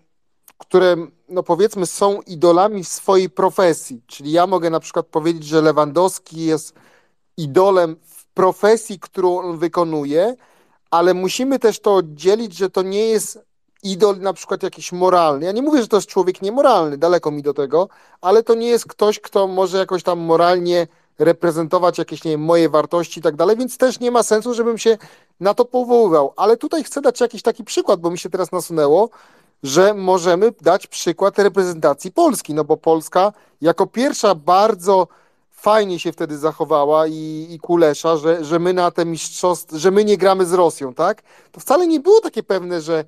które no powiedzmy są idolami w swojej profesji, czyli ja mogę na przykład powiedzieć, że Lewandowski jest idolem w profesji, którą on wykonuje, ale musimy też to oddzielić, że to nie jest idol na przykład jakiś moralny. Ja nie mówię, że to jest człowiek niemoralny, daleko mi do tego, ale to nie jest ktoś, kto może jakoś tam moralnie reprezentować jakieś, nie wiem, moje wartości i tak dalej, więc też nie ma sensu, żebym się na to powoływał. Ale tutaj chcę dać jakiś taki przykład, bo mi się teraz nasunęło, że możemy dać przykład reprezentacji Polski, no bo Polska jako pierwsza bardzo fajnie się wtedy zachowała i, i Kulesza, że, że my na te mistrzostwa, że my nie gramy z Rosją, tak? To wcale nie było takie pewne, że,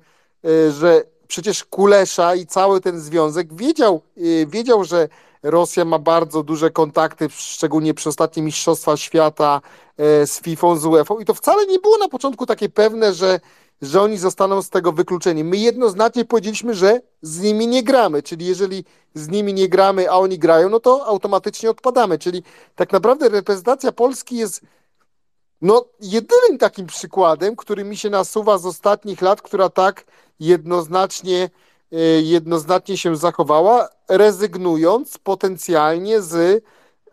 że przecież Kulesza i cały ten związek wiedział, e, wiedział, że Rosja ma bardzo duże kontakty, szczególnie przy ostatnim Mistrzostwa Świata e, z FIFA, z UEFA. I to wcale nie było na początku takie pewne, że, że oni zostaną z tego wykluczeni. My jednoznacznie powiedzieliśmy, że z nimi nie gramy, czyli jeżeli z nimi nie gramy, a oni grają, no to automatycznie odpadamy, czyli tak naprawdę reprezentacja Polski jest no, jedynym takim przykładem, który mi się nasuwa z ostatnich lat, która tak jednoznacznie, e, jednoznacznie się zachowała, rezygnując potencjalnie z,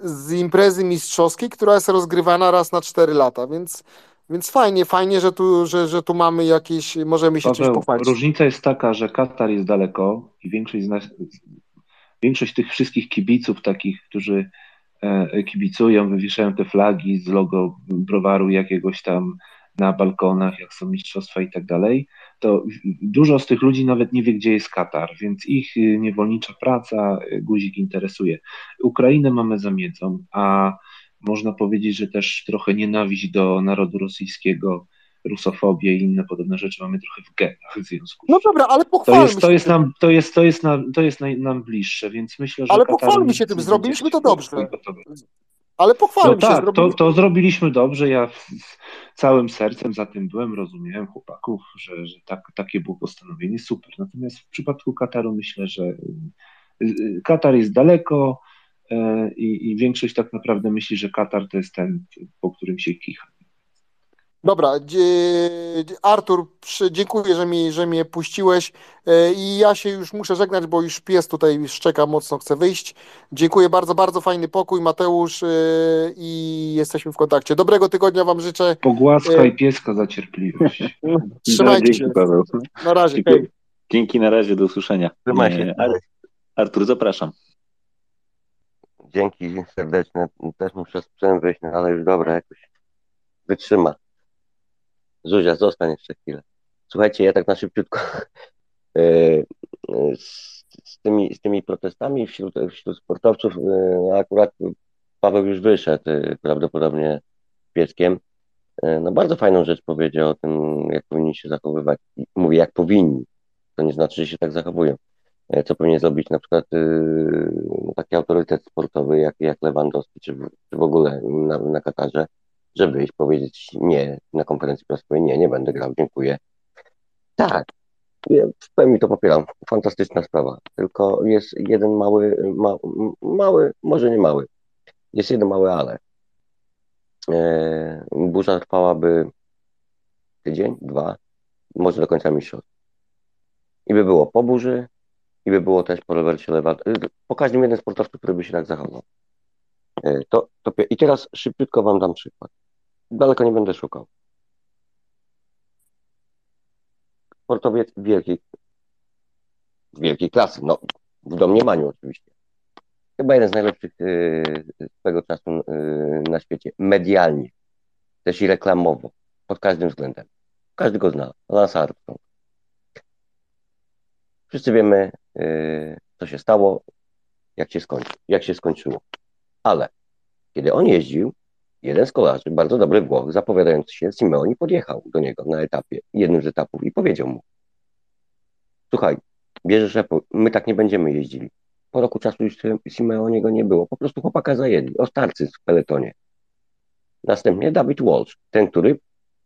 z imprezy mistrzowskiej, która jest rozgrywana raz na 4 lata, więc, więc fajnie, fajnie, że tu, że, że tu mamy jakieś, możemy się czymś Paweł, pochwalić. różnica jest taka, że Katar jest daleko i większość z nas, większość tych wszystkich kibiców takich, którzy e, kibicują, wywieszają te flagi z logo browaru jakiegoś tam na balkonach, jak są mistrzostwa i tak dalej, to dużo z tych ludzi nawet nie wie, gdzie jest Katar, więc ich y, niewolnicza praca y, guzik interesuje. Ukrainę mamy za miedzą, a można powiedzieć, że też trochę nienawiść do narodu rosyjskiego, rusofobię i inne podobne rzeczy mamy trochę w genach w związku No dobra, ale to pochwalmy jest, to jest, tym. nam, to jest, to jest, nam, to jest nam bliższe, więc myślę, że Ale pochwalmy się tym, zrobiliśmy to dobrze. Ale pochwalmy No się, tak, to, zrobiliśmy to zrobiliśmy dobrze. Ja całym sercem za tym byłem, rozumiałem chłopaków, że, że tak, takie było postanowienie, super. Natomiast w przypadku Kataru myślę, że y, y, Katar jest daleko y, i, i większość tak naprawdę myśli, że Katar to jest ten, po którym się kicha. Dobra, Artur, dziękuję, że, mi, że mnie puściłeś e, i ja się już muszę żegnać, bo już pies tutaj szczeka mocno, chce wyjść. Dziękuję bardzo, bardzo fajny pokój, Mateusz e, i jesteśmy w kontakcie. Dobrego tygodnia Wam życzę. Pogłaskaj E, pieska za cierpliwość. Trzymajcie Dzięki, się. Paweł. Na razie, Dziękuję. hej. Dzięki, na razie, do usłyszenia. Trzymaj się. Ar- Artur, zapraszam. Dzięki serdeczne. Też muszę sprzęt wyjść, no ale już dobra, jakoś wytrzyma. Zuzia, zostań jeszcze chwilę. Słuchajcie, ja tak na szybciutko e, e, z, tymi, z tymi protestami wśród, wśród sportowców, e, akurat Paweł już wyszedł prawdopodobnie pieskiem. No bardzo fajną rzecz powiedział o tym, jak powinni się zachowywać. I Mówię, jak powinni. To nie znaczy, że się tak zachowują. Co powinien zrobić na przykład taki autorytet sportowy jak, jak Lewandowski, czy, w- czy w ogóle na, na Katarze, że wyjść, powiedzieć nie na konferencji prasowej, nie, nie będę grał, dziękuję. Tak, ja w pełni to popieram. Fantastyczna sprawa. Tylko jest jeden mały, ma, mały, może nie mały. Jest jeden mały ale. E, burza trwałaby tydzień, dwa, może do końca mistrzostw. I by było po burzy, i by było też po Robercie Lewandowskim, po każdym jednym sportowcu, który by się tak zachował. E, To, to, I teraz szybciutko Wam dam przykład. Daleko nie będę szukał. Sportowiec wielkiej, wielkiej klasy, no w domniemaniu oczywiście. Chyba jeden z najlepszych yy, swego czasu yy, na świecie, medialnie, też i reklamowo, pod każdym względem. Każdy go zna, Lance Armstrong. Wszyscy wiemy, co się stało, jak się, skończy, jak się skończyło. Ale kiedy on jeździł, jeden z kolarzy, bardzo dobry Włoch, zapowiadający się Simeoni, podjechał do niego na etapie, jednym z etapów i powiedział mu, słuchaj, bierzesz my tak nie będziemy jeździli. Po roku czasu już Simeoniego nie było, po prostu chłopaka zajęli, ostarcy w peletonie. Następnie David Walsh, ten, który,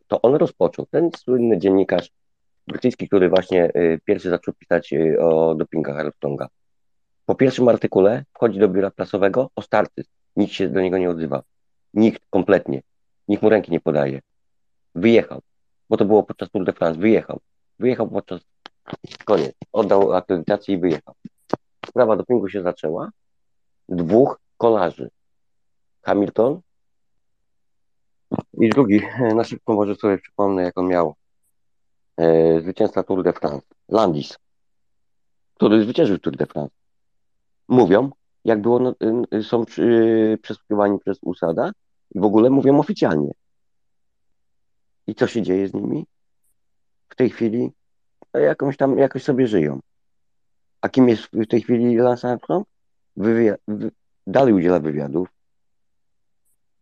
to on rozpoczął, ten słynny dziennikarz brytyjski, który właśnie y, pierwszy zaczął pisać y, o dopingach Armstronga. Po pierwszym artykule wchodzi do biura prasowego, ostarcy, nikt się do niego nie odzywa. Nikt kompletnie. Nikt mu ręki nie podaje. Wyjechał, bo to było podczas Tour de France. Wyjechał. Wyjechał podczas. Koniec. Oddał akredytację i wyjechał. Sprawa dopingu się zaczęła. Dwóch kolarzy. Hamilton i drugi, e, na szybko może sobie przypomnę, jak on miał. E, zwycięzca Tour de France. Landis, który zwyciężył Tour de France. Mówią, jak było, no, y, są y, przesłuchiwani przez USADA i w ogóle mówią oficjalnie. I co się dzieje z nimi? W tej chwili no, jakąś tam, jakoś sobie żyją. A kim jest w tej chwili Lance Armstrong? Wywia- wy- dalej udziela wywiadów,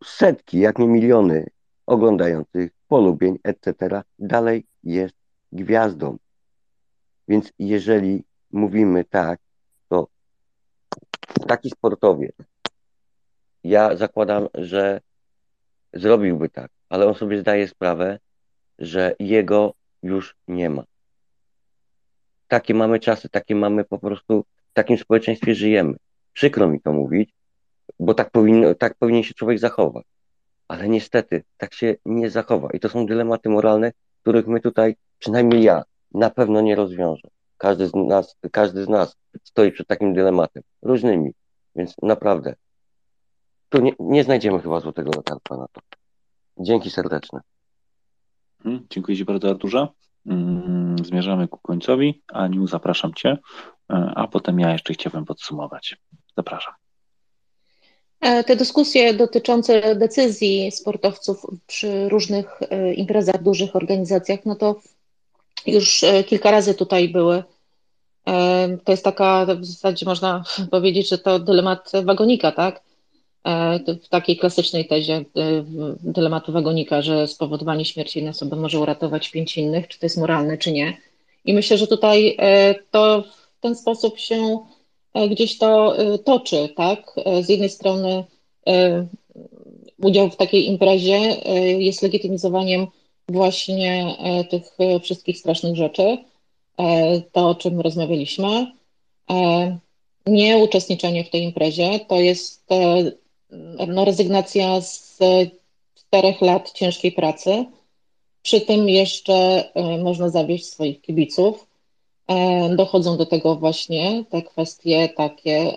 setki, jak nie miliony oglądających, polubień, etc., dalej jest gwiazdą. Więc jeżeli mówimy tak, taki sportowiec, ja zakładam, że zrobiłby tak, ale on sobie zdaje sprawę, że jego już nie ma. Takie mamy czasy, takie mamy po prostu, w takim społeczeństwie żyjemy. Przykro mi to mówić, bo tak, powinno, tak powinien się człowiek zachować. Ale niestety tak się nie zachowa. I to są dylematy moralne, których my tutaj, przynajmniej ja, na pewno nie rozwiążę. Każdy z nas, każdy z nas stoi przed takim dylematem, różnymi. Więc naprawdę, tu nie, nie znajdziemy chyba złotego lekarstwa na to. Dzięki serdeczne. Mhm, dziękuję Ci bardzo, Arturze. Mm, zmierzamy ku końcowi. Aniu, zapraszam Cię, e, a potem ja jeszcze chciałbym podsumować. Zapraszam. E, te dyskusje dotyczące decyzji sportowców przy różnych e, imprezach, dużych organizacjach, no to już kilka razy tutaj były. To jest taka, w zasadzie można powiedzieć, że to dylemat wagonika, tak? W takiej klasycznej tezie dylematu wagonika, że spowodowanie śmierci jednej osoby może uratować pięć innych, czy to jest moralne, czy nie. I myślę, że tutaj to w ten sposób się gdzieś to toczy, tak? Z jednej strony udział w takiej imprezie jest legitymizowaniem właśnie tych wszystkich strasznych rzeczy, to o czym rozmawialiśmy. Nie uczestniczenie w tej imprezie to jest no, rezygnacja z czterech lat ciężkiej pracy. Przy tym jeszcze można zawieść swoich kibiców. Dochodzą do tego właśnie te kwestie takie,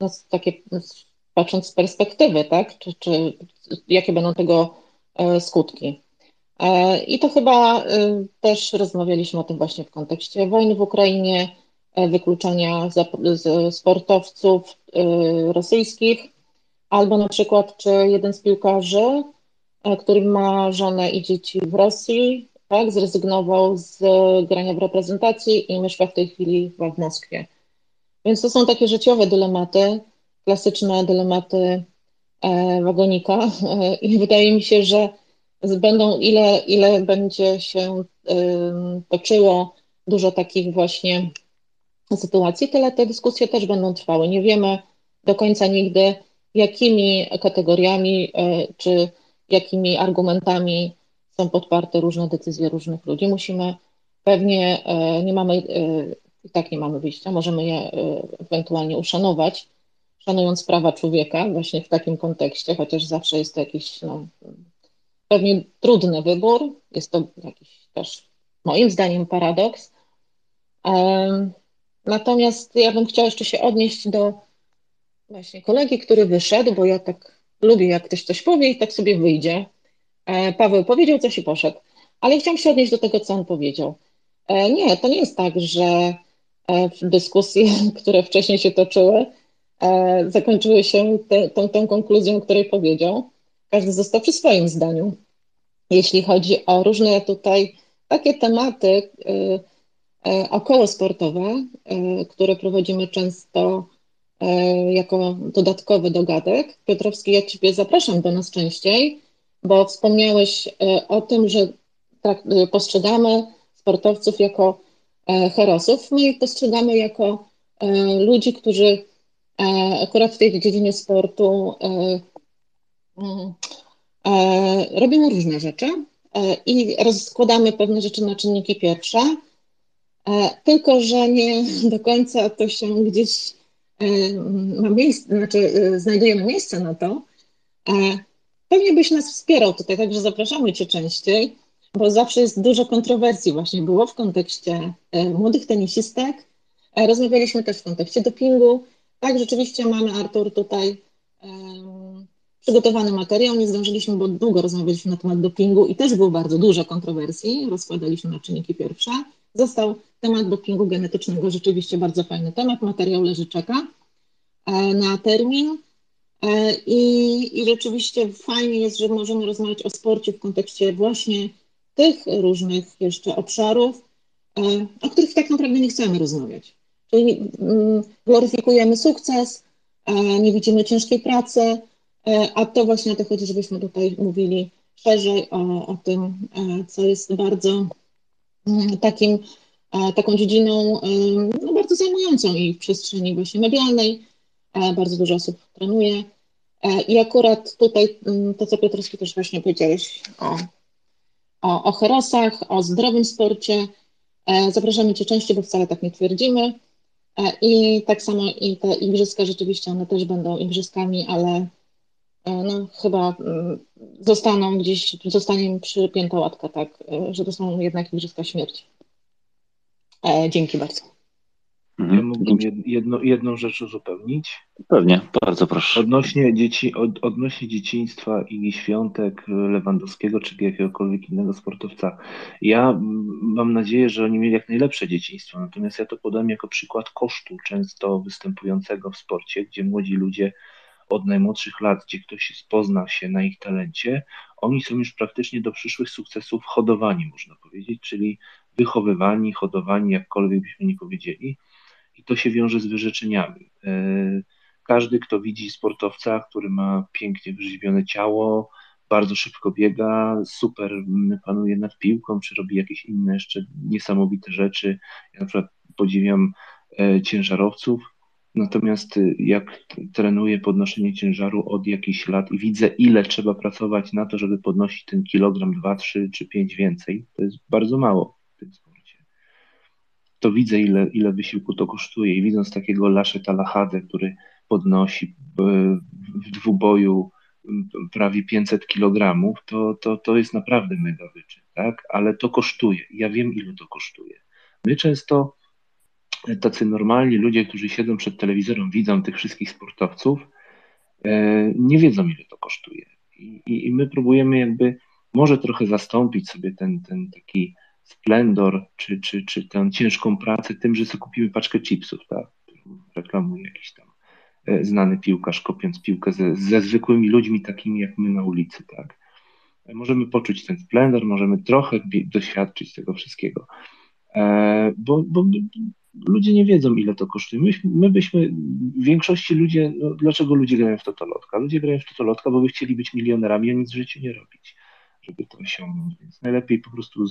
no, takie patrząc z perspektywy, tak? Czy, czy jakie będą tego skutki. I to chyba też rozmawialiśmy o tym właśnie w kontekście wojny w Ukrainie, wykluczania sportowców rosyjskich, albo na przykład, czy jeden z piłkarzy, który ma żonę i dzieci w Rosji, tak, zrezygnował z grania w reprezentacji i mieszka w tej chwili w Moskwie. Więc to są takie życiowe dylematy, klasyczne dylematy wagonika i wydaje mi się, że będą, ile, ile będzie się toczyło dużo takich właśnie sytuacji, tyle te dyskusje też będą trwały. Nie wiemy do końca nigdy, jakimi kategoriami czy jakimi argumentami są podparte różne decyzje różnych ludzi. Musimy pewnie, nie mamy, i tak nie mamy wyjścia, możemy je ewentualnie uszanować, szanując prawa człowieka właśnie w takim kontekście, chociaż zawsze jest to jakiś no, pewnie trudny wybór, jest to jakiś też moim zdaniem paradoks. Natomiast ja bym chciała jeszcze się odnieść do właśnie kolegi, który wyszedł, bo ja tak lubię, jak ktoś coś powie i tak sobie wyjdzie. Paweł powiedział coś i poszedł, ale chciałam się odnieść do tego, co on powiedział. Nie, to nie jest tak, że dyskusje, które wcześniej się toczyły, zakończyły się te, tą, tą konkluzją, której powiedział. Każdy został przy swoim zdaniu. Jeśli chodzi o różne tutaj takie tematy około sportowe, które prowadzimy często jako dodatkowy dodatek. Piotrowski, ja Ciebie zapraszam do nas częściej, bo wspomniałeś o tym, że tak, postrzegamy sportowców jako herosów. My ich postrzegamy jako ludzi, którzy akurat w tej dziedzinie sportu robią różne rzeczy i rozkładamy pewne rzeczy na czynniki pierwsze, tylko że nie do końca to się gdzieś ma miejsce, znaczy znajdujemy miejsce na to. Pewnie byś nas wspierał tutaj, także zapraszamy Cię częściej, bo zawsze jest dużo kontrowersji właśnie było w kontekście młodych tenisistek. Rozmawialiśmy też w kontekście dopingu. Tak, rzeczywiście mamy, Artur, tutaj przygotowany materiał. Nie zdążyliśmy, bo długo rozmawialiśmy na temat dopingu i też było bardzo dużo kontrowersji. Rozkładaliśmy na czynniki pierwsze. Został temat dopingu genetycznego, rzeczywiście bardzo fajny temat. Materiał leży, czeka na termin. I, I rzeczywiście fajnie jest, że możemy rozmawiać o sporcie w kontekście właśnie tych różnych jeszcze obszarów, o których tak naprawdę nie chcemy rozmawiać. Czyli gloryfikujemy sukces, nie widzimy ciężkiej pracy, a to właśnie o to chodzi, żebyśmy tutaj mówili szerzej o, o tym, co jest bardzo mm, takim, taką dziedziną no, bardzo zajmującą i w przestrzeni właśnie medialnej. Bardzo dużo osób trenuje. I akurat tutaj mm, to, co Piotrowski też właśnie powiedziałeś o, o, o herosach, o zdrowym sporcie. Zapraszamy Cię częściej, bo wcale tak nie twierdzimy. I tak samo i te igrzyska rzeczywiście one też będą igrzyskami, ale no, chyba mm, zostaną gdzieś, zostanie im przypięta łatka, tak, że to są jednak igrzyska śmierci. Dzięki bardzo. Mhm. Ja mógłbym jedno, jedną rzecz uzupełnić. Pewnie, bardzo proszę. Odnośnie, dzieci, od, odnośnie dzieciństwa i świątek Lewandowskiego czy jakiegokolwiek innego sportowca. Ja mam nadzieję, że oni mieli jak najlepsze dzieciństwo, natomiast ja to podam jako przykład kosztu często występującego w sporcie, gdzie młodzi ludzie od najmłodszych lat, gdzie ktoś pozna się na ich talencie, oni są już praktycznie do przyszłych sukcesów hodowani, można powiedzieć, czyli wychowywani, hodowani, jakkolwiek byśmy nie powiedzieli i to się wiąże z wyrzeczeniami. E, każdy, kto widzi sportowca, który ma pięknie wyrzeźbione ciało, bardzo szybko biega, super panuje nad piłką, czy robi jakieś inne jeszcze niesamowite rzeczy. Ja na przykład podziwiam e, ciężarowców, natomiast e, jak trenuję podnoszenie ciężaru od jakichś lat i widzę, ile trzeba pracować na to, żeby podnosić ten kilogram, dwa, trzy czy pięć więcej, to jest bardzo mało w tym to widzę, ile, ile wysiłku to kosztuje. I widząc takiego Lasze Talahadę, który podnosi w dwuboju prawie 500 kg, to, to, to jest naprawdę mega wyczyn, tak? Ale to kosztuje. Ja wiem, ile to kosztuje. My często, tacy normalni ludzie, którzy siedzą przed telewizorem, widzą tych wszystkich sportowców, e, nie wiedzą, ile to kosztuje. I, i, i my próbujemy jakby może trochę zastąpić sobie ten, ten taki splendor, czy, czy, czy tę ciężką pracę tym, że sobie kupimy paczkę chipsów, tak? Reklamuje jakiś tam e, znany piłkarz, kopiąc piłkę ze, ze zwykłymi ludźmi, takimi jak my na ulicy, tak? Możemy poczuć ten splendor, możemy trochę doświadczyć tego wszystkiego, e, bo, bo ludzie nie wiedzą, ile to kosztuje. My, my byśmy, w większości ludzie, no, dlaczego ludzie grają w totolotka? Ludzie grają w totolotka, bo by chcieli być milionerami, a nic w życiu nie robić, żeby to osiągnąć. Więc najlepiej po prostu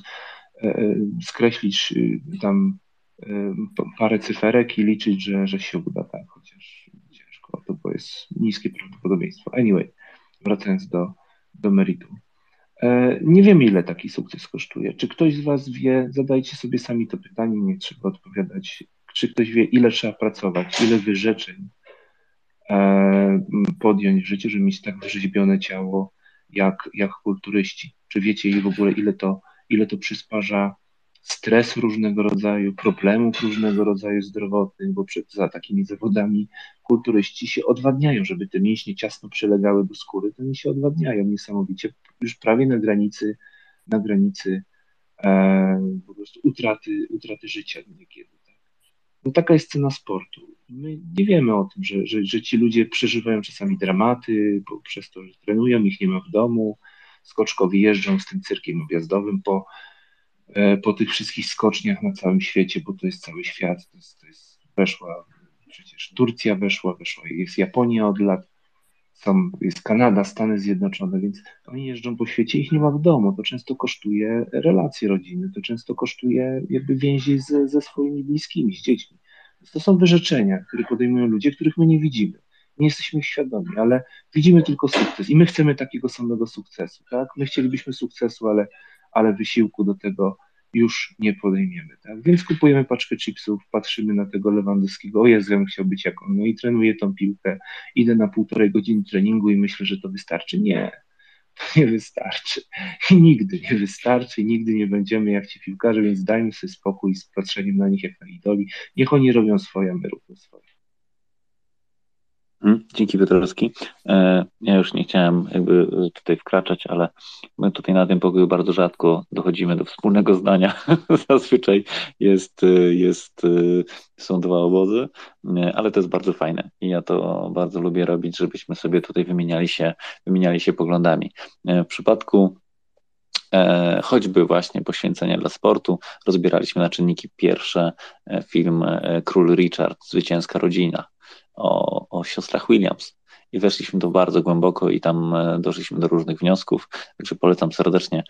E, e, skreślić y, tam e, parę cyferek i liczyć, że, że się uda, tak, chociaż ciężko, to bo jest niskie prawdopodobieństwo. Anyway, wracając do, do meritum. Nie wiemy, ile taki sukces kosztuje. Czy ktoś z Was wie, zadajcie sobie sami to pytanie, nie trzeba odpowiadać. Czy ktoś wie, ile trzeba pracować, ile wyrzeczeń podjąć w życiu, żeby mieć tak wyrzeźbione ciało jak, jak kulturyści? Czy wiecie w ogóle, ile to ile to przysparza stres różnego rodzaju, problemów różnego rodzaju zdrowotnych, bo przed, za takimi zawodami kulturyści się odwadniają, żeby te mięśnie ciasno przylegały do skóry, to oni się odwadniają niesamowicie, już prawie na granicy, na granicy e, po prostu utraty, utraty życia niekiedy. Tak. No taka jest cena sportu. My nie wiemy o tym, że, że, że ci ludzie przeżywają czasami dramaty, bo przez to, że trenują, ich nie ma w domu, skoczkowi jeżdżą z tym cyrkiem objazdowym po, e, po tych wszystkich skoczniach na całym świecie, bo to jest cały świat, to jest, to jest weszła przecież Turcja weszła, weszła, jest Japonia od lat, są, jest Kanada, Stany Zjednoczone, więc oni jeżdżą po świecie, ich nie ma w domu, to często kosztuje relacje rodziny, to często kosztuje jakby więzi ze, ze swoimi bliskimi, z dziećmi. Więc to są wyrzeczenia, które podejmują ludzie, których my nie widzimy nie jesteśmy ich świadomi, ale widzimy tylko sukces i my chcemy takiego samego sukcesu, tak? My chcielibyśmy sukcesu, ale, ale wysiłku do tego już nie podejmiemy, tak? Więc kupujemy paczkę chipsów, patrzymy na tego Lewandowskiego, o Jezu, ja bym chciał być jak on, no i trenuję tą piłkę, idę na półtorej godziny treningu i myślę, że to wystarczy. Nie, to nie wystarczy. I nigdy nie wystarczy, nigdy nie będziemy jak ci piłkarze, więc dajmy sobie spokój z patrzeniem na nich jak na idoli. Niech oni robią swoje, my róbmy swoje. Mhm, dzięki Piotrowski. E, ja już nie chciałem jakby tutaj wkraczać, ale my tutaj na tym pokoju bardzo rzadko dochodzimy do wspólnego zdania. Zazwyczaj jest, jest, są dwa obozy, ale to jest bardzo fajne i ja to bardzo lubię robić, żebyśmy sobie tutaj wymieniali się, wymieniali się poglądami. E, w przypadku e, choćby właśnie poświęcenia dla sportu, rozbieraliśmy na czynniki pierwsze film Król Richard, Zwycięska Rodzina o, o siostrach Williams. i weszliśmy tu bardzo głęboko i tam doszliśmy do różnych wniosków. Także polecam serdecznie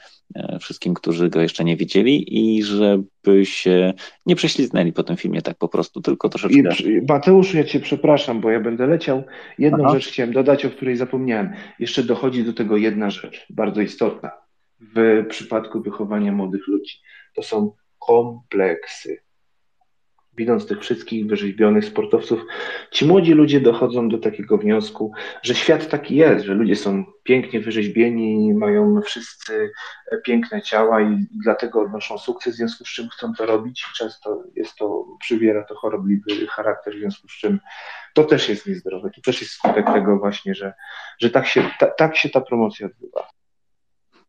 wszystkim, którzy go jeszcze nie widzieli i żeby się nie prześliznęli po tym filmie tak po prostu, tylko troszeczkę... I, Mateusz, ja cię przepraszam, bo ja będę leciał. Jedną Aha. rzecz chciałem dodać, o której zapomniałem. Jeszcze dochodzi do tego jedna rzecz, bardzo istotna w przypadku wychowania młodych ludzi. To są kompleksy. Widząc tych wszystkich wyrzeźbionych sportowców, ci młodzi ludzie dochodzą do takiego wniosku, że świat taki jest, że ludzie są pięknie wyrzeźbieni, mają wszyscy piękne ciała i dlatego odnoszą sukces, w związku z czym chcą to robić. Często jest to, przybiera to chorobliwy charakter, w związku z czym to też jest niezdrowe. To też jest skutek tego właśnie, że, że tak, się, ta, tak się ta promocja odbywa.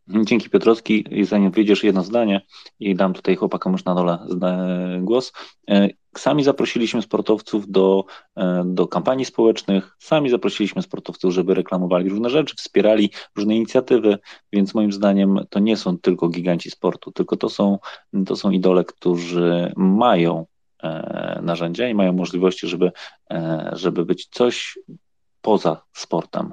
Dzięki Piotrowski. I zanim wyjdziesz jedno zdanie i dam tutaj chłopakom już na dole głos. E, sami zaprosiliśmy sportowców do, e, do kampanii społecznych, sami zaprosiliśmy sportowców, żeby reklamowali różne rzeczy, wspierali różne inicjatywy, więc moim zdaniem to nie są tylko giganci sportu, tylko to są, to są idole, którzy mają e, narzędzia i mają możliwości, żeby, żeby być coś poza sportem.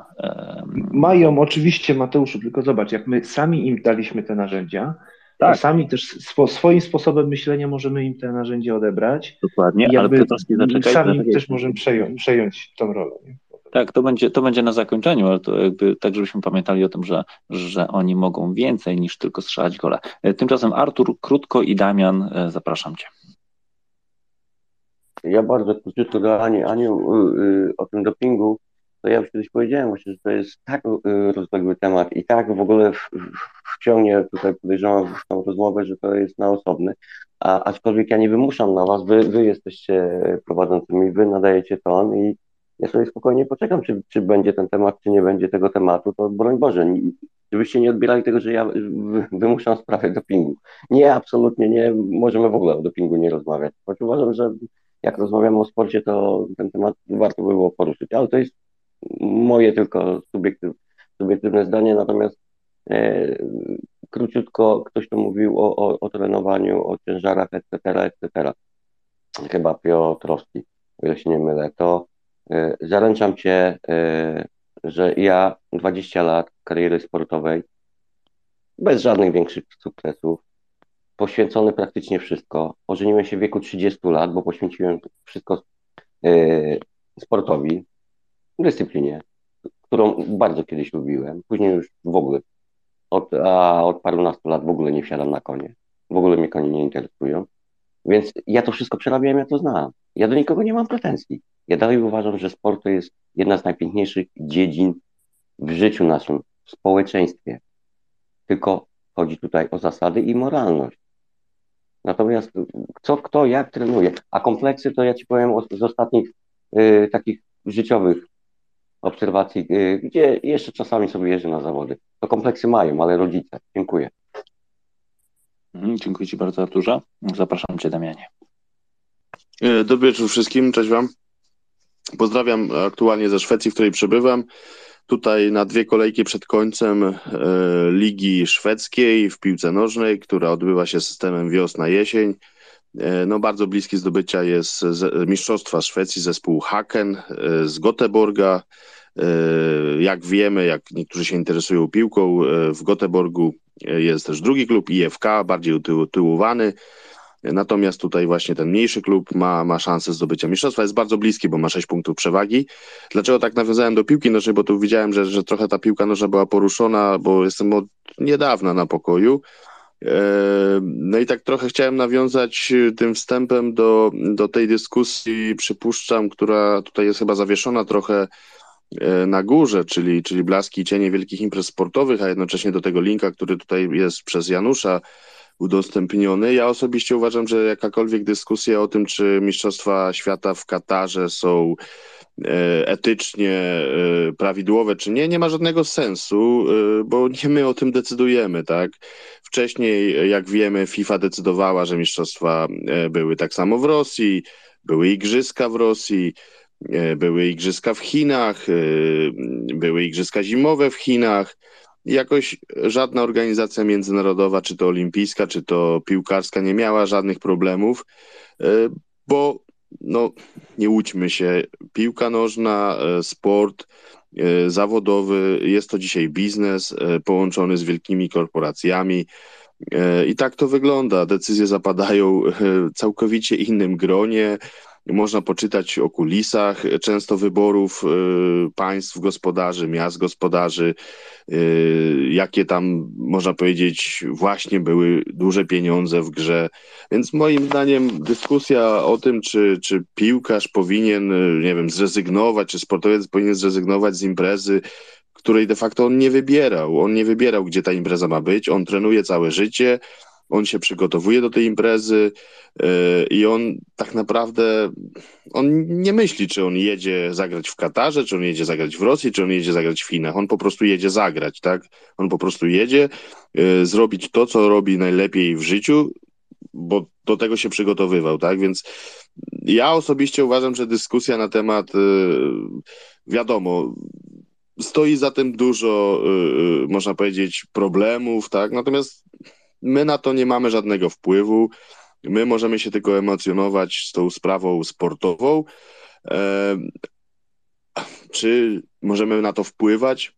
Mają oczywiście, Mateuszu, tylko zobacz, jak my sami im daliśmy te narzędzia, tak. to sami też swo, swoim sposobem myślenia możemy im te narzędzia odebrać. Dokładnie, ale Piotrowski, zaczekaj. Sami też możemy przejąć, przejąć tą rolę. Nie? Tak, to będzie, to będzie na zakończeniu, ale to jakby tak, żebyśmy pamiętali o tym, że, że oni mogą więcej niż tylko strzelać gole. Tymczasem Artur, krótko i Damian, e, zapraszam Cię. Ja bardzo króciutko do Ani, Aniu y, y, o tym dopingu to ja już kiedyś powiedziałem właśnie, że to jest tak y, rozległy temat i tak w ogóle wciągnie tutaj podejrzewam w tą rozmowę, że to jest na osobny, a aczkolwiek ja nie wymuszam na was, wy, wy jesteście prowadzącymi, wy nadajecie ton i ja sobie spokojnie poczekam, czy, czy będzie ten temat, czy nie będzie tego tematu, to broń Boże, żebyście nie odbierali tego, że ja wymuszam sprawę dopingu. Nie, absolutnie nie, możemy w ogóle o dopingu nie rozmawiać, choć uważam, że jak rozmawiamy o sporcie, to ten temat warto by było poruszyć, ale to jest moje tylko subiektywne, subiektywne zdanie, natomiast e, króciutko ktoś tu mówił o, o, o trenowaniu, o ciężarach, etc., etc. Chyba Piotrowski, o ile się nie mylę, to e, zaręczam Cię, e, że ja 20 lat kariery sportowej, bez żadnych większych sukcesów, poświęcony praktycznie wszystko. Ożeniłem się w wieku 30 lat, bo poświęciłem wszystko e, sportowi, dyscyplinie, którą bardzo kiedyś lubiłem. Później już w ogóle, od, a od parunastu lat w ogóle nie wsiadam na konie. W ogóle mnie konie nie interesują. Więc ja to wszystko przerabiałem, ja to znałem. Ja do nikogo nie mam pretensji. Ja dalej uważam, że sport to jest jedna z najpiękniejszych dziedzin w życiu naszym, w społeczeństwie. Tylko chodzi tutaj o zasady i moralność. Natomiast co, kto, jak trenuje. A kompleksy to ja ci powiem z ostatnich y, takich życiowych obserwacji, y, gdzie jeszcze czasami sobie jeżdżę na zawody. To kompleksy mają, ale rodzice. Dziękuję. Mhm, dziękuję Ci bardzo, Arturze. Zapraszam Cię, Damianie. E, dobry wieczór wszystkim, cześć Wam. Pozdrawiam aktualnie ze Szwecji, w której przebywam. Tutaj na dwie kolejki przed końcem e, Ligi Szwedzkiej w piłce nożnej, która odbywa się systemem wiosna-jesień. E, no, bardzo bliski zdobycia jest Mistrzostwa Szwecji, zespół Haken e, z Göteborga. E, jak wiemy, jak niektórzy się interesują piłką, w Göteborgu jest też drugi klub, IFK, bardziej utyłowany. Natomiast tutaj właśnie ten mniejszy klub ma, ma szansę zdobycia mistrzostwa. Jest bardzo bliski, bo ma 6 punktów przewagi. Dlaczego tak nawiązałem do piłki nożnej? Bo tu widziałem, że, że trochę ta piłka nożna była poruszona, bo jestem od niedawna na pokoju. No i tak trochę chciałem nawiązać y, tym wstępem do, do tej dyskusji, przypuszczam, która tutaj jest chyba zawieszona trochę e, na górze, czyli, czyli blaski i cienie wielkich imprez sportowych, a jednocześnie do tego linka, który tutaj jest przez Janusza udostępniony. Ja osobiście uważam, że jakakolwiek dyskusja o tym, czy Mistrzostwa Świata w Katarze są E, etycznie e, prawidłowe czy nie, nie ma żadnego sensu, e, bo nie my o tym decydujemy, tak? Wcześniej, jak wiemy, FIFA decydowała, że mistrzostwa były tak samo w Rosji, były igrzyska w Rosji, były igrzyska w Chinach, były igrzyska zimowe w Chinach. Jakoś żadna organizacja międzynarodowa, czy to olimpijska, czy to piłkarska, nie miała żadnych problemów, bo no nie łudźmy się, piłka nożna, e, sport zawodowy, jest to dzisiaj biznes połączony z wielkimi korporacjami. I tak to wygląda. Decyzje zapadają w całkowicie innym gronie. Można poczytać o kulisach często wyborów y, państw gospodarzy, miast gospodarzy, y, jakie tam, można powiedzieć, właśnie były duże pieniądze w grze. Więc moim zdaniem dyskusja o tym, czy, czy piłkarz powinien, y, nie wiem, zrezygnować, czy sportowiec powinien zrezygnować z imprezy, której de facto on nie wybierał. On nie wybierał, gdzie ta impreza ma być. On trenuje całe życie on się przygotowuje do tej imprezy yy, i on tak naprawdę on nie myśli, czy on jedzie zagrać w Katarze, czy on jedzie zagrać w Rosji, czy on jedzie zagrać w Chinach. On po prostu jedzie zagrać, tak? On po prostu jedzie yy, zrobić to, co robi najlepiej w życiu, bo do tego się przygotowywał, tak? Więc ja osobiście uważam, że dyskusja na temat, yy, wiadomo, stoi za tym dużo, można powiedzieć, problemów, tak? Natomiast My na to nie mamy żadnego wpływu. My możemy się tylko emocjonować z tą sprawą sportową. Czy możemy na to wpływać?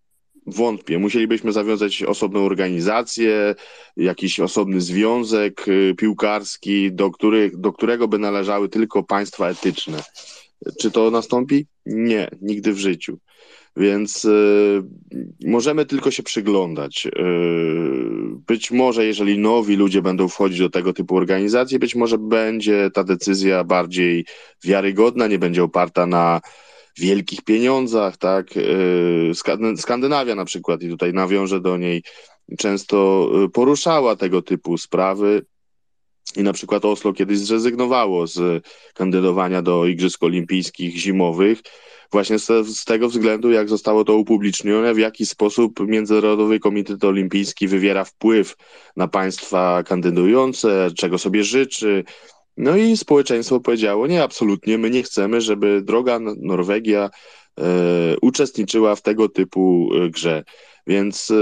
Wątpię. Musielibyśmy zawiązać osobną organizację, jakiś osobny związek y, piłkarski, do, których, do którego by należały tylko państwa etyczne. Czy to nastąpi? Nie, nigdy w życiu. Więc y, możemy tylko się przyglądać. Y, być może, jeżeli nowi ludzie będą wchodzić do tego typu organizacji, być może będzie ta decyzja bardziej wiarygodna, nie będzie oparta na wielkich pieniądzach, tak? Y, Skandynawia na przykład, i tutaj nawiążę do niej, często poruszała tego typu sprawy. I na przykład Oslo kiedyś zrezygnowało z kandydowania do Igrzysk Olimpijskich Zimowych, właśnie z, z, tego względu, jak zostało to upublicznione, w jaki sposób Międzynarodowy Komitet Olimpijski wywiera wpływ na państwa kandydujące, czego sobie życzy. No i społeczeństwo powiedziało, nie, absolutnie, my nie chcemy, żeby droga Norwegia e, uczestniczyła w tego typu e, grze. Więc e,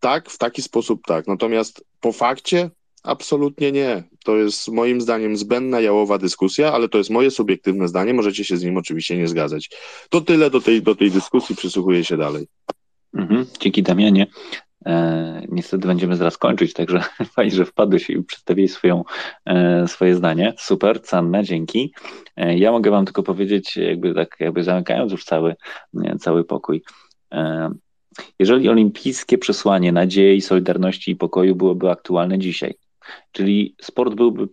tak, w taki sposób tak. Natomiast po fakcie Absolutnie nie. To jest moim zdaniem zbędna, jałowa dyskusja, ale to jest moje subiektywne zdanie. Możecie się z nim oczywiście nie zgadzać. To tyle do tej, do tej dyskusji, przysłuchuję się dalej. Mhm, dzięki Damianie. E, niestety będziemy zaraz kończyć, także fajnie, że wpadłeś i przedstawiłeś swoją, e, swoje zdanie. Super, cenne, dzięki. E, ja mogę wam tylko powiedzieć, jakby tak, jakby zamykając już cały, cały pokój. E, jeżeli olimpijskie przesłanie nadziei, solidarności i pokoju byłoby aktualne dzisiaj, Czyli sport byłby,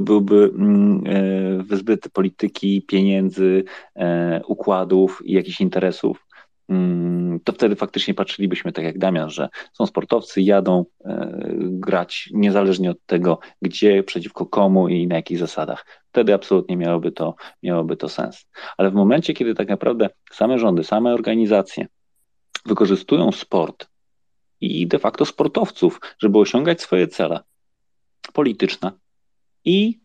byłby mm, e, wyzbyty polityki, pieniędzy, e, układów i jakichś interesów. Mm, to wtedy faktycznie patrzylibyśmy tak jak Damian, że są sportowcy, jadą e, grać niezależnie od tego, gdzie, przeciwko komu i na jakich zasadach. Wtedy absolutnie miałoby to, miałoby to sens. Ale w momencie, kiedy tak naprawdę same rządy, same organizacje wykorzystują sport i de facto sportowców, żeby osiągać swoje cele, polityczne i,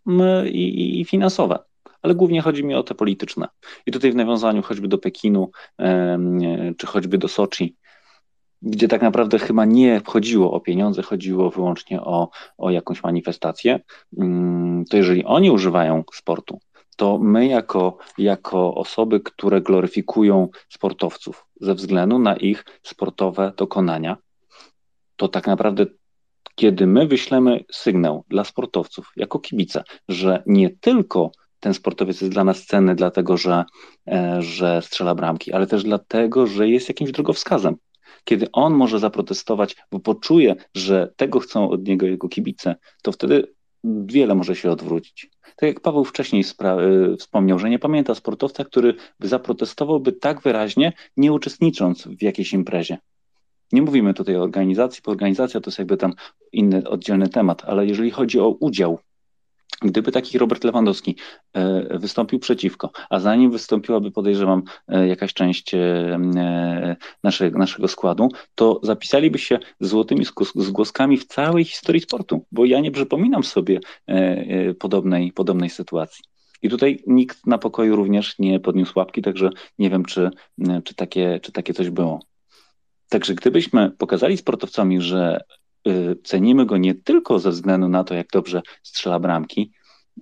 i, i finansowe ale głównie chodzi mi o te polityczne. I tutaj w nawiązaniu choćby do Pekinu, czy choćby do Soczi, gdzie tak naprawdę chyba nie chodziło o pieniądze, chodziło wyłącznie o, o jakąś manifestację, mm, to jeżeli oni używają sportu, to my jako, jako osoby, które gloryfikują sportowców ze względu na ich sportowe dokonania, to tak naprawdę kiedy my wyślemy sygnał dla sportowców, jako kibice, że nie tylko ten sportowiec jest dla nas cenny, dlatego że, e, że strzela bramki, ale też dlatego, że jest jakimś drogowskazem. Kiedy on może zaprotestować, bo poczuje, że tego chcą od niego jego kibice, to wtedy wiele może się odwrócić. Tak jak Paweł wcześniej e, wspomniał, że nie pamięta sportowca, który by zaprotestowałby tak wyraźnie, nie uczestnicząc w jakiejś imprezie. Nie mówimy tutaj o organizacji, bo organizacja to jest jakby tam inny, oddzielny temat, ale jeżeli chodzi o udział, Gdyby taki Robert Lewandowski e, wystąpił przeciwko, a zanim wystąpiłaby, podejrzewam, e, jakaś część e, naszego, naszego składu, to zapisaliby się złotymi zgłoskami w całej historii sportu, bo ja nie przypominam sobie podobnej, podobnej sytuacji. I tutaj nikt na pokoju również nie podniósł łapki, także nie wiem, czy, czy, takie, czy takie coś było. Także gdybyśmy pokazali sportowcami, że y, cenimy go nie tylko ze względu na to, jak dobrze strzela bramki,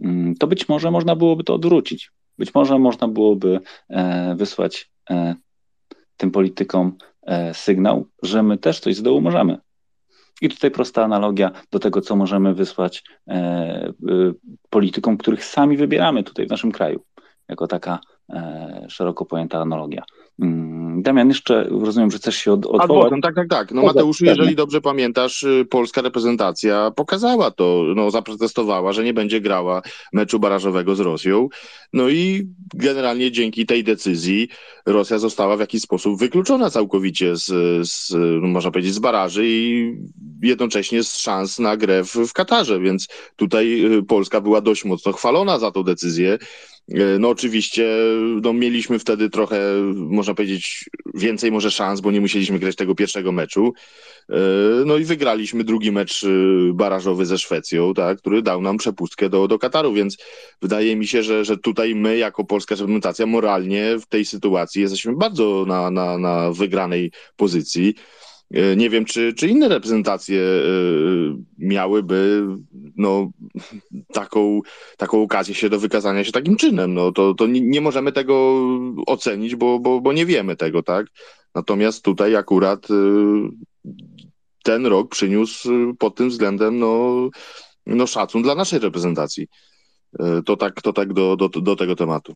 mm, to być może można byłoby to odwrócić. Być może można byłoby e, wysłać e, tym politykom e, sygnał, że my też coś z dołu możemy. I tutaj prosta analogia do tego, co możemy wysłać e, politykom, których sami wybieramy tutaj w naszym kraju, jako taka szeroko pojęta analogia. Mm, Damian, jeszcze rozumiem, że chcesz się od, odwołać. Adwokatem, tak, tak, tak. No Mateuszu, jeżeli dobrze pamiętasz, y, polska reprezentacja pokazała to, no zaprotestowała, że nie będzie grała meczu barażowego z Rosją. No i generalnie dzięki tej decyzji Rosja została w jakiś sposób wykluczona całkowicie z, z no, można powiedzieć, z baraży i jednocześnie z szans na grę w, w Katarze, więc tutaj y, Polska była dość mocno chwalona za tą decyzję. Y, no oczywiście no, mieliśmy wtedy trochę, można powiedzieć, więcej może szans, bo nie musieliśmy grać tego pierwszego meczu. E, no i wygraliśmy drugi mecz e, barażowy ze Szwecją, tak, który dał nam przepustkę do, do Kataru, więc wydaje mi się, że, że tutaj my jako polska reprezentacja moralnie w tej sytuacji jesteśmy bardzo na, na, na wygranej pozycji. E, nie wiem, czy, czy inne reprezentacje miałyby no, taką, taką okazję się do wykazania się takim czynem. No, to, to nie, możemy tego ocenić, bo, bo, bo nie wiemy tego, tak? Natomiast tutaj akurat ten rok przyniósł pod tym względem no, no szacun dla naszej reprezentacji. To tak, to tak do, do, do tego tematu.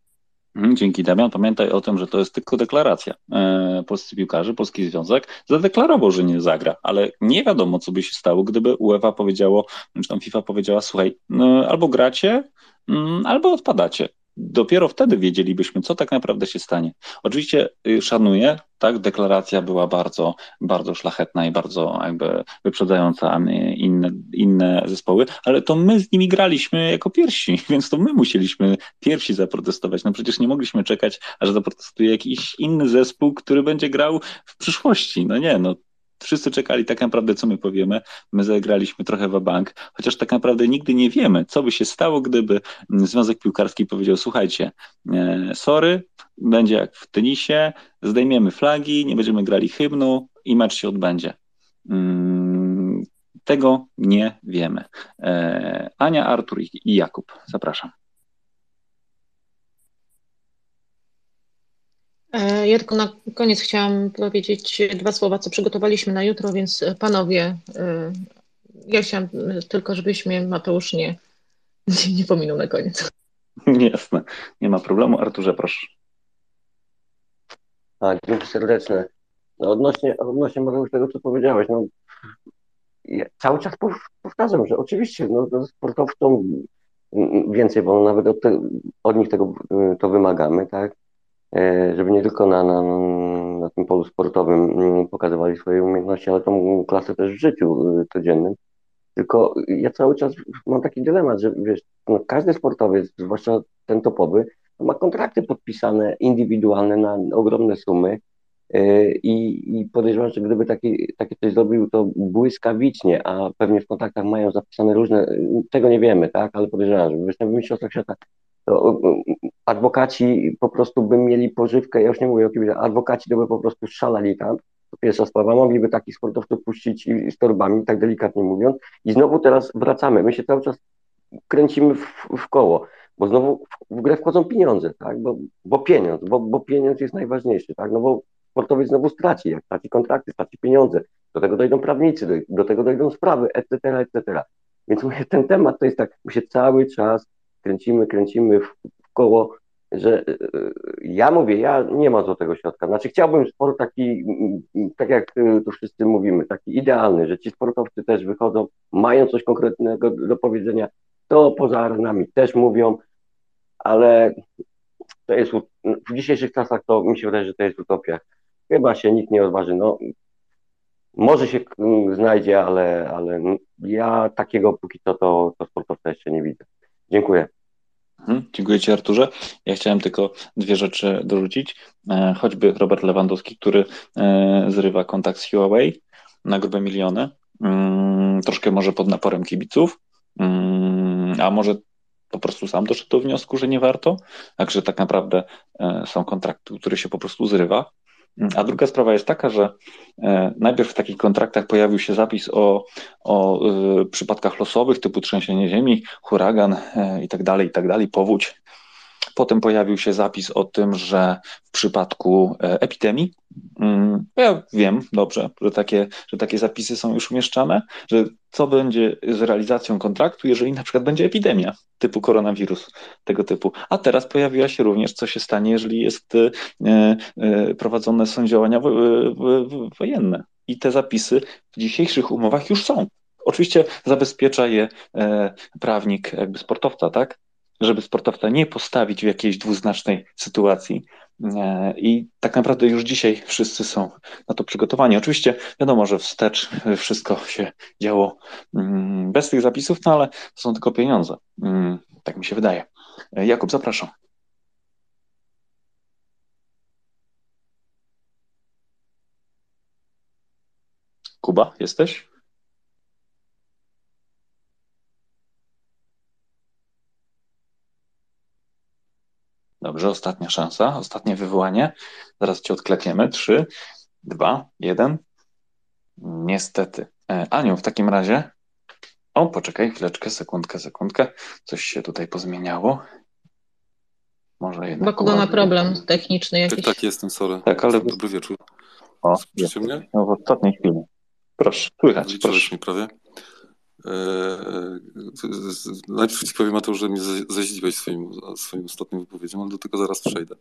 Mhm, dzięki Damian. Pamiętaj o tym, że to jest tylko deklaracja. E, polscy piłkarze, Polski Związek zadeklarował, że nie zagra, ale nie wiadomo, co by się stało, gdyby UEFA powiedziało, czy tam FIFA powiedziała, słuchaj, no, albo gracie, mm, albo odpadacie. Dopiero wtedy wiedzielibyśmy, co tak naprawdę się stanie. Oczywiście y, szanuję, tak, deklaracja była bardzo, bardzo szlachetna i bardzo jakby wyprzedzająca inne, inne zespoły, ale to my z nimi graliśmy jako pierwsi, więc to my musieliśmy pierwsi zaprotestować. No przecież nie mogliśmy czekać, aż zaprotestuje jakiś inny zespół, który będzie grał w przyszłości. No nie, no wszyscy czekali tak naprawdę, co my powiemy. My zagraliśmy trochę w bank, chociaż tak naprawdę nigdy nie wiemy, co by się stało, gdyby Związek Piłkarski powiedział: Słuchajcie, e, sorry, będzie jak w tenisie, zdejmiemy flagi, nie będziemy grali hymnu i mecz się odbędzie. Mm, tego nie wiemy. E, Ania, Artur i Jakub, zapraszam. Ja tylko na koniec chciałam powiedzieć dwa słowa, co przygotowaliśmy na jutro, więc e, panowie, e, ja chciałam tylko, żebyś mnie Mateusz nie, nie, nie pominął na koniec. Jasne, nie ma problemu. Arturze, proszę. Tak, dzięki serdeczne. No odnośnie, odnośnie Mateusz tego, co powiedziałeś, no ja cały czas powtarzam, że oczywiście no, sportowcom więcej, bo nawet od, te, od nich tego to wymagamy, tak? E, żeby nie tylko na, na, na tym polu sportowym mm, pokazywali swoje umiejętności, ale tą klasę też w życiu y, codziennym. Tylko ja cały czas mam taki dylemat, że wiesz, no każdy sportowiec, zwłaszcza ten topowy, ma kontrakty podpisane indywidualne na ogromne sumy e, i, i podejrzewam, że gdyby taki, takie coś zrobił, to błyskawicznie, a pewnie w kontraktach mają zapisane różne, tego nie wiemy, tak, ale podejrzewam, że występ w Mistrzostwach Świata to adwokaci po prostu by mieli pożywkę, ja już nie mówię o kimś, adwokaci to by po prostu szalali tam, to pierwsza sprawa, mogliby takich sportowców puścić z torbami, tak delikatnie mówiąc, i znowu teraz wracamy, my się cały czas kręcimy w, w koło, bo znowu w, w grę wchodzą pieniądze, tak, bo, bo pieniądz, bo, bo pieniądz jest najważniejszy, tak, no bo sportowiec znowu straci, jak straci kontrakty, straci pieniądze, do tego dojdą prawnicy, do, do tego dojdą sprawy, etc., etc., więc mówię, ten temat to jest tak, my się cały czas kręcimy, kręcimy w, w koło, że e, ja mówię, ja nie ma złotego środka. Znaczy chciałbym sport taki, tak jak e, tu wszyscy mówimy, taki idealny, że ci sportowcy też wychodzą, mają coś konkretnego do powiedzenia, to poza arenami też mówią, ale to jest w dzisiejszych czasach to mi się wydaje, że to jest utopia. Chyba się nikt nie odważy. No, może się znajdzie, ale, ale ja takiego póki co to, to sportowca jeszcze nie widzę. Dziękuję. Mhm, dziękuję Ci, Arturze. Ja chciałem tylko dwie rzeczy dorzucić. E, choćby Robert Lewandowski, który e, zrywa kontakt z Huawei na grube miliony. Mm, troszkę może pod naporem kibiców, mm, a może po prostu sam doszedł do wniosku, że nie warto. Także tak naprawdę e, są kontrakty, które się po prostu zrywa. A druga sprawa jest taka, że e, najpierw w takich kontraktach pojawił się zapis o, o y, przypadkach losowych typu trzęsienie ziemi, huragan e, i tak tak powódź. Potem pojawił się zapis o tym, że w przypadku e, epidemii, mm, ja wiem dobrze, że takie, że takie zapisy są już umieszczane, że co będzie z realizacją kontraktu, jeżeli na przykład będzie epidemia typu koronawirus, tego typu. A teraz pojawiła się również, co się stanie, jeżeli jest e, e, prowadzone są działania wojenne. I te zapisy w dzisiejszych umowach już są. Oczywiście zabezpiecza je prawnik jakby sportowca, tak? Żeby sportowca nie postawić w jakiejś dwuznacznej sytuacji. E, I tak naprawdę już dzisiaj wszyscy są na to przygotowani. Oczywiście wiadomo, że wstecz wszystko się działo mm, bez tych zapisów, no ale to są tylko pieniądze. Mm, tak mi się wydaje. E, Jakub, zapraszam. Kuba, jesteś? Dobrze, ostatnia szansa, ostatnie wywołanie. Zaraz cię odklepiemy. Trzy, dwa, jeden. Niestety. E, Aniu, w takim razie. O, poczekaj chwileczkę, sekundkę, sekundkę. Coś się tutaj pozmieniało. Może jednak. Bo Kuba ma problem techniczny Tak, jakiś. tak, jestem, sorry. Tak, ale- Dobry wieczór. O, Słyszycie mnie? no, w ostatniej chwili. Proszę, słychać, Liczyłeś proszę. mnie prawie. Z- z- najpierw ci powiem, Mateusz, że mnie zeźliłeś swoim, swoim ostatnim wypowiedzią, ale do tego zaraz przejdę.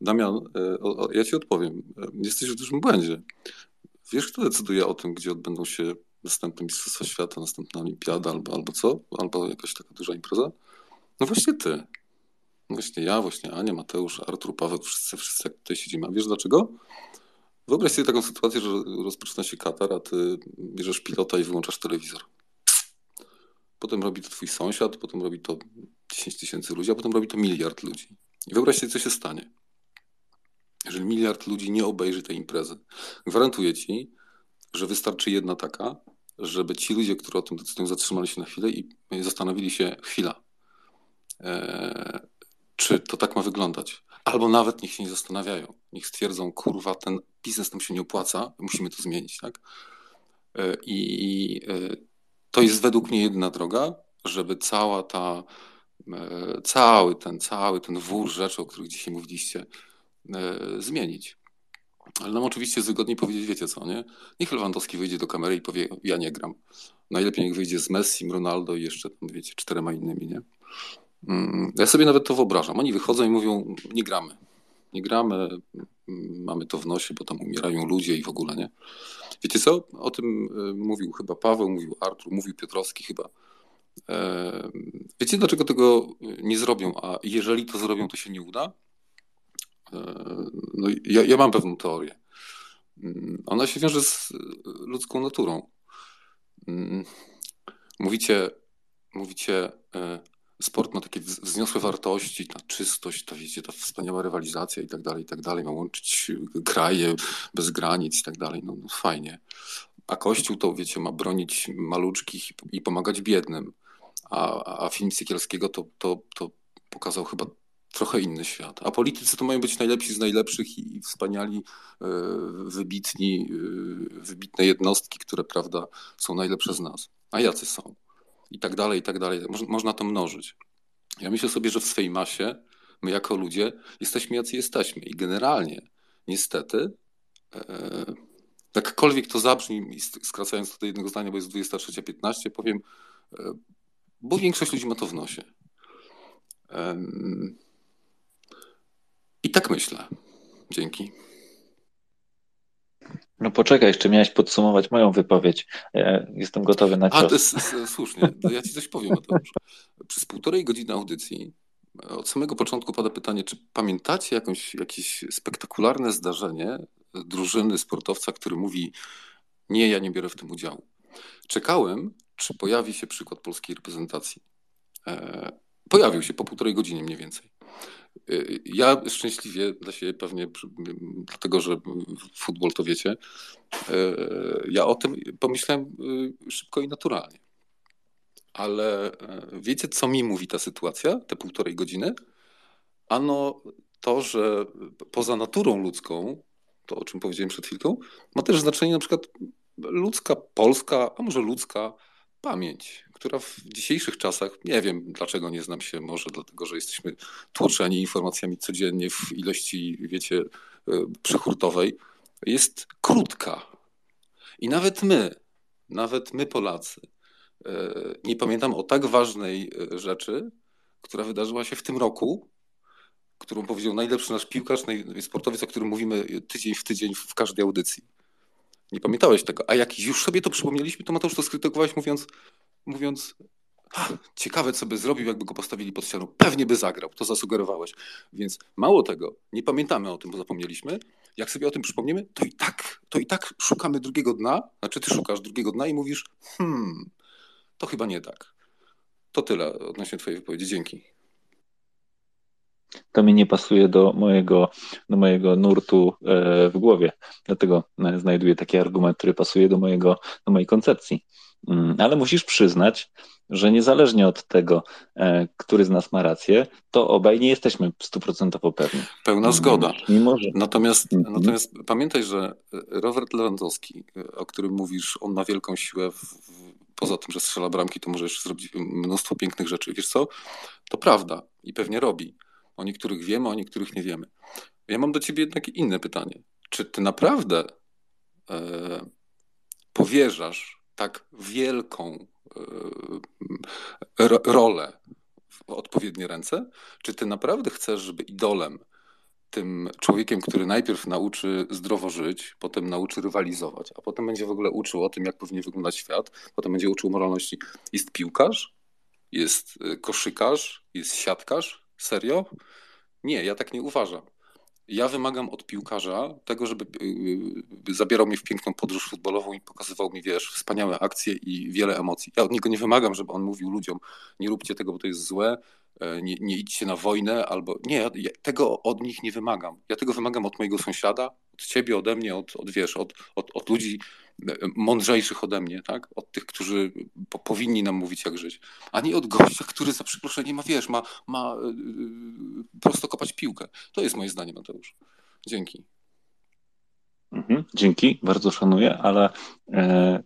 Damian, e, ja ci odpowiem. E, Jesteś w dużym błędzie. Wiesz, kto decyduje o tym, gdzie odbędą się następne Mistrzostwa Świata, następna Olimpiada albo, albo co? Albo jakaś taka duża impreza? No właśnie ty. Właśnie ja, właśnie Ania, Mateusz, Artur, Paweł, wszyscy, wszyscy jak tutaj siedzimy. A wiesz dlaczego? Wyobraź sobie taką sytuację, że rozpoczyna się Katar, a ty bierzesz pilota i wyłączasz telewizor. Potem robi to twój sąsiad, potem robi to 10 tysięcy ludzi, a potem robi to miliard ludzi. I wyobraź sobie, co się stanie. Jeżeli miliard ludzi nie obejrzy tej imprezy. Gwarantuję ci, że wystarczy jedna taka, żeby ci ludzie, którzy o tym decydują, zatrzymali się na chwilę i zastanowili się, chwila, eee, czy to tak ma wyglądać. Albo nawet niech się nie zastanawiają. Niech stwierdzą, kurwa, ten biznes nam się nie opłaca, musimy to zmienić, tak? E, I e, to jest według mnie jedyna droga, żeby cała ta, e, cały ten, cały ten wór rzeczy, o których dzisiaj mówiliście, e, zmienić. Ale nam oczywiście wygodniej powiedzieć, wiecie co, nie? Niech Lewandowski wyjdzie do kamery i powie, ja nie gram. Najlepiej niech wyjdzie z Messi, Ronaldo i jeszcze, tam, wiecie, czterema innymi, nie? Mm, Ja sobie nawet to wyobrażam. Oni wychodzą i mówią, nie gramy. Nie gramy, mm, mamy to w nosie, bo tam umierają ludzie i w ogóle, nie? Wiecie co? O tym e, mówił chyba Paweł, mówił Artur, mówił Piotrowski chyba. E, Wiecie, dlaczego tego nie zrobią? A jeżeli to zrobią, to się nie uda? E, No, ja, ja mam pewną teorię. Mm, Ona się wiąże z ludzką naturą. Mm, Mówicie, mówicie, e, sport ma takie wz- wzniosłe wartości, ta czystość, ta, wiecie, ta wspaniała rywalizacja i tak dalej, i tak dalej, ma łączyć kraje bez granic i tak dalej, no, no fajnie. A Kościół to, wiecie, ma bronić maluczkich i, pomagać biednym. A, a film Sykielskiego to, to, to pokazał chyba trochę inny świat. A politycy to mają być najlepsi z najlepszych i, i wspaniali, e, wybitni, e, wybitne jednostki, które, prawda, są najlepsze z nas. A jacy są? I tak dalej, i tak dalej. Moż, można to mnożyć. Ja myślę sobie, że w swej masie my jako ludzie jesteśmy jacy jesteśmy. I generalnie, niestety, e, jakkolwiek to zabrzmi, skracając to do jednego zdania, bo jest 23.15, powiem, e, bo większość ludzi ma to w nosie. I tak myślę. Dzięki. No poczekaj, jeszcze miałeś podsumować moją wypowiedź. Ja jestem gotowy na A, to cios. jest, słusznie. To ja ci coś powiem, Mateusz. Przez półtorej godziny audycji e, od samego początku pada pytanie, czy pamiętacie jakąś, jakieś spektakularne zdarzenie drużyny sportowca, który mówi nie, ja nie biorę w tym udziału. Czekałem, czy pojawi się przykład polskiej reprezentacji. E, Pojawił się po półtorej godzinie mniej więcej. E, Ja szczęśliwie dla siebie pewnie, dlatego że futbol to wiecie, e, ja o tym pomyślałem e, szybko i naturalnie. Ale e, wiecie, co mi mówi ta sytuacja, te półtorej godziny? Ano to, że poza naturą ludzką, to o czym powiedziałem przed chwilką, ma też znaczenie na przykład ludzka, polska, a może ludzka pamięć, która w dzisiejszych czasach, nie wiem dlaczego nie znam się, może dlatego, że jesteśmy tłoczeni informacjami codziennie w ilości, wiecie, e, przyhurtowej, jest krótka. I nawet my, nawet my Polacy, e, nie pamiętam o tak ważnej e, rzeczy, która wydarzyła się w tym roku, którą powiedział najlepszy nasz piłkarz, sportowiec, o którym mówimy tydzień w tydzień w każdej audycji. Nie pamiętałeś tego. A jak już sobie to przypomnieliśmy, to Mateusz to skrytykowałeś mówiąc, mówiąc ciekawe, co by zrobił, jakby go postawili pod ścianą. Pewnie by zagrał, to zasugerowałeś. Więc mało tego, nie pamiętamy o tym, bo zapomnieliśmy. Jak sobie o tym przypomniemy, to i tak, to i tak szukamy drugiego dna, znaczy ty szukasz drugiego dna i mówisz, hmm, to chyba nie tak. To tyle odnośnie twojej wypowiedzi. Dzięki to mi nie pasuje do mojego, do mojego nurtu e, w głowie. Dlatego e, znajduję taki argument, który pasuje do, mojego, do mojej koncepcji. Mm, ale musisz przyznać, że niezależnie od tego, e, który z nas ma rację, to obaj nie jesteśmy stuprocentowo pewni. Pełna mm, zgoda. Mimo, że... Natomiast, mm -hmm. natomiast pamiętaj, że Robert Lewandowski, o którym mówisz, on ma wielką siłę w, w, poza tym, że strzela bramki, to może jeszcze zrobić mnóstwo pięknych rzeczy. Wiesz co? To prawda i pewnie robi. O niektórych wiemy, o niektórych nie wiemy. Ja mam do ciebie jednak inne pytanie. Czy ty naprawdę e, powierzasz tak wielką e, rolę w odpowiednie ręce? Czy ty naprawdę chcesz, żeby idolem, tym człowiekiem, który najpierw nauczy zdrowo żyć, potem nauczy rywalizować, a potem będzie w ogóle uczył o tym, jak powinien wyglądać świat, potem będzie uczył moralności. Jest piłkarz, jest e, koszykarz, jest siatkarz, Serio? Nie, ja tak nie uważam. Ja wymagam od piłkarza tego, żeby y, zabierał mnie w piękną podróż futbolową i pokazywał mi, wiesz, wspaniałe akcje i wiele emocji. Ja od niego nie wymagam, żeby on mówił ludziom, nie róbcie tego, bo to jest złe, e, nie, nie idźcie na wojnę, albo nie, ja tego od nich nie wymagam. Ja tego wymagam od mojego sąsiada, od ciebie, ode mnie, od, od wiesz, od, od, od ludzi mądrzejszych ode mnie, tak? Od tych, którzy po, powinni nam mówić, jak żyć. A nie od gościa, który za przeproszeniem ma, wiesz, ma, ma yy, prosto kopać piłkę. To jest moje zdanie, Mateusz. Dzięki. Mhm, dzięki, bardzo szanuję, ale e,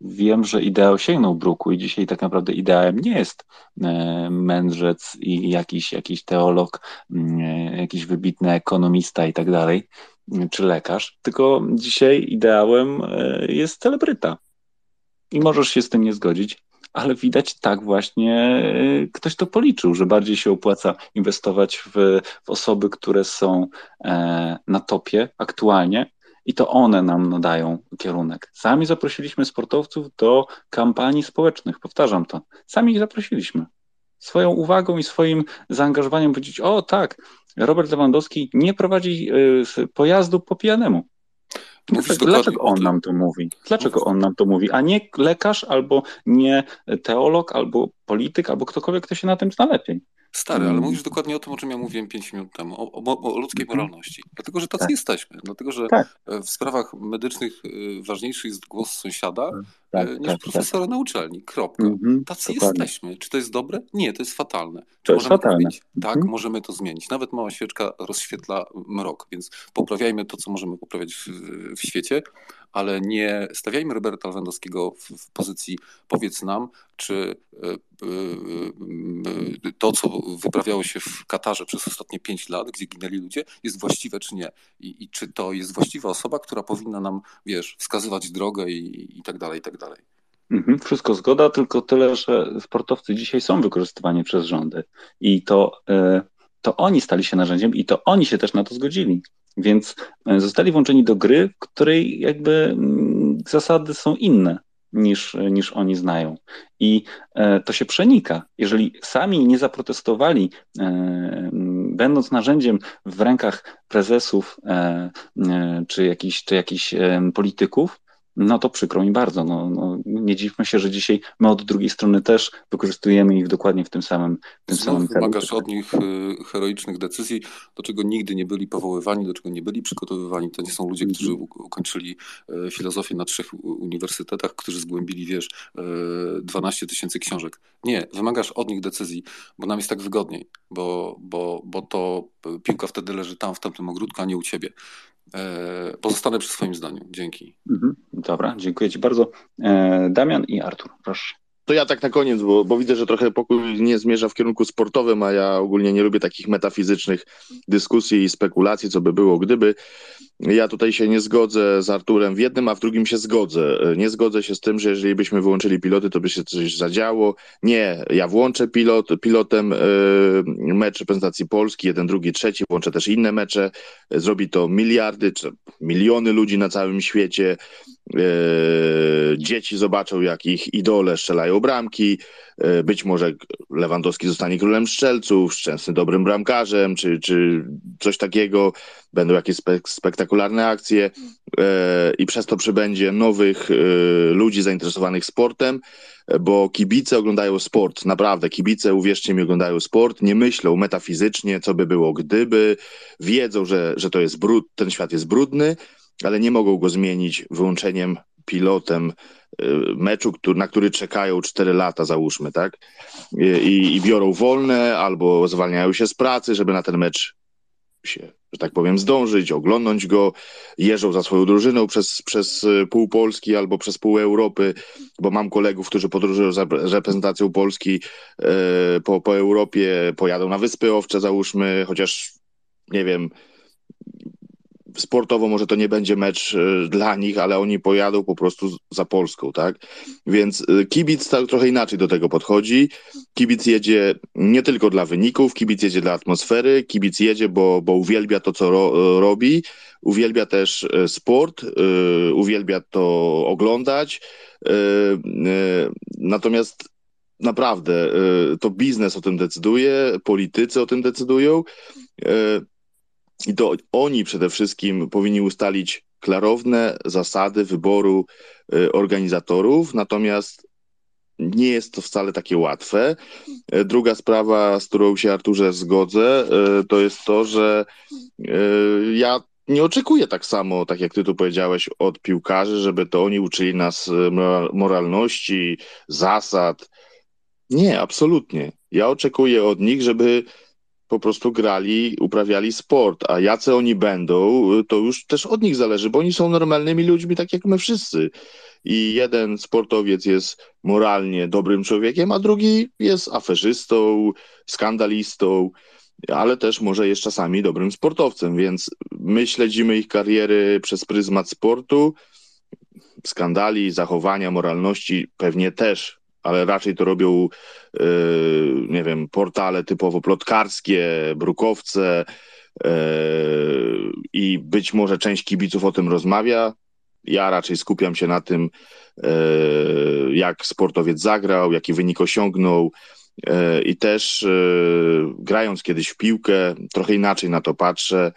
wiem, że ideał sięgnął bruku i dzisiaj tak naprawdę ideałem nie jest e, mędrzec i jakiś, jakiś teolog, mm, e, jakiś wybitny ekonomista i tak dalej, czy lekarz, tylko dzisiaj ideałem e, jest celebryta. I możesz się z tym nie zgodzić, ale widać tak właśnie ktoś to policzył, że bardziej się opłaca inwestować w, w osoby, które są na topie aktualnie, i to one nam nadają kierunek. Sami zaprosiliśmy sportowców do kampanii społecznych, powtarzam to. Sami ich zaprosiliśmy. Swoją uwagą i swoim zaangażowaniem powiedzieć, o tak, Robert Lewandowski nie prowadzi y, pojazdu po pijanemu. Dlaczego, dlaczego on nam to mówi? Dlaczego on nam to mówi, a nie lekarz, albo nie teolog, albo polityk, albo ktokolwiek, kto się na tym zna lepiej? Stary, ale mm. mówisz dokładnie o tym, o czym ja mówiłem 5 minut temu, o, o, o ludzkiej mhm. moralności. Dlatego, że tacy tak. jesteśmy. Dlatego, że tak. w sprawach medycznych y, ważniejszy jest głos sąsiada tak, y, niż tak, profesora tak. na uczelni. Kropka. Mhm, tacy dokładnie. jesteśmy. Czy to jest dobre? Nie, to jest fatalne. Czy to jest fatalne. Tak, mhm. możemy to zmienić. Nawet mała świeczka rozświetla mrok, więc poprawiajmy to, co możemy poprawiać w, w świecie, ale nie stawiajmy Roberta Lewandowskiego w, w pozycji powiedz nam, czy e, e, e, to, co wyprawiało się w Katarze przez ostatnie pięć lat, gdzie ginęli ludzie, jest właściwe, czy nie. I, i czy to jest właściwa osoba, która powinna nam, wiesz, wskazywać drogę i, i tak dalej, i tak dalej. Mhm, wszystko zgoda, tylko tyle, że sportowcy dzisiaj są wykorzystywani przez rządy i to, to oni stali się narzędziem i to oni się też na to zgodzili. Więc e, zostali włączeni do gry, w której jakby mm, zasady są inne niż, niż oni znają. I e, to się przenika. Jeżeli sami nie zaprotestowali, e, będąc narzędziem w rękach prezesów czy jakichś, czy jakichś polityków, no to przykro mi bardzo. No, no, nie dziwmy się, że dzisiaj my od drugiej strony też wykorzystujemy ich dokładnie w tym samym, w tym samym celu. wymagasz od nich y, heroicznych decyzji, do czego nigdy nie byli powoływani, do czego nie byli przygotowywani. To nie są ludzie, którzy mhm. ukończyli y, filozofię na trzech uniwersytetach, którzy zgłębili, wiesz, 12 y, tysięcy książek. Nie, wymagasz od nich decyzji, bo nam jest tak wygodniej, bo, bo, bo to piłka wtedy leży tam, w tamtym ogródku, a nie u ciebie. E, pozostanę przy swoim zdaniu. Dzięki. Mhm. Dobra, dziękuję Ci bardzo. E, Damian i Artur, proszę. to ja tak na koniec, bo, bo widzę, że trochę pokój nie zmierza w kierunku sportowym, a ja ogólnie nie lubię takich metafizycznych dyskusji i spekulacji, co by było gdyby. Ja tutaj się nie zgodzę z Arturem w jednym, a w drugim się zgodzę. Nie zgodzę się z tym, że jeżeli byśmy wyłączyli piloty, to by się coś zadziało. Nie, ja włączę pilot, pilotem yy, mecz reprezentacji Polski, jeden, drugi, trzeci, włączę też inne mecze. Zrobi to miliardy czy miliony ludzi na całym świecie. Dzieci zobaczą, jak ich idole strzelają bramki. Yy, być może Lewandowski zostanie królem strzelców, szczęsny dobrym bramkarzem, czy, czy coś takiego. Będą jakieś spek spektakularne akcje yy, i przez to przybędzie nowych ludzi zainteresowanych sportem, bo kibice oglądają sport, naprawdę, kibice, uwierzcie mi, oglądają sport, nie myślą metafizycznie, co by było gdyby, wiedzą, że, że to jest brud, ten świat jest brudny, ale nie mogą go zmienić wyłączeniem pilotem meczu, który, na który czekają 4 lata, załóżmy, tak? I, I, biorą wolne albo zwalniają się z pracy, żeby na ten mecz się, że tak powiem, zdążyć, oglądnąć go, jeżdżą za swoją drużyną przez, przez pół Polski albo przez pół Europy, bo mam kolegów, którzy podróżują za reprezentacją Polski e, po, po Europie, pojadą na Wyspy Owcze, załóżmy, chociaż nie wiem, sportowo może to nie będzie mecz dla nich, ale oni pojadą po prostu za Polską, tak? Więc kibic tak trochę inaczej do tego podchodzi. Kibic jedzie nie tylko dla wyników, kibic jedzie dla atmosfery, kibic jedzie, bo, bo uwielbia to, co ro, robi, uwielbia też sport, uwielbia to oglądać. Natomiast naprawdę to biznes o tym decyduje, politycy o tym decydują. I to oni przede wszystkim powinni ustalić klarowne zasady wyboru organizatorów, natomiast nie jest to wcale takie łatwe. Druga sprawa, z którą się Arturze zgodzę, to jest to, że ja nie oczekuję tak samo, tak jak ty tu powiedziałeś, od piłkarzy, żeby to oni uczyli nas moralności, zasad. Nie, absolutnie. Ja oczekuję od nich, żeby po prostu grali, uprawiali sport, a jacy oni będą, to już też od nich zależy, bo oni są normalnymi ludźmi, tak jak my wszyscy. I jeden sportowiec jest moralnie dobrym człowiekiem, a drugi jest aferzystą, skandalistą, ale też może jest czasami dobrym sportowcem, więc my śledzimy ich kariery przez pryzmat sportu, skandali, zachowania, moralności pewnie też ale raczej to robią, nie wiem, portale typowo plotkarskie, brukowce i być może część kibiców o tym rozmawia. Ja raczej skupiam się na tym, jak sportowiec zagrał, jaki wynik osiągnął. I też grając kiedyś w piłkę, trochę inaczej na to patrzę.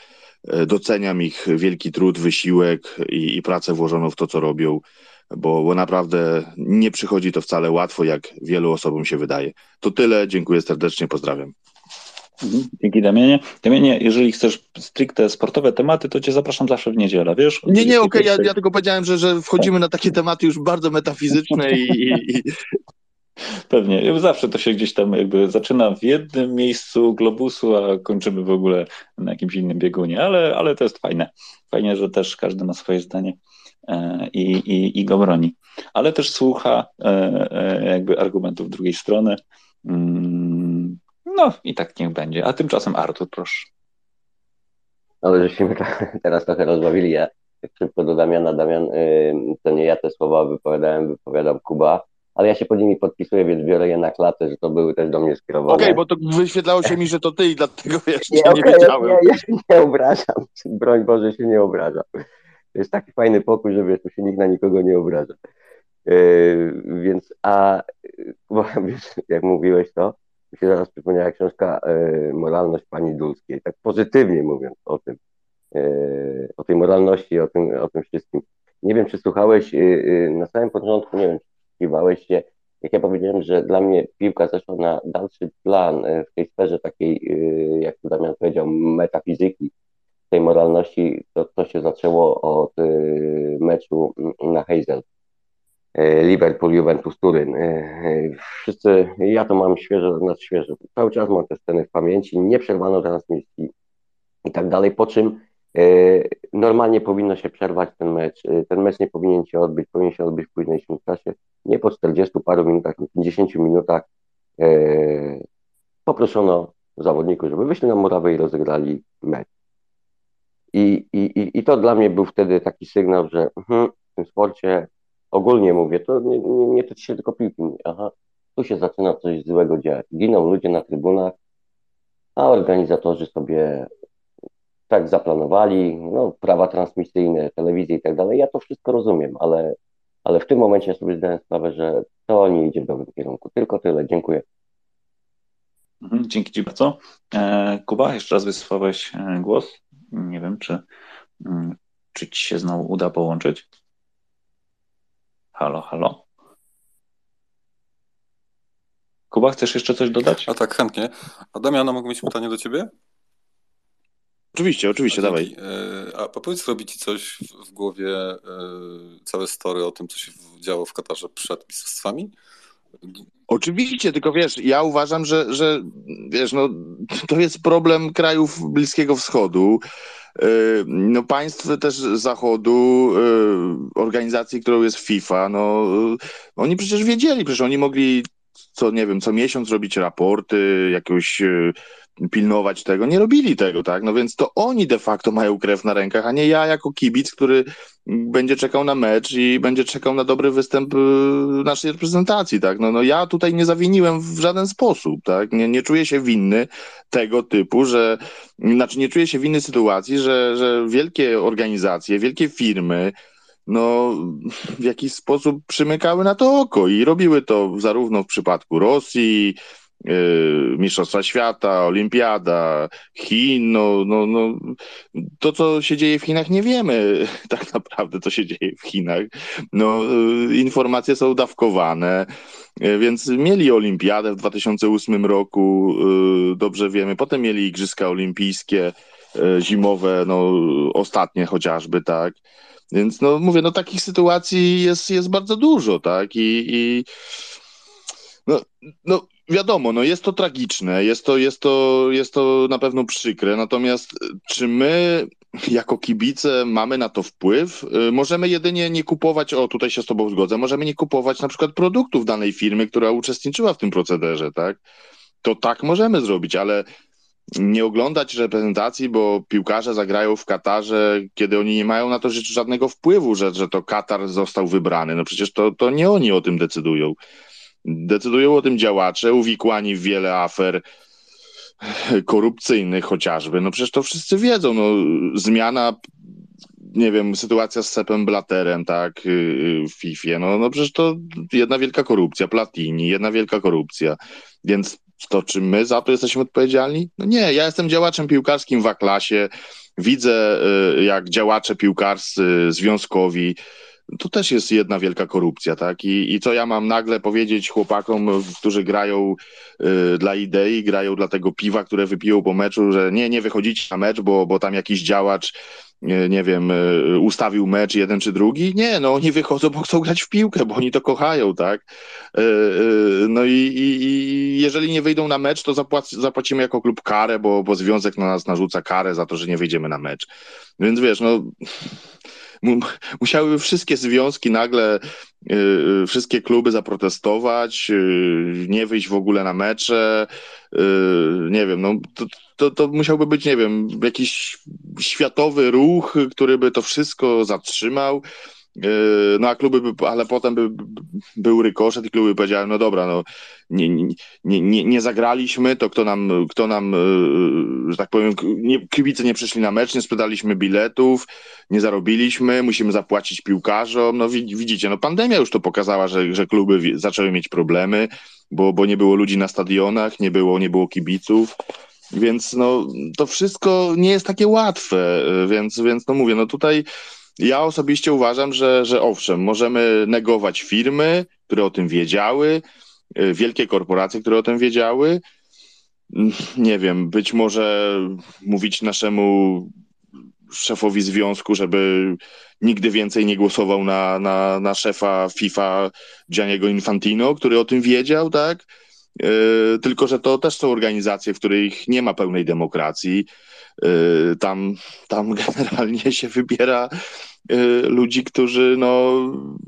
Doceniam ich wielki trud, wysiłek i, i pracę włożoną w to, co robią bo, bo naprawdę nie przychodzi to wcale łatwo, jak wielu osobom się wydaje. To tyle, dziękuję serdecznie, pozdrawiam. Dzięki Damianie. Damianie, jeżeli chcesz stricte sportowe tematy, to cię zapraszam zawsze w niedzielę, wiesz? Nie, nie, okej, okay. ja, ja tylko powiedziałem, że, że wchodzimy na takie tematy już bardzo metafizyczne i, i, i... Pewnie. Zawsze to się gdzieś tam jakby zaczyna w jednym miejscu globusu, a kończymy w ogóle na jakimś innym biegunie, ale, ale to jest fajne. Fajnie, że też każdy ma swoje zdanie i, i, i go broni. Ale też słucha e, e, jakby argumentów drugiej strony. Mm, no i tak niech będzie. A tymczasem Artur, proszę. No, żeśmy teraz trochę rozbawili. Ja szybko do Damiana. Damian, y, to nie ja te słowa wypowiadałem, wypowiadał Kuba, ale ja się pod nimi podpisuję, więc biorę je na klatę, że to były też do mnie skierowane. Okej, okay, bo to wyświetlało się mi, że to ty i dlatego wiesz, nie, okay, nie wiedziałem. Ja, ja się nie obrażam. Broń Boże się nie obrażam. To jest taki fajny pokój, że wiesz, tu się nikt na nikogo nie obraża. Yy, więc, a bo, wiesz, jak mówiłeś to, mi się zaraz przypomniała książka yy, Moralność Pani Dulskiej, tak pozytywnie mówiąc o tym, yy, o tej moralności, o tym, o tym wszystkim. Nie wiem, czy słuchałeś na samym początku, nie wiem, czy słuchałeś się, jak ja powiedziałem, że dla mnie piłka zeszła na dalszy plan w tej sferze takiej, jak to Damian powiedział, metafizyki, tej moralności, to, to się zaczęło od y, meczu na Hazel. Y, Liverpool, Juventus, Turyn. Y, wszyscy, ja to mam świeżo, znaczy świeżo, cały czas mam te sceny w pamięci, nie przerwano transmisji i tak dalej, po czym Normalnie powinno się przerwać ten mecz. Ten mecz nie powinien się odbyć, powinien się odbyć w późniejszym czasie. Nie po 40 paru minutach, 50 minutach poproszono zawodników, żeby wyszli na murawę i rozegrali mecz. I, i, I to dla mnie był wtedy taki sygnał, że hmm, w tym sporcie ogólnie mówię, to nie, nie, nie tyczy się tylko piłki. Aha, tu się zaczyna coś złego dziać. Giną ludzie na trybunach, a organizatorzy sobie tak zaplanowali, no, prawa transmisyjne, telewizje i tak dalej. Ja to wszystko rozumiem, ale, ale w tym momencie sobie zdałem sprawę, że to nie idzie w dobrym kierunku. Tylko tyle. Dziękuję. Mhm, dzięki Ci bardzo. E, Kuba, jeszcze raz wysłałeś e, głos. Nie wiem, czy, mm, czy Ci się znowu uda połączyć. Halo, halo. Kuba, chcesz jeszcze coś dodać? A tak, chętnie. A Damiana, mogę mieć pytanie do Ciebie? Oczywiście, oczywiście, A, dawaj. E, A powiedz, robi Ci coś w- w głowie e, całe story o tym, co się działo w Katarze przed mistrzostwami? Oczywiście, tylko wiesz, ja uważam, że, że wiesz, no, to jest problem krajów Bliskiego Wschodu, yy, no, państw też Zachodu, yy, organizacji, którą jest FIFA, no, yy, oni przecież wiedzieli, przecież oni mogli co, nie wiem, co miesiąc robić raporty, jakoś yy, pilnować tego, nie robili tego, tak, no więc to oni de facto mają krew na rękach, a nie ja jako kibic, który będzie czekał na mecz i będzie czekał na dobry występ y, naszej reprezentacji, tak? No, no ja tutaj nie zawiniłem w żaden sposób, tak? Nie, nie czuję się winny tego typu, że, znaczy nie czuję się winny sytuacji, że, że wielkie organizacje, wielkie firmy, no w jakiś sposób przymykały na to oko i robiły to zarówno w przypadku Rosji, Mistrzostwa Świata, Olimpiada, Chin, no, no, no, to co się dzieje w Chinach nie wiemy tak naprawdę, co się dzieje w Chinach. No, yy, informacje są dawkowane, yy, więc mieli Olimpiadę w 2008 roku, dobrze wiemy, potem mieli Igrzyska Olimpijskie, zimowe, no, ostatnie chociażby, tak. Więc no mówię, no takich sytuacji jest, jest bardzo dużo, tak? I, i no, no wiadomo, no jest to tragiczne, jest to, jest, to, jest to na pewno przykre, natomiast czy my jako kibice mamy na to wpływ? Y, Możemy jedynie nie kupować, o tutaj się z tobą zgodzę, możemy nie kupować na przykład produktów danej firmy, która uczestniczyła w tym procederze, tak? To tak możemy zrobić, ale nie oglądać reprezentacji, bo piłkarze zagrają w Katarze, kiedy oni nie mają na to żadnego wpływu, że, że to Katar został wybrany. No przecież to, to nie oni o tym decydują. Decydują o tym działacze uwikłani w wiele afer korupcyjnych chociażby. No przecież to wszyscy wiedzą. No, zmiana, nie wiem, sytuacja z Sepem Blaterem, tak, w FIFA. No, no przecież to jedna wielka korupcja. Platini, jedna wielka korupcja. Więc to czy my za to jesteśmy odpowiedzialni? No nie, ja jestem działaczem piłkarskim w A-klasie, widzę y, jak działacze piłkarscy, związkowi, to też jest jedna wielka korupcja, tak? I, i co ja mam nagle powiedzieć chłopakom, którzy grają y, dla idei, grają dla tego piwa, które wypiją po meczu, że nie, nie wychodzicie na mecz, bo, bo tam jakiś działacz nie, wiem, y, ustawił mecz jeden czy drugi. Nie, no oni wychodzą, bo chcą grać w piłkę, bo oni to kochają, tak? Y, y, No i, i, i jeżeli nie wyjdą na mecz, to zapłac, zapłacimy jako klub karę, bo, bo związek na nas narzuca karę za to, że nie wyjdziemy na mecz. Więc wiesz, no musiały wszystkie związki nagle, y, wszystkie kluby zaprotestować, y, nie wyjść w ogóle na mecze. y, Nie wiem, no to, to, to musiałby być, nie wiem, jakiś światowy ruch, który by to wszystko zatrzymał. Y, No a kluby by, ale potem by, by był rykoszet i kluby powiedziały, no dobra, no nie, nie, nie, nie zagraliśmy, to kto nam, kto nam, y, że tak powiem, nie, kibice nie przyszli na mecz, nie sprzedaliśmy biletów, nie zarobiliśmy, musimy zapłacić piłkarzom. No wi- widzicie, no pandemia już to pokazała, że, że kluby zaczęły mieć problemy, bo, bo nie było ludzi na stadionach, nie było, nie było kibiców. Więc no, to wszystko nie jest takie łatwe, y, więc, więc no mówię, no tutaj ja osobiście uważam, że, że owszem, możemy negować firmy, które o tym wiedziały, y, wielkie korporacje, które o tym wiedziały. Nie wiem, być może mówić naszemu szefowi związku, żeby nigdy więcej nie głosował na, na, na szefa FIFA Gianniego Infantino, który o tym wiedział, tak? tylko że to też są organizacje, w których nie ma pełnej demokracji. Tam, tam generalnie się wybiera ludzi, którzy no,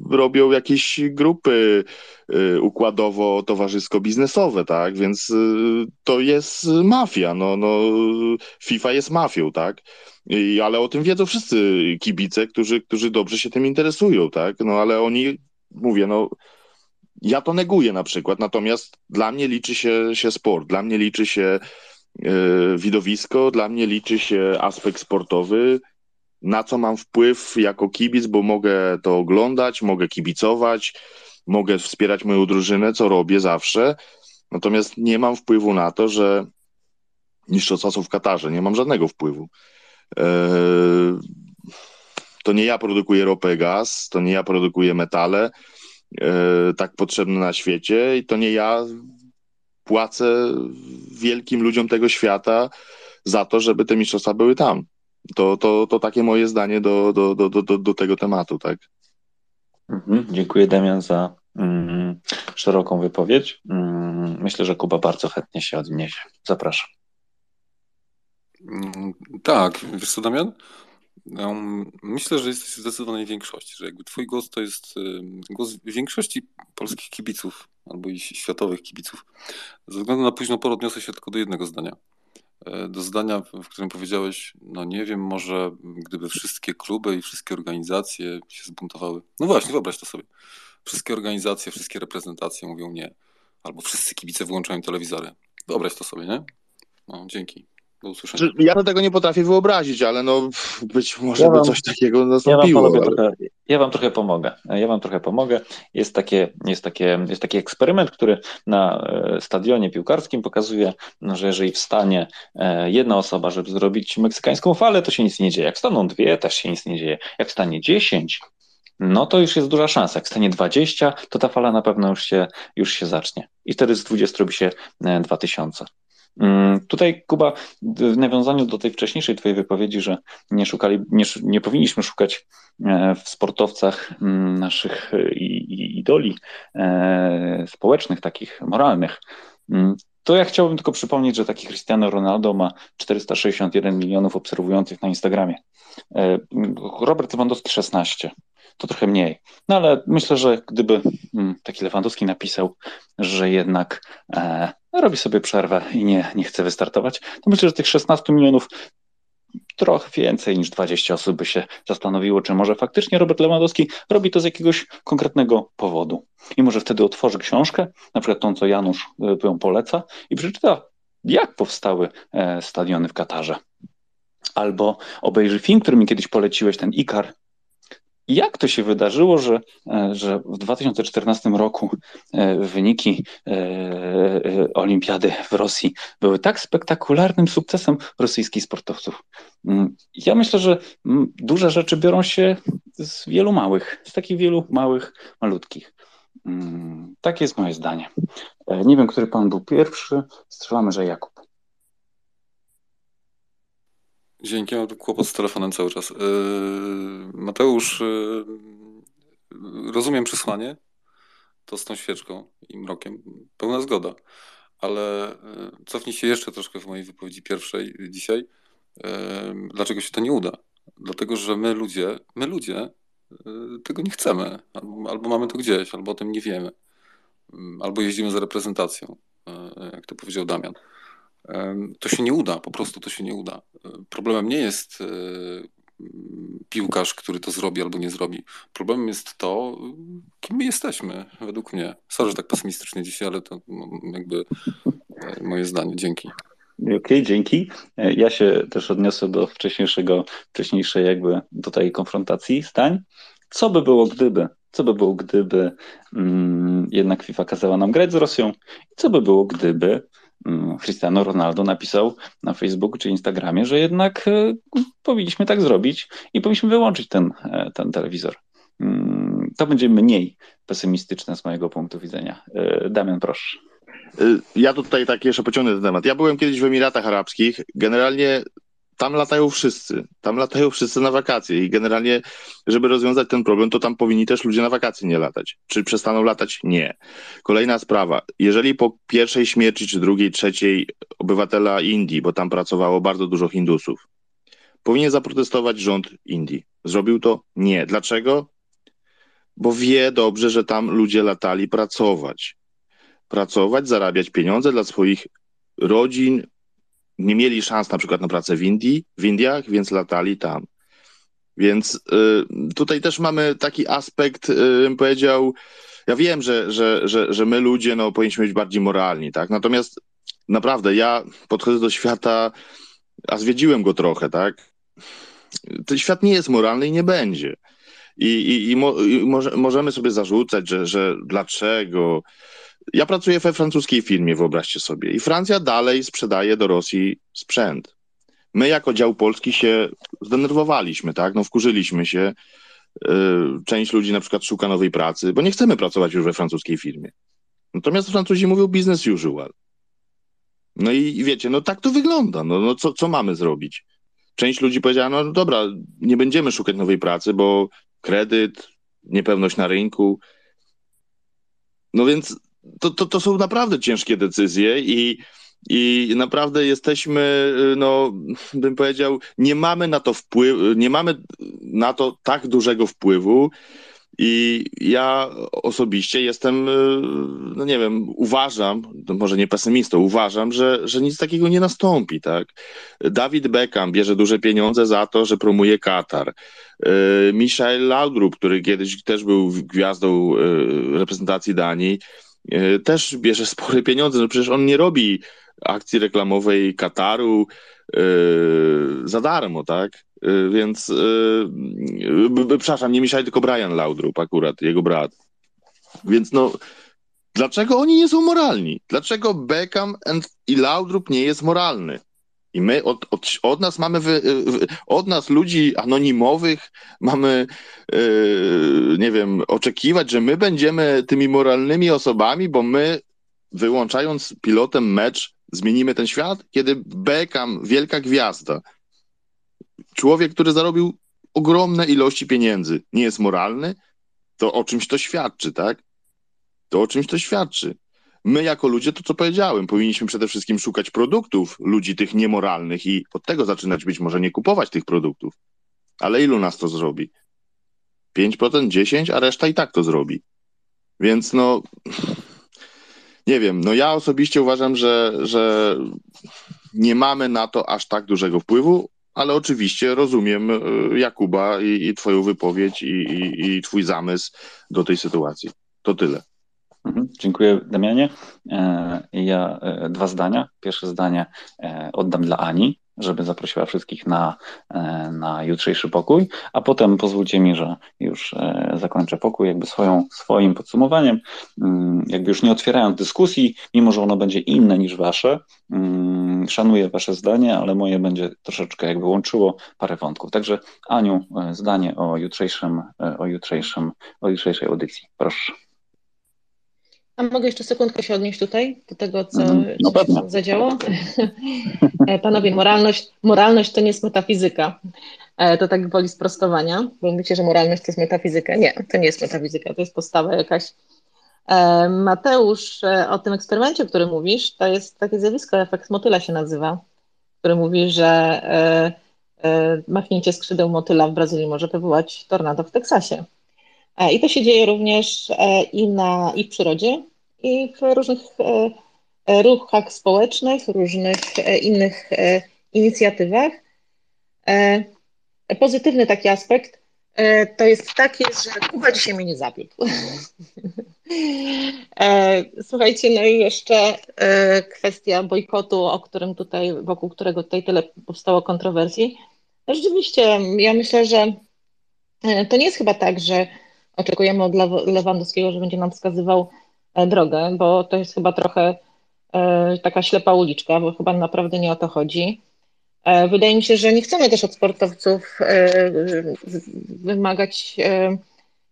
robią jakieś grupy układowo-towarzysko-biznesowe, tak? Więc to jest mafia. No, no, FIFA jest mafią, tak? I, ale o tym wiedzą wszyscy kibice, którzy, którzy dobrze się tym interesują, tak? No ale oni, mówię, no ja to neguję na przykład, natomiast dla mnie liczy się, się sport, dla mnie liczy się widowisko, dla mnie liczy się aspekt sportowy, na co mam wpływ jako kibic, bo mogę to oglądać, mogę kibicować, mogę wspierać moją drużynę, co robię zawsze, natomiast nie mam wpływu na to, że mistrzostwa są w Katarze, nie mam żadnego wpływu. Yy, to nie ja produkuję ropę, gaz, to nie ja produkuję metale, yy, tak potrzebne na świecie, i to nie ja płacę wielkim ludziom tego świata za to, żeby te mistrzostwa były tam. To, to, to takie moje zdanie do, do, do, do, do tego tematu, tak. Mhm, dziękuję Damian za mm, szeroką wypowiedź. Mm, myślę, że Kuba bardzo chętnie się odniesie. Zapraszam. Mm, tak, wiesz co, Damian? Myślę, że jesteś w zdecydowanej większości, że jakby twój głos to jest głos większości polskich kibiców albo i światowych kibiców. Ze względu na późną porę odniosę się tylko do jednego zdania. E, do zdania, w którym powiedziałeś, no nie wiem, może gdyby wszystkie kluby i wszystkie organizacje się zbuntowały. No właśnie, wyobraź to sobie. Wszystkie organizacje, wszystkie reprezentacje mówią nie. Albo wszyscy kibice włączają telewizory. Wyobraź to sobie, nie? No, dzięki. Do usłyszenia. Ja tego nie potrafię wyobrazić, ale no być może ja wam, by coś takiego nastąpiło. Ja wam, ale... trochę, ja wam trochę pomogę. Ja wam trochę pomogę. Jest, takie, jest, takie, jest taki eksperyment, który na e, stadionie piłkarskim pokazuje, że jeżeli wstanie e, jedna osoba, żeby zrobić meksykańską falę, to się nic nie dzieje. Jak staną dwie, też się nic nie dzieje. Jak stanie dziesięć, no to już jest duża szansa. Jak stanie 20, to ta fala na pewno już się, już się zacznie. I wtedy z 20 robi się 2000. Mm, tutaj, Kuba, w nawiązaniu do tej wcześniejszej Twojej wypowiedzi, że nie, szukali, nie, nie powinniśmy szukać e, w sportowcach mm, naszych e, idoli e, społecznych, takich moralnych, mm, to ja chciałbym tylko przypomnieć, że taki Cristiano Ronaldo ma 461 milionów obserwujących na Instagramie. Robert Lewandowski 16 to trochę mniej. No ale myślę, że gdyby mm, taki Lewandowski napisał, że jednak e, robi sobie przerwę i nie, nie chce wystartować, to myślę, że tych 16 milionów trochę więcej niż 20 osób by się zastanowiło, czy może faktycznie Robert Lewandowski robi to z jakiegoś konkretnego powodu. I może wtedy otworzy książkę, na przykład tą, co Janusz e, ją poleca, i przeczyta, jak powstały e, stadiony w Katarze. Albo obejrzy film, który mi kiedyś poleciłeś, ten Ikar jak to się wydarzyło, że, e, że w 2014 roku e, wyniki e, olimpiady w Rosji były tak spektakularnym sukcesem rosyjskich sportowców? Mm, ja myślę, że mm, duże rzeczy biorą się z wielu małych, z takich wielu małych, malutkich. Mm, takie jest moje zdanie. Nie wiem, który pan był pierwszy. Strzelamy, że Jakub. Dzięki, mam kłopot z telefonem cały czas. Yy, Mateusz, yy, rozumiem przesłanie, to z tą świeczką i mrokiem, pełna zgoda, ale yy, cofnij się jeszcze troszkę w mojej wypowiedzi pierwszej dzisiaj. Dlaczego się to nie uda? Dlatego, że my ludzie, my ludzie tego nie chcemy, albo, albo mamy to gdzieś, albo o tym nie wiemy, albo jeździmy za reprezentacją, jak to powiedział Damian to się nie uda, po prostu to się nie uda. Problemem nie jest e, piłkarz, który to zrobi albo nie zrobi. Problemem jest to, kim my jesteśmy, według mnie. Sorry, że tak pesymistycznie dzisiaj, ale to no, jakby e, moje zdanie. Dzięki. Okej, okay, dzięki. E, ja się też odniosę do wcześniejszego, wcześniejszej jakby tutaj konfrontacji stań. Co by było gdyby? Co by było gdyby mm, jednak FIFA kazała nam grać z Rosją? I co by było gdyby Cristiano Ronaldo napisał na Facebooku czy Instagramie, że jednak e, powinniśmy tak zrobić i powinniśmy wyłączyć ten, e, ten telewizor. Mm, to będzie mniej pesymistyczne z mojego punktu widzenia. E, Damian, proszę. Ja tutaj tak jeszcze pociągnę ten temat. Ja byłem kiedyś w Emiratach Arabskich. Generalnie tam latają wszyscy. Tam latają wszyscy na wakacje i generalnie, żeby rozwiązać ten problem, to tam powinni też ludzie na wakacje nie latać. Czy przestaną latać? Nie. Kolejna sprawa. Jeżeli po pierwszej śmierci, czy drugiej, trzeciej obywatela Indii, bo tam pracowało bardzo dużo Hindusów, powinien zaprotestować rząd Indii. Zrobił to? Nie. Dlaczego? Bo wie dobrze, że tam ludzie latali pracować. Pracować, zarabiać pieniądze dla swoich rodzin, nie mieli szans na przykład na pracę w Indii, w Indiach, więc latali tam. Więc y, tutaj też mamy taki aspekt, y, bym powiedział, ja wiem, że, że, że, że my ludzie no, powinniśmy być bardziej moralni, tak? Natomiast naprawdę ja podchodzę do świata, a zwiedziłem go trochę, tak? Ten świat nie jest moralny i nie będzie. I, i, i, mo, i może, możemy sobie zarzucać, że, że dlaczego, ja pracuję we francuskiej firmie, wyobraźcie sobie, i Francja dalej sprzedaje do Rosji sprzęt. My jako dział polski się zdenerwowaliśmy, tak? No wkurzyliśmy się. Y, część ludzi na przykład szuka nowej pracy, bo nie chcemy pracować już we francuskiej firmie. Natomiast Francuzi mówią business usual. No i wiecie, no tak to wygląda. No, no co, co mamy zrobić? Część ludzi powiedziała, no dobra, nie będziemy szukać nowej pracy, bo kredyt, niepewność na rynku. No więc to, to, to są naprawdę ciężkie decyzje i, i naprawdę jesteśmy, no, bym powiedział, nie mamy na to wpływu, nie mamy na to tak dużego wpływu. I ja osobiście jestem, no nie wiem, uważam, może nie pesymistą, uważam, że, że nic takiego nie nastąpi, tak? Dawid Beckham bierze duże pieniądze za to, że promuje Katar. Michael Laudrup, który kiedyś też był gwiazdą reprezentacji Danii, też bierze spore pieniądze. No przecież on nie robi akcji reklamowej Kataru yy, za darmo, tak? Yy, więc yy, przepraszam, nie Michał, tylko Brian Laudrup akurat, jego brat. Więc no, dlaczego oni nie są moralni? Dlaczego Beckham and, i Laudrup nie jest moralny? I my od, od, od nas mamy, wy, od nas ludzi anonimowych mamy, yy, nie wiem, oczekiwać, że my będziemy tymi moralnymi osobami, bo my wyłączając pilotem mecz zmienimy ten świat, kiedy Beckham, wielka gwiazda, człowiek, który zarobił ogromne ilości pieniędzy, nie jest moralny, to o czymś to świadczy, tak? To o czymś to świadczy. My, jako ludzie, to co powiedziałem, powinniśmy przede wszystkim szukać produktów ludzi tych niemoralnych i od tego zaczynać być może nie kupować tych produktów. Ale ilu nas to zrobi? 5%, 10%, a reszta i tak to zrobi. Więc no, nie wiem, no ja osobiście uważam, że, że nie mamy na to aż tak dużego wpływu, ale oczywiście rozumiem e, Jakuba i, i Twoją wypowiedź i, i, i Twój zamysł do tej sytuacji. To tyle. Mhm, dziękuję, Damianie. E, ja e, dwa zdania. Pierwsze zdanie e, oddam dla Ani, żeby zaprosiła wszystkich na, na jutrzejszy pokój, a potem pozwólcie mi, że już zakończę pokój jakby swoją, swoim podsumowaniem, mm, jakby już nie otwierając dyskusji, mimo że ono będzie inne niż wasze. Mm, szanuję wasze zdanie, ale moje będzie troszeczkę jakby łączyło parę wątków. Także Aniu, zdanie o jutrzejszym, o jutrzejszym, o jutrzejszej audycji. Proszę. A mogę jeszcze sekundkę się odnieść tutaj do tego, co, mhm. no, się zadziało? E, panowie, moralność, moralność to nie jest metafizyka. E, to tak woli sprostowania, bo mówicie, że moralność to jest metafizyka. Nie, to nie jest metafizyka, to jest postawa jakaś. E, Mateusz, o tym eksperymencie, o którym mówisz, to jest takie zjawisko, efekt motyla się nazywa, który mówi, że machnięcie skrzydeł motyla w Brazylii może wywołać tornado w Teksasie. E, I to się dzieje również e, i, na, i w przyrodzie, i w różnych e, ruchach społecznych, różnych innych inicjatywach. Pozytywny taki aspekt to jest taki, że Kuba dzisiaj mnie nie zabił. Słuchajcie, no i jeszcze kwestia bojkotu, o którym tutaj, wokół którego tutaj tyle powstało kontrowersji. No rzeczywiście, ja myślę, że to nie jest chyba tak, że oczekujemy od Lewandowskiego, że będzie nam wskazywał e, drogę, bo to jest chyba trochę e, taka ślepa uliczka, bo chyba naprawdę nie o to chodzi. E, wydaje mi się, że nie chcemy też od sportowców wymagać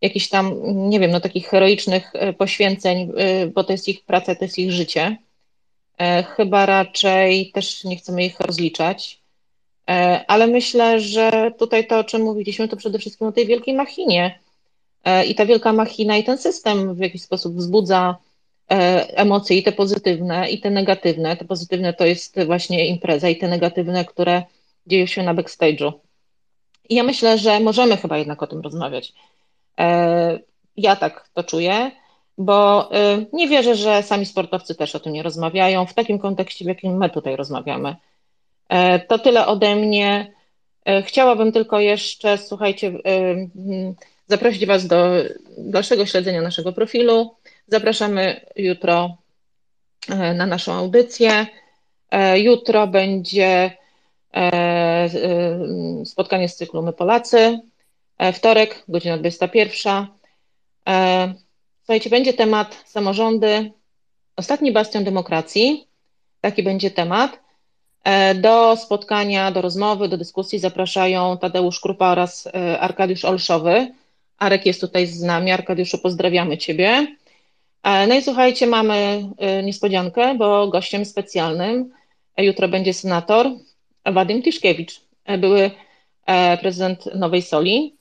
jakichś tam, nie wiem, no takich heroicznych poświęceń, bo to jest ich praca, to jest ich życie. Chyba raczej też nie chcemy ich rozliczać. Ale myślę, że tutaj to, o czym mówiliśmy, to przede wszystkim o tej wielkiej machinie. E, I ta wielka machina i ten system w jakiś sposób wzbudza emocje i te pozytywne, i te negatywne. Te pozytywne to jest właśnie impreza, i te negatywne, które dzieją się na backstage'u. I ja myślę, że możemy chyba jednak o tym rozmawiać. Ja tak to czuję bo nie wierzę, że sami sportowcy też o tym nie rozmawiają w takim kontekście, w jakim my tutaj rozmawiamy. E, to tyle ode mnie. E, chciałabym tylko jeszcze, słuchajcie, zaprosić Was do dalszego śledzenia naszego profilu. Zapraszamy jutro e, na naszą audycję. Jutro będzie spotkanie z cyklu My Polacy. Wtorek, godzina 21. Słuchajcie, będzie temat samorządy, ostatni bastion demokracji, taki będzie temat. E, do spotkania, do rozmowy, do dyskusji zapraszają Tadeusz Krupa oraz e, Arkadiusz Olszowy. Arek jest tutaj z nami. Arkadiuszu, pozdrawiamy Ciebie. E, no i słuchajcie, mamy niespodziankę, bo gościem specjalnym jutro będzie senator Wadim Tiszkiewicz, były prezydent Nowej Soli.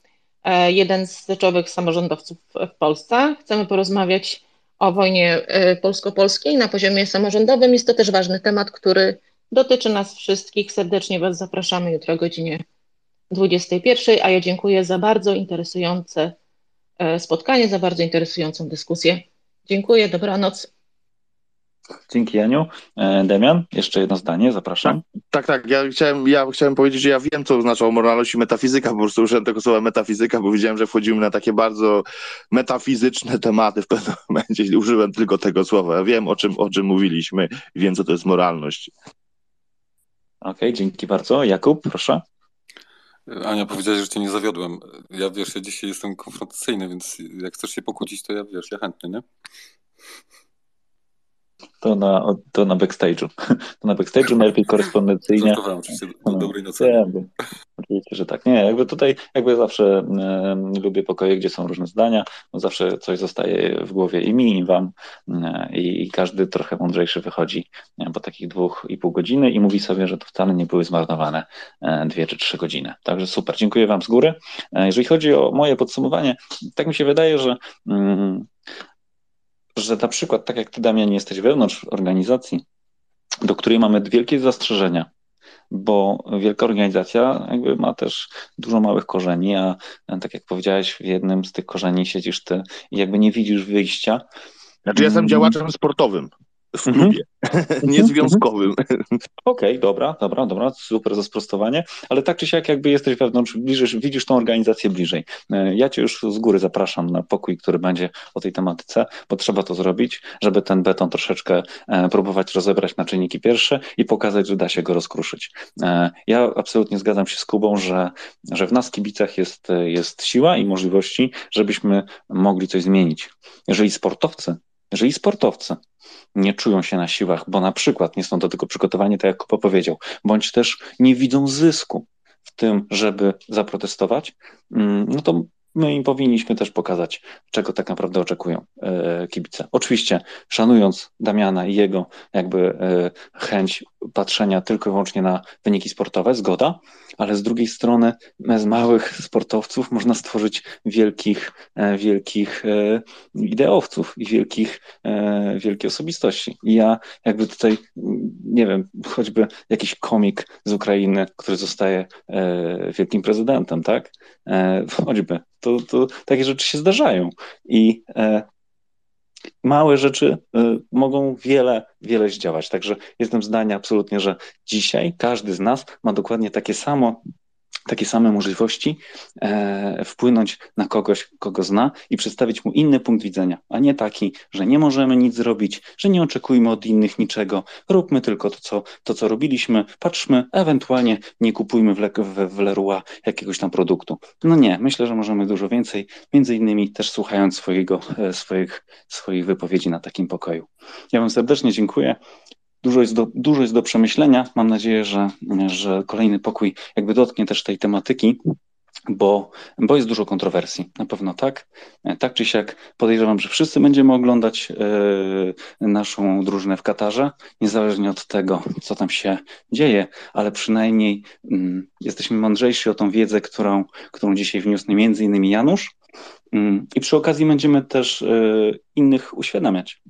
E, jeden z czołowych samorządowców w Polsce. Chcemy porozmawiać o wojnie e, polsko-polskiej na poziomie samorządowym. Jest to też ważny temat, który dotyczy nas wszystkich. Serdecznie Was zapraszamy jutro o godzinie 21, a ja dziękuję za bardzo interesujące e, spotkanie, za bardzo interesującą dyskusję. Dziękuję, dobranoc. Dzięki Janiu. E, Demian, jeszcze jedno zdanie, zapraszam. Tak, tak, ja chciałem, ja chciałem powiedzieć, że ja wiem, co oznacza moralność i metafizyka, po prostu użyłem tego słowa metafizyka, bo widziałem, że wchodzimy na takie bardzo metafizyczne tematy w pewnym momencie użyłem tylko tego słowa. Ja wiem, o czym, o czym mówiliśmy i wiem, co to jest moralność. Okej, okay, dzięki bardzo. Jakub, proszę. Ania, powiedziałeś, że cię nie zawiodłem. Ja wiesz, ja dzisiaj jestem konfrontacyjny, więc jak chcesz się pokłócić, to ja wiesz, ja chętnie, nie? To na, to na backstage'u. To na backstage'u najlepiej korespondencyjnie. Oczywiście do dobrej nocy. Oczywiście, że tak. Nie, jakby tutaj jakby zawsze lubię pokoje, gdzie są różne zdania. No zawsze coś zostaje w głowie i mi, i wam. E, i, każdy trochę mądrzejszy wychodzi e, po takich dwóch i pół godziny i mówi sobie, że to wcale nie były zmarnowane e, dwie czy trzy godziny. Także super. Dziękuję wam z góry. Jeżeli chodzi o moje podsumowanie, tak mi się wydaje, że mm, że na przykład, tak jak ty, Damian, jesteś wewnątrz organizacji, do której mamy wielkie zastrzeżenia, bo wielka organizacja jakby ma też dużo małych korzeni, a tak jak powiedziałeś, w jednym z tych korzeni siedzisz ty i jakby nie widzisz wyjścia. Znaczy, ja jestem mm. działaczem sportowym w mhm. klubie, niezwiązkowym. Okej, okay, dobra, dobra, dobra, super za sprostowanie, ale tak czy siak jakby jesteś wewnątrz, widzisz, widzisz tą organizację bliżej. E, ja cię już z góry zapraszam na pokój, który będzie o tej tematyce, bo trzeba to zrobić, żeby ten beton troszeczkę e, próbować rozebrać na czynniki pierwsze i pokazać, że da się go rozkruszyć. E, ja absolutnie zgadzam się z Kubą, że, że w nas kibicach jest, jest siła i możliwości, żebyśmy mogli coś zmienić. Jeżeli sportowcy jeżeli sportowcy nie czują się na siłach, bo na przykład nie są do tego przygotowani, tak jak Kupa powiedział, bądź też nie widzą zysku w tym, żeby zaprotestować, mm, no to my im powinniśmy też pokazać, czego tak naprawdę oczekują e, kibice. Oczywiście szanując Damiana i jego jakby e, chęć patrzenia tylko i wyłącznie na wyniki sportowe, zgoda, ale z drugiej strony z małych sportowców można stworzyć wielkich, e, wielkich ideowców i wielkich, wielkie osobistości. I ja jakby tutaj, nie wiem, choćby jakiś komik z Ukrainy, który zostaje wielkim prezydentem, tak? Choćby to, to takie rzeczy się zdarzają. I e, małe rzeczy e, mogą wiele, wiele zdziałać. Także jestem zdania absolutnie, że dzisiaj każdy z nas ma dokładnie takie samo takie same możliwości e, wpłynąć na kogoś, kogo zna i przedstawić mu inny punkt widzenia, a nie taki, że nie możemy nic zrobić, że nie oczekujmy od innych niczego, róbmy tylko to, co, to, co robiliśmy, patrzmy, ewentualnie nie kupujmy w, Le, w, w Leroy jakiegoś tam produktu. No nie, myślę, że możemy dużo więcej, między innymi też słuchając swojego, e, swoich, swoich wypowiedzi na takim pokoju. Ja Wam serdecznie dziękuję. Dużo jest, do, dużo jest do przemyślenia. Mam nadzieję, że, że kolejny pokój jakby dotknie też tej tematyki bo, bo jest dużo kontrowersji. Na pewno tak. Tak czy siak podejrzewam, że wszyscy będziemy oglądać e, naszą drużynę w Katarze, niezależnie od tego, co tam się dzieje, ale przynajmniej mm, jesteśmy mądrzejsi o tą wiedzę, którą, którą dzisiaj wniósł między innymi Janusz. Mm, I przy okazji będziemy też e, innych uświadamiać.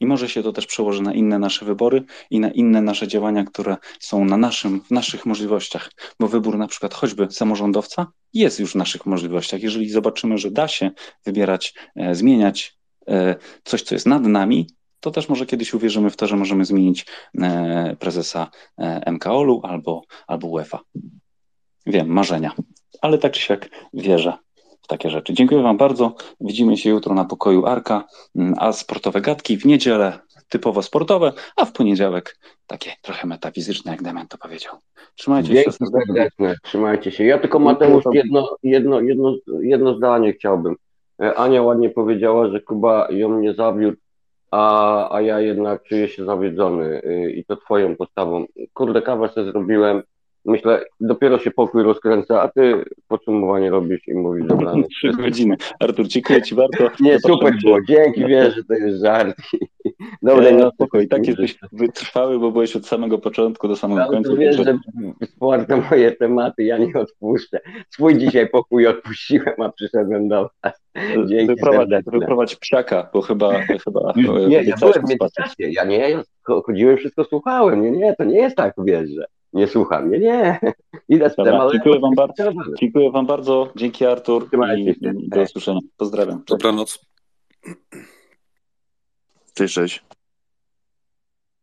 I może się to też przełoży na inne nasze wybory i na inne nasze działania, które są na naszym, w naszych możliwościach. Bo wybór na przykład choćby samorządowca jest już w naszych możliwościach. Jeżeli zobaczymy, że da się wybierać, e, zmieniać e, coś, co jest nad nami, to też może kiedyś uwierzymy w to, że możemy zmienić e, prezesa e, MKOL-u albo, albo UEFA. Wiem, marzenia, ale tak czy siak wierzę takie rzeczy. Dziękuję Wam bardzo. Widzimy się jutro na pokoju Arka, mm, a sportowe gadki w niedzielę typowo sportowe, a w poniedziałek takie trochę metafizyczne, jak Damian to powiedział. Trzymajcie Dzięki się. serdeczne, trzymajcie się. Ja tylko Mateusz jedno, jedno, jedno, jedno zdanie chciałbym. E, Ania ładnie powiedziała, że Kuba ją nie zawiódł, a, a ja jednak czuję się zawiedzony y, i to twoją postawą. Kurde, kawę sobie zrobiłem, myślę, dopiero się pokój rozkręca, a ty podsumowanie robisz i mówisz dobranoc. Trzy godziny. Artur, dziękuję Ci bardzo. Nie, super było, dzięki, wiesz, że to jest żart. Dobrej Nie, no nocy. spokoj, tak jesteś wytrwały, bo byłeś od samego początku do samego końca. to wiesz, że to moje tematy, ja nie odpuszczę. Swój dzisiaj pokój odpuściłem, a przyszedłem do was. Dzięki Wyprowadź, serdeczne. wyprowadź psiaka, bo chyba, chyba Nie, ja byłem w ja nie, chodziłem, wszystko słuchałem, nie, nie, to nie jest tak, wiesz, że nie słucham, nie, nie, idę z Dobra, ale... dziękuję wam bardzo. Dziękuję wam bardzo. Dzięki Artur i, i do usłyszenia. Pozdrawiam. Dobranoc. Cześć, cześć.